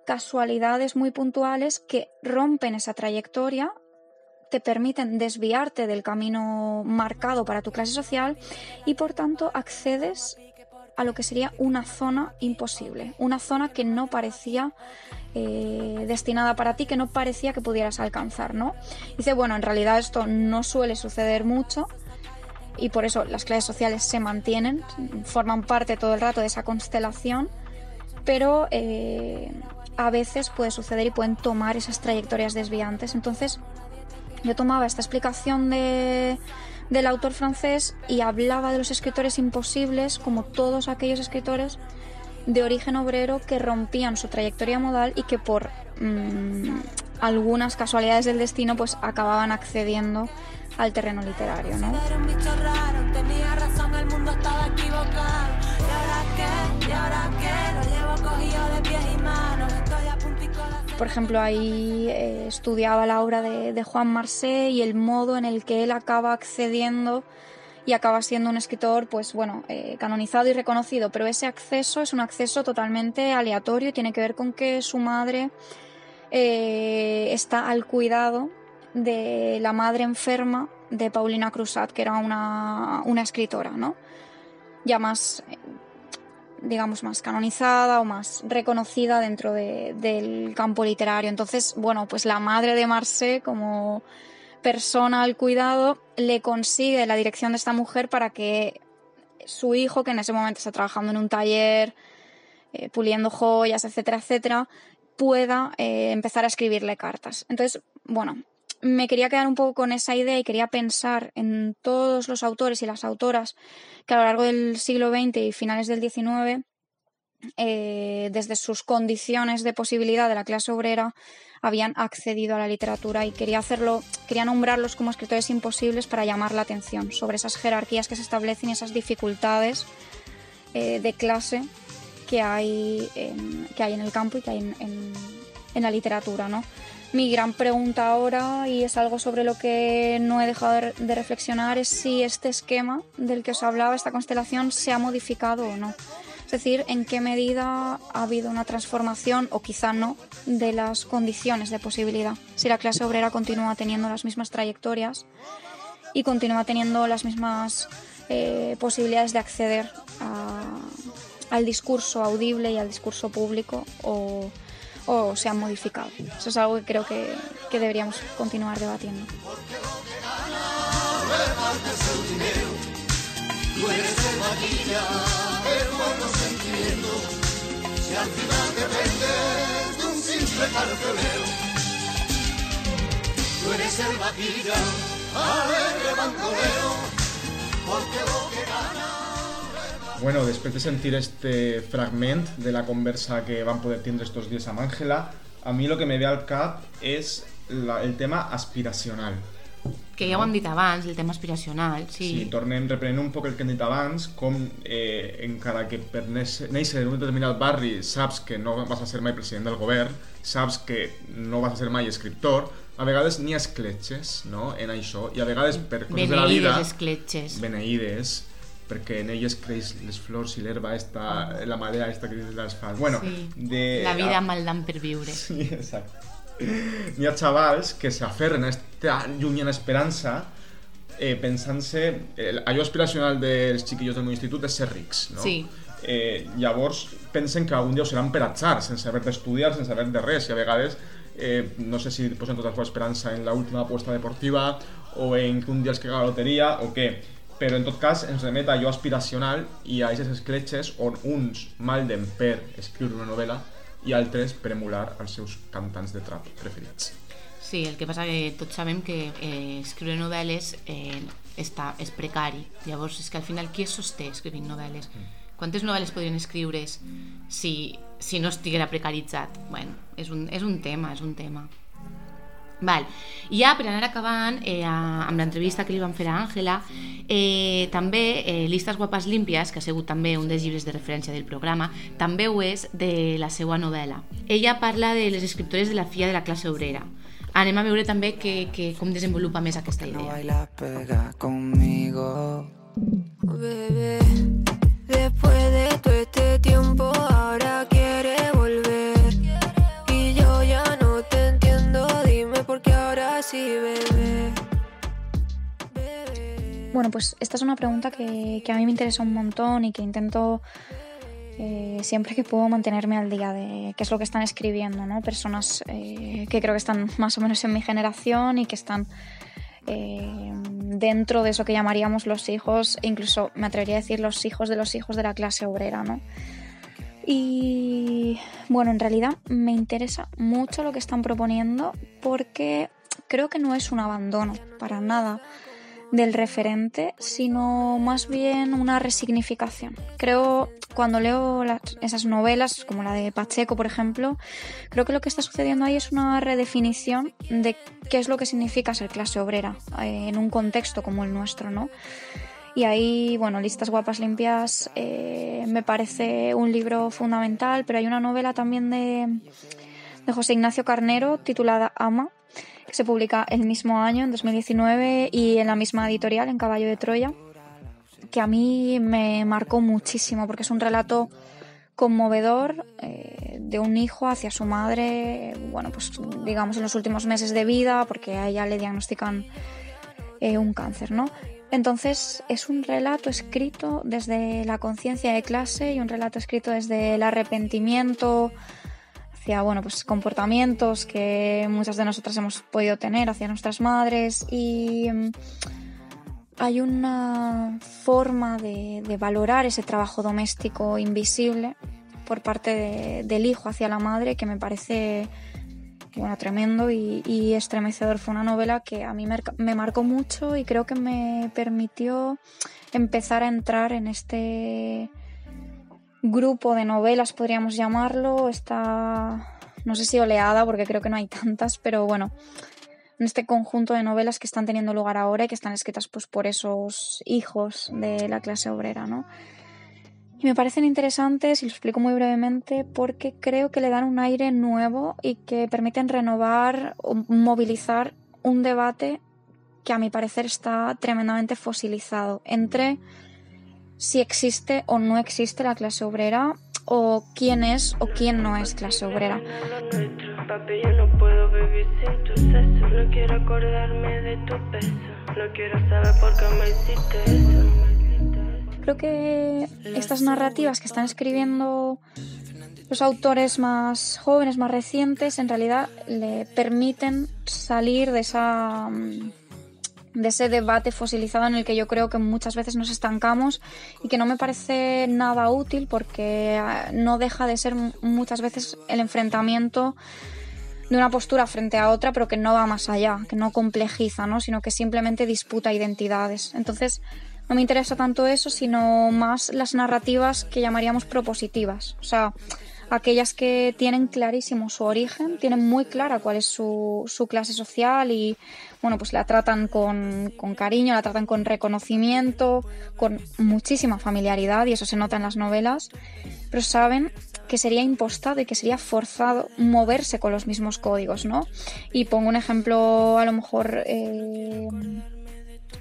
casualidades muy puntuales que rompen esa trayectoria, te permiten desviarte del camino marcado para tu clase social y por tanto accedes a lo que sería una zona imposible, una zona que no parecía eh, destinada para ti, que no parecía que pudieras alcanzar, ¿no? Dice, bueno, en realidad esto no suele suceder mucho y por eso las clases sociales se mantienen, forman parte todo el rato de esa constelación, pero eh, a veces puede suceder y pueden tomar esas trayectorias desviantes. Entonces, yo tomaba esta explicación de, del autor francés y hablaba de los escritores imposibles como todos aquellos escritores de origen obrero que rompían su trayectoria modal y que por mm, algunas casualidades del destino pues acababan accediendo al terreno literario, ¿no? Por ejemplo, ahí eh, estudiaba la obra de, Juan Marsé y el modo en el que él acaba accediendo y acaba siendo un escritor, pues bueno, eh, canonizado y reconocido, pero ese acceso es un acceso totalmente aleatorio y tiene que ver con que su madre eh, está al cuidado de la madre enferma de Paulina Cruzat, que era una, una escritora, ¿no? Ya más, digamos, más canonizada o más reconocida dentro de- del campo literario. Entonces, bueno, pues la madre de Marcé, como persona al cuidado, le consigue la dirección de esta mujer para que su hijo, que en ese momento está trabajando en un taller, eh, puliendo joyas, etcétera, etcétera, pueda eh, empezar a escribirle cartas. Entonces, bueno, me quería quedar un poco con esa idea y quería pensar en todos los autores y las autoras que a lo largo del siglo XX y finales del XIX, eh, desde sus condiciones de posibilidad de la clase obrera, habían accedido a la literatura y quería hacerlo, quería nombrarlos como escritores imposibles para llamar la atención sobre esas jerarquías que se establecen y esas dificultades eh, de clase que hay, en, que hay en el campo y que hay en, en- en la literatura, ¿no? Mi gran pregunta ahora, y es algo sobre lo que no he dejado de, reflexionar, es si este esquema del que os hablaba, esta constelación, se ha modificado o no. Es decir, en qué medida ha habido una transformación, o quizá no, de las condiciones de posibilidad. Si la clase obrera continúa teniendo las mismas trayectorias y continúa teniendo las mismas eh, posibilidades de acceder al discurso audible y al discurso público o, o se han modificado. Eso es algo que creo que, que deberíamos continuar debatiendo.
repartes el dinero. Tú eres el vaquilla, el bueno sentimiento. Si al final dependes de un simple carcelero. Tú eres el vaquilla, alegre bandolero, porque lo que gana
Bueno, després de sentir este fragment de la conversa que van poder tindre estos dies amb Àngela, a mi lo que me ve al cap és la, el tema aspiracional.
que ja ho hem dit abans, el tema aspiracional, sí.
Sí, tornem, reprenent un poc el que hem dit abans, com eh, encara que per néixer en un determinat barri saps que no vas a ser mai president del govern, saps que no vas a ser mai escriptor, a vegades n'hi ha escletxes no? en això, i a vegades per coses de la vida...
Beneïdes escletxes.
Beneïdes, perquè en elles creix les flors i l'herba esta, la marea esta que de l'asfalt. Bueno,
Sí.
de,
La vida mal dan per viure.
Sí, exacte. N'hi ha xavals que s'aferren a esta llunyana esperança eh, pensant-se... Eh, allò aspiracional dels xiquillos del meu institut és ser rics, no?
Sí.
Eh, llavors pensen que algun dia ho seran per atzar, sense haver d'estudiar, sense haver de res, i a vegades eh, no sé si posen tota la seva esperança en l'última aposta deportiva o en que un dia els caga la loteria o què però en tot cas ens remet a allò aspiracional i a aquestes escletxes on uns malden per escriure una novel·la i altres per emular els seus cantants de trap preferits.
Sí, el que passa que tots sabem que eh, escriure novel·les eh, està, és precari. Llavors, és que al final qui es sosté escrivint novel·les? Quantes novel·les podrien escriure's si, si no estiguera precaritzat? Bueno, és un, és un tema, és un tema. Val. I ja per anar acabant eh, a- amb l'entrevista que li vam fer a Àngela eh, també eh, Listes guapes límpies que ha sigut també un dels llibres de referència del programa també ho és de la seva novel·la ella parla de les escriptores de la filla de la classe obrera anem a veure també que, que, com desenvolupa més aquesta idea
Baila pega conmigo.
Bebé, después de todo este tiempo ahora quiere
Bueno, pues esta es una pregunta que, a mí me interesa un montón y que intento eh, siempre que puedo mantenerme al día de qué es lo que están escribiendo, ¿no? Personas eh, que creo que están más o menos en mi generación y que están eh, dentro de eso que llamaríamos los hijos, e incluso me atrevería a decir los hijos de los hijos de la clase obrera, ¿no? Y bueno, en realidad me interesa mucho lo que están proponiendo porque creo que no es un abandono para nada del referente, sino más bien una resignificación. Creo, cuando leo esas novelas, como la de Pacheco, por ejemplo, creo que lo que está sucediendo ahí es una redefinición de qué es lo que significa ser clase obrera eh, en un contexto como el nuestro, ¿no? Y ahí, bueno, Listas Guapas Limpias eh, me parece un libro fundamental, pero hay una novela también de, de José Ignacio Carnero titulada Ama, se publica el mismo año, en 2019, y en la misma editorial, en Caballo de Troya, que a mí me marcó muchísimo, porque es un relato conmovedor eh, de un hijo hacia su madre, bueno, pues digamos en los últimos meses de vida, porque a ella le diagnostican eh, un cáncer, ¿no? Entonces es un relato escrito desde la conciencia de clase y un relato escrito desde el arrepentimiento hacia bueno, pues comportamientos que muchas de nosotras hemos podido tener hacia nuestras madres y mm, hay una forma de, valorar ese trabajo doméstico invisible por parte de- del hijo hacia la madre que me parece bueno, tremendo y, estremecedor. Fue una novela que a mí me marcó mucho y creo que me permitió empezar a entrar en este grupo de novelas, podríamos llamarlo, esta, no sé si oleada, porque creo que no hay tantas, pero bueno, en este conjunto de novelas que están teniendo lugar ahora y que están escritas pues por esos hijos de la clase obrera, ¿no? Y me parecen interesantes, y lo explico muy brevemente, porque creo que le dan un aire nuevo y que permiten renovar o movilizar un debate que a mi parecer está tremendamente fosilizado entre si existe o no existe la clase obrera o quién es o quién no es clase obrera. Creo que estas narrativas que están escribiendo los autores más jóvenes, más recientes, en realidad le permiten salir de esa mm, de ese debate fosilizado en el que yo creo que muchas veces nos estancamos y que no me parece nada útil porque ah, no deja de ser muchas veces el enfrentamiento de una postura frente a otra, pero que no va más allá, que no complejiza, ¿no? sino que simplemente disputa identidades. Entonces, no me interesa tanto eso, sino más las narrativas que llamaríamos propositivas. O sea, aquellas que tienen clarísimo su origen, tienen muy clara cuál es su, su clase social y bueno, pues la tratan con, con cariño, la tratan con reconocimiento, con muchísima familiaridad y eso se nota en las novelas, pero saben que sería impostado y que sería forzado moverse con los mismos códigos, ¿no? Y pongo un ejemplo a lo mejor eh,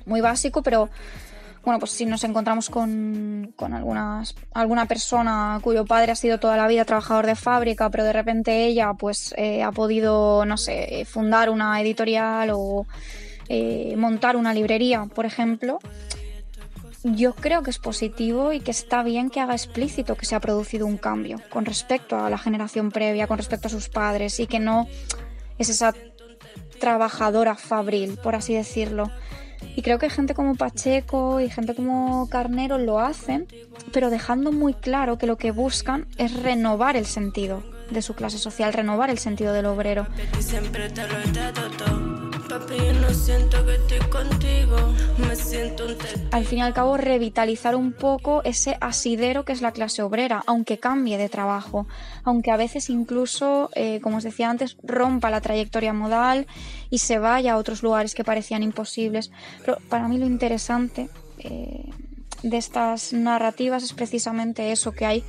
muy básico, pero bueno, pues si nos encontramos con, con algunas, alguna persona cuyo padre ha sido toda la vida trabajador de fábrica, pero de repente ella pues eh, ha podido, no sé, fundar una editorial o eh, montar una librería, por ejemplo, yo creo que es positivo y que está bien que haga explícito que se ha producido un cambio con respecto a la generación previa, con respecto a sus padres y que no es esa trabajadora fabril, por así decirlo. Y creo que gente como Pacheco y gente como Carnero lo hacen, pero dejando muy claro que lo que buscan es renovar el sentido de su clase social, renovar el sentido del obrero.
Papi, no siento que estoy contigo. Me siento un
al fin y al cabo revitalizar un poco ese asidero que es la clase obrera, aunque cambie de trabajo, aunque a veces incluso, eh, como os decía antes, rompa la trayectoria modal y se vaya a otros lugares que parecían imposibles. Pero para mí lo interesante eh, de estas narrativas es precisamente eso, que hay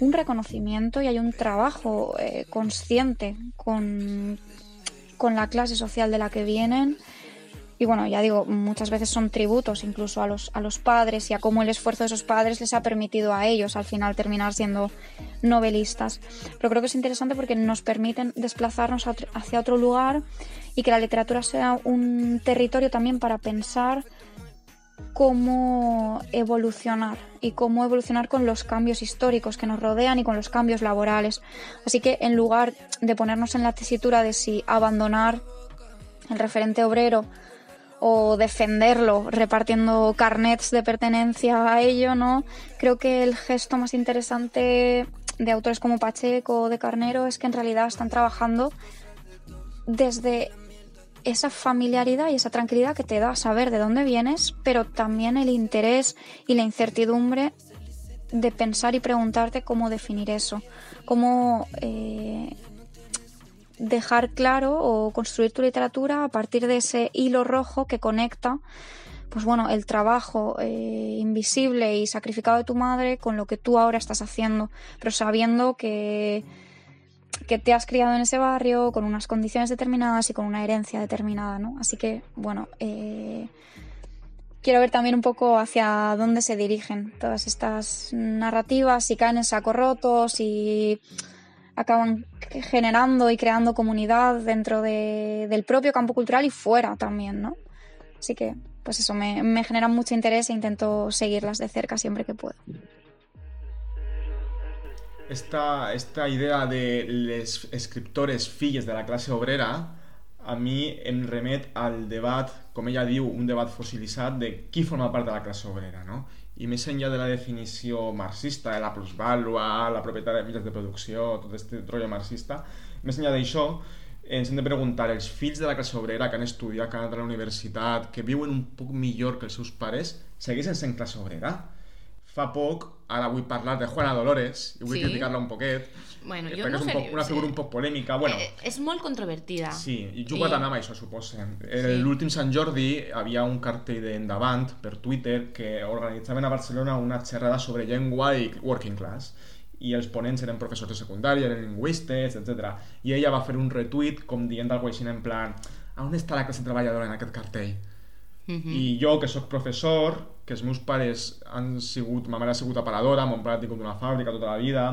un reconocimiento y hay un trabajo eh, consciente con, con la clase social de la que vienen. Y bueno, ya digo, muchas veces son tributos incluso a los, a los padres y a cómo el esfuerzo de esos padres les ha permitido a ellos al final terminar siendo novelistas. Pero creo que es interesante porque nos permiten desplazarnos hacia otro lugar y que la literatura sea un territorio también para pensar cómo evolucionar y cómo evolucionar con los cambios históricos que nos rodean y con los cambios laborales. Así que en lugar de ponernos en la tesitura de si abandonar el referente obrero o defenderlo repartiendo carnets de pertenencia a ello, ¿no? Creo que el gesto más interesante de autores como Pacheco o de Carnero es que en realidad están trabajando desde esa familiaridad y esa tranquilidad que te da saber de dónde vienes, pero también el interés y la incertidumbre de pensar y preguntarte cómo definir eso, cómo eh, dejar claro o construir tu literatura a partir de ese hilo rojo que conecta pues bueno, el trabajo eh, invisible y sacrificado de tu madre con lo que tú ahora estás haciendo, pero sabiendo que, que te has criado en ese barrio con unas condiciones determinadas y con una herencia determinada, ¿no? Así que, bueno, eh, quiero ver también un poco hacia dónde se dirigen todas estas narrativas, si caen en sacos rotos, si acaban generando y creando comunidad dentro de- del propio campo cultural y fuera también, ¿no? Así que, pues eso, me genera mucho interés e intento seguirlas de cerca siempre que puedo.
Esta, esta idea de les escriptores filles de la classe obrera a mi em remet al debat, com ella diu, un debat fossilitzat de qui forma part de la classe obrera, no? I més enllà de la definició marxista, de la plusvàlua, la propietat de mitjans de producció, tot este rotllo marxista, més enllà d'això, ens hem de preguntar, els fills de la classe obrera que han estudiat, que han anat a la universitat, que viuen un poc millor que els seus pares, segueixen sent classe obrera? Fa poc, ara vull parlar de Juana Dolores, i vull
Sí.
criticar-la un poquet,
Bueno, jo no
és un
sé,
poc, una
sí.
figura un poc polèmica. Bueno,
Eh, és molt controvertida.
Sí, i juga
I-
també amb això, suposo. En
Sí.
l'últim Sant Jordi havia un cartell d'Endavant per Twitter que organitzaven a Barcelona una xerrada sobre llengua i working class i els ponents eren professors de secundària, eren lingüistes, etc. I ella va fer un retuit com dient alguna cosa així en plan on està la classe treballadora en aquest cartell?
Mhm.
I jo, que sóc professor, que els meus pares han sigut... Ma mare ha sigut aparadora, mon pare ha tingut una fàbrica tota la vida,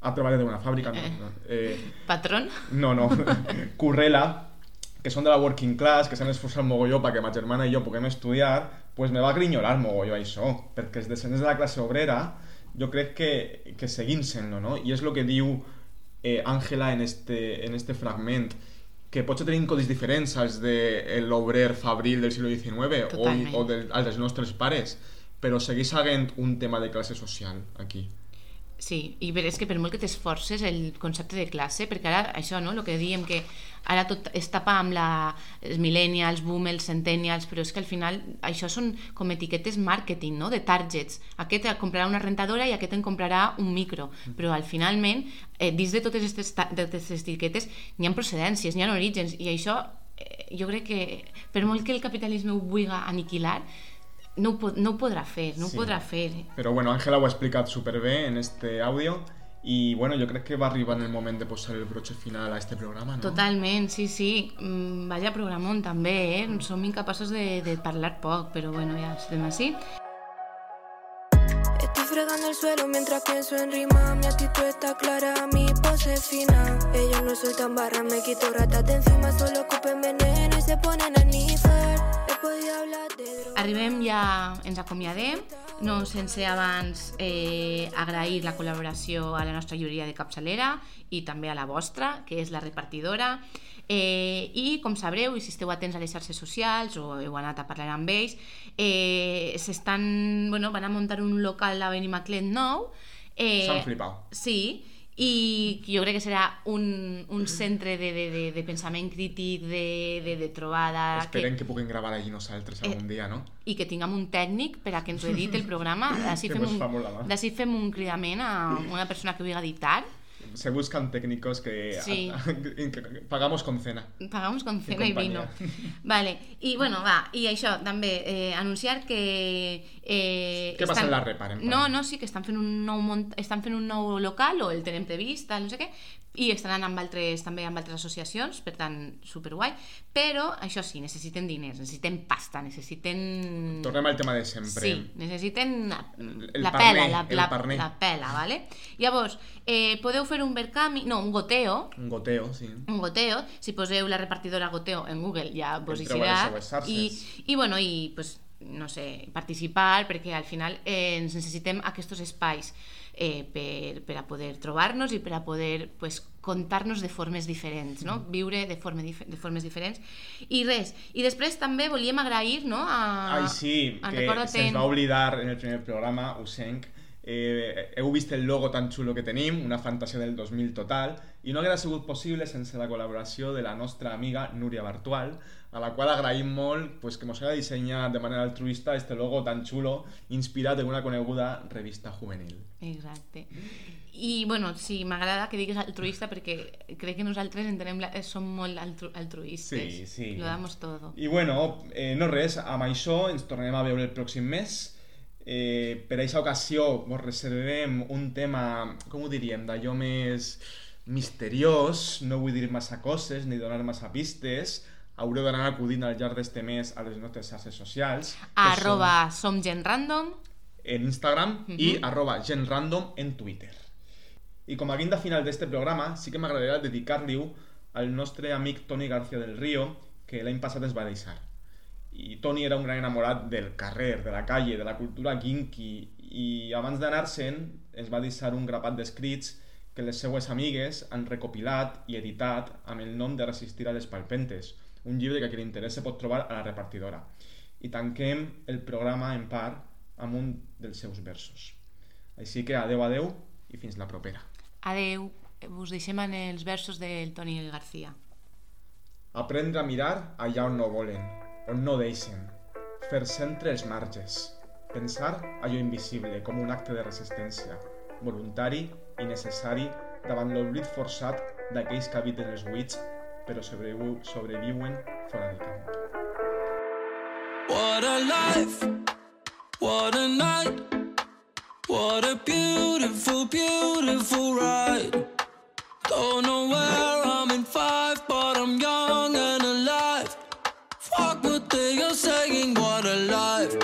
ha treballat en una fàbrica... No, no, eh,
Patrón?
no, no. [LAUGHS] Currela, que són de la working class, que s'han esforçat mogolló perquè ma germana i jo puguem estudiar, pues me va grinyolar mogolló això, perquè els descendents de la classe obrera jo crec que, que seguim sent-lo, no? I és el que diu eh, Àngela en, este, en este fragment, que potser tenim codis diferents als de l'obrer fabril del segle XIX o,
Totalment.
o del, als dels nostres pares, però segueix havent un tema de classe social aquí.
Sí, i és que per molt que t'esforces el concepte de classe, perquè ara això, no?, el que diem que ara tot es tapa amb la, els millennials, boomers, centennials, però és que al final això són com etiquetes marketing, no?, de targets. Aquest et comprarà una rentadora i aquest en comprarà un micro, però al finalment, eh, dins de totes aquestes etiquetes, n'hi ha procedències, n'hi ha orígens, i això eh, jo crec que per molt que el capitalisme ho vulgui aniquilar, no no podrà fer, no
Sí.
podrà fer.
Però bueno, Ángela ho ha explicat superbé en este àudio i bueno, jo crec que va arribar en el moment de posar el broche final a este programa, no?
Totalment, sí, sí. Mm, vaya programón també, eh? Som incapaços de, de parlar poc, però bueno, ja estem així.
Estoy fregando el suelo mientras pienso en rima. Mi actitud está clara, mi pose fina. Ellos no sueltan barras, me quito ratas de encima. Solo ocupen veneno y se ponen a nifar.
Arribem ja, ens acomiadem, no sense abans eh, agrair la col·laboració a la nostra llibreria de capçalera i també a la vostra, que és la repartidora. Eh, I, com sabreu, i si esteu atents a les xarxes socials o heu anat a parlar amb ells, eh, s'estan, bueno, van a muntar un local a Benimaclet nou. Eh,
S'han flipat.
Sí, i jo crec que serà un, un centre de, de, de, de pensament crític, de, de, de trobada...
Esperem que puguem gravar allí nosaltres
Eh,
algun dia, no?
i que tinguem un tècnic per a que ens ho editi el programa. D'ací [LAUGHS]
Que
fem, un, fem un cridament a una persona que vulgui editar.
Se buscan técnicos que,
Sí. [LAUGHS]
que pagamos con cena.
Pagamos con cena i vino.
compañía. [LAUGHS]
Vale. I bueno, va, i això també, eh, anunciar que... Eh,
Què passa en la Repar, en
No, no, sí, que estan fent un nou, mont... estan fent un nou local, o el tenen previst, tal, no sé què, i estaran amb altres, també amb altres associacions, per tant, superguai, però això sí, necessiten diners, necessiten pasta, necessiten...
Tornem al tema de sempre.
Sí, necessiten la,
El
la
parner,
pela, la, la,
parner.
la pela, ¿vale? Llavors, eh, podeu fer un verkami, no, un goteo,
Un goteo, sí.
un goteo, si poseu la repartidora goteo en Google ja vos
xarxes.
i, i bueno, i pues, no sé, participar perquè al final eh, ens necessitem aquests espais eh, per, per a poder trobar-nos i per a poder pues, contar-nos de formes diferents, no?
Mm.
viure de, forma, dif- de formes diferents i res, i després també volíem agrair no, a,
Ai, sí,
a
que se'ns
en-
va oblidar en el primer programa, ho senc. Eh, heu vist el logo tan xulo que tenim, una fantasia del 2000 total, i no haguera sigut possible sense la col·laboració de la nostra amiga Núria Bartual, a la qual agraïm pues, que hagi dissenyat de manera altruista este logo tan xulo, inspirat en una coneguda revista juvenil.
Exacte. I, bueno, sí, m'agrada que diguis altruista perquè crec que nosaltres entenem la, som molt altru, altruistes.
Sí, sí.
Lo damos todo.
I bueno, eh, no res, amb això ens tornem a veure el pròxim mes. Eh, per a aquesta ocasió vos reservem un tema, com ho diríem, d'allò més misteriós, no vull dir massa coses ni donar massa pistes, haureu d'anar acudint al llarg d'este mes a les nostres xarxes socials,
Arroba som gent random.
en Instagram i
Mhm.
arroba genrandom en Twitter. I com a guinda final d'este programa, sí que m'agradaria dedicar-li-ho al nostre amic Toni García del Río, que l'any passat es va deixar. I Toni era un gran enamorat del carrer, de la calle, de la cultura kinky, i abans d'anar-se'n ens va deixar un grapat d'escrits que les seues amigues han recopilat i editat amb el nom de Resistir a les palpentes, un llibre que a qui li interessa pot trobar a la repartidora. I tanquem el programa en part amb un dels seus versos. Així que adeu, adeu i fins la propera.
Adeu. Us deixem en els versos del Toni García.
Aprendre a mirar allà on no volen, on no deixen. Fer centre els marges. Pensar allò invisible com un acte de resistència, voluntari i necessari davant l'oblit forçat d'aquells que habiten els buits però sobreviu, sobreviuen fora del camp.
What a life, what a night, what a beautiful, beautiful ride. Don't know where I'm in five, but I'm young and alive. Fuck what they are saying, what a life.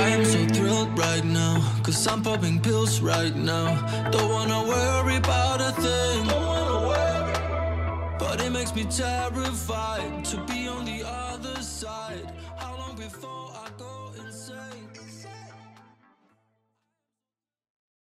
I am so thrilled right now, cause I'm popping pills right now. Don't wanna worry about a thing. Makes me terrified to be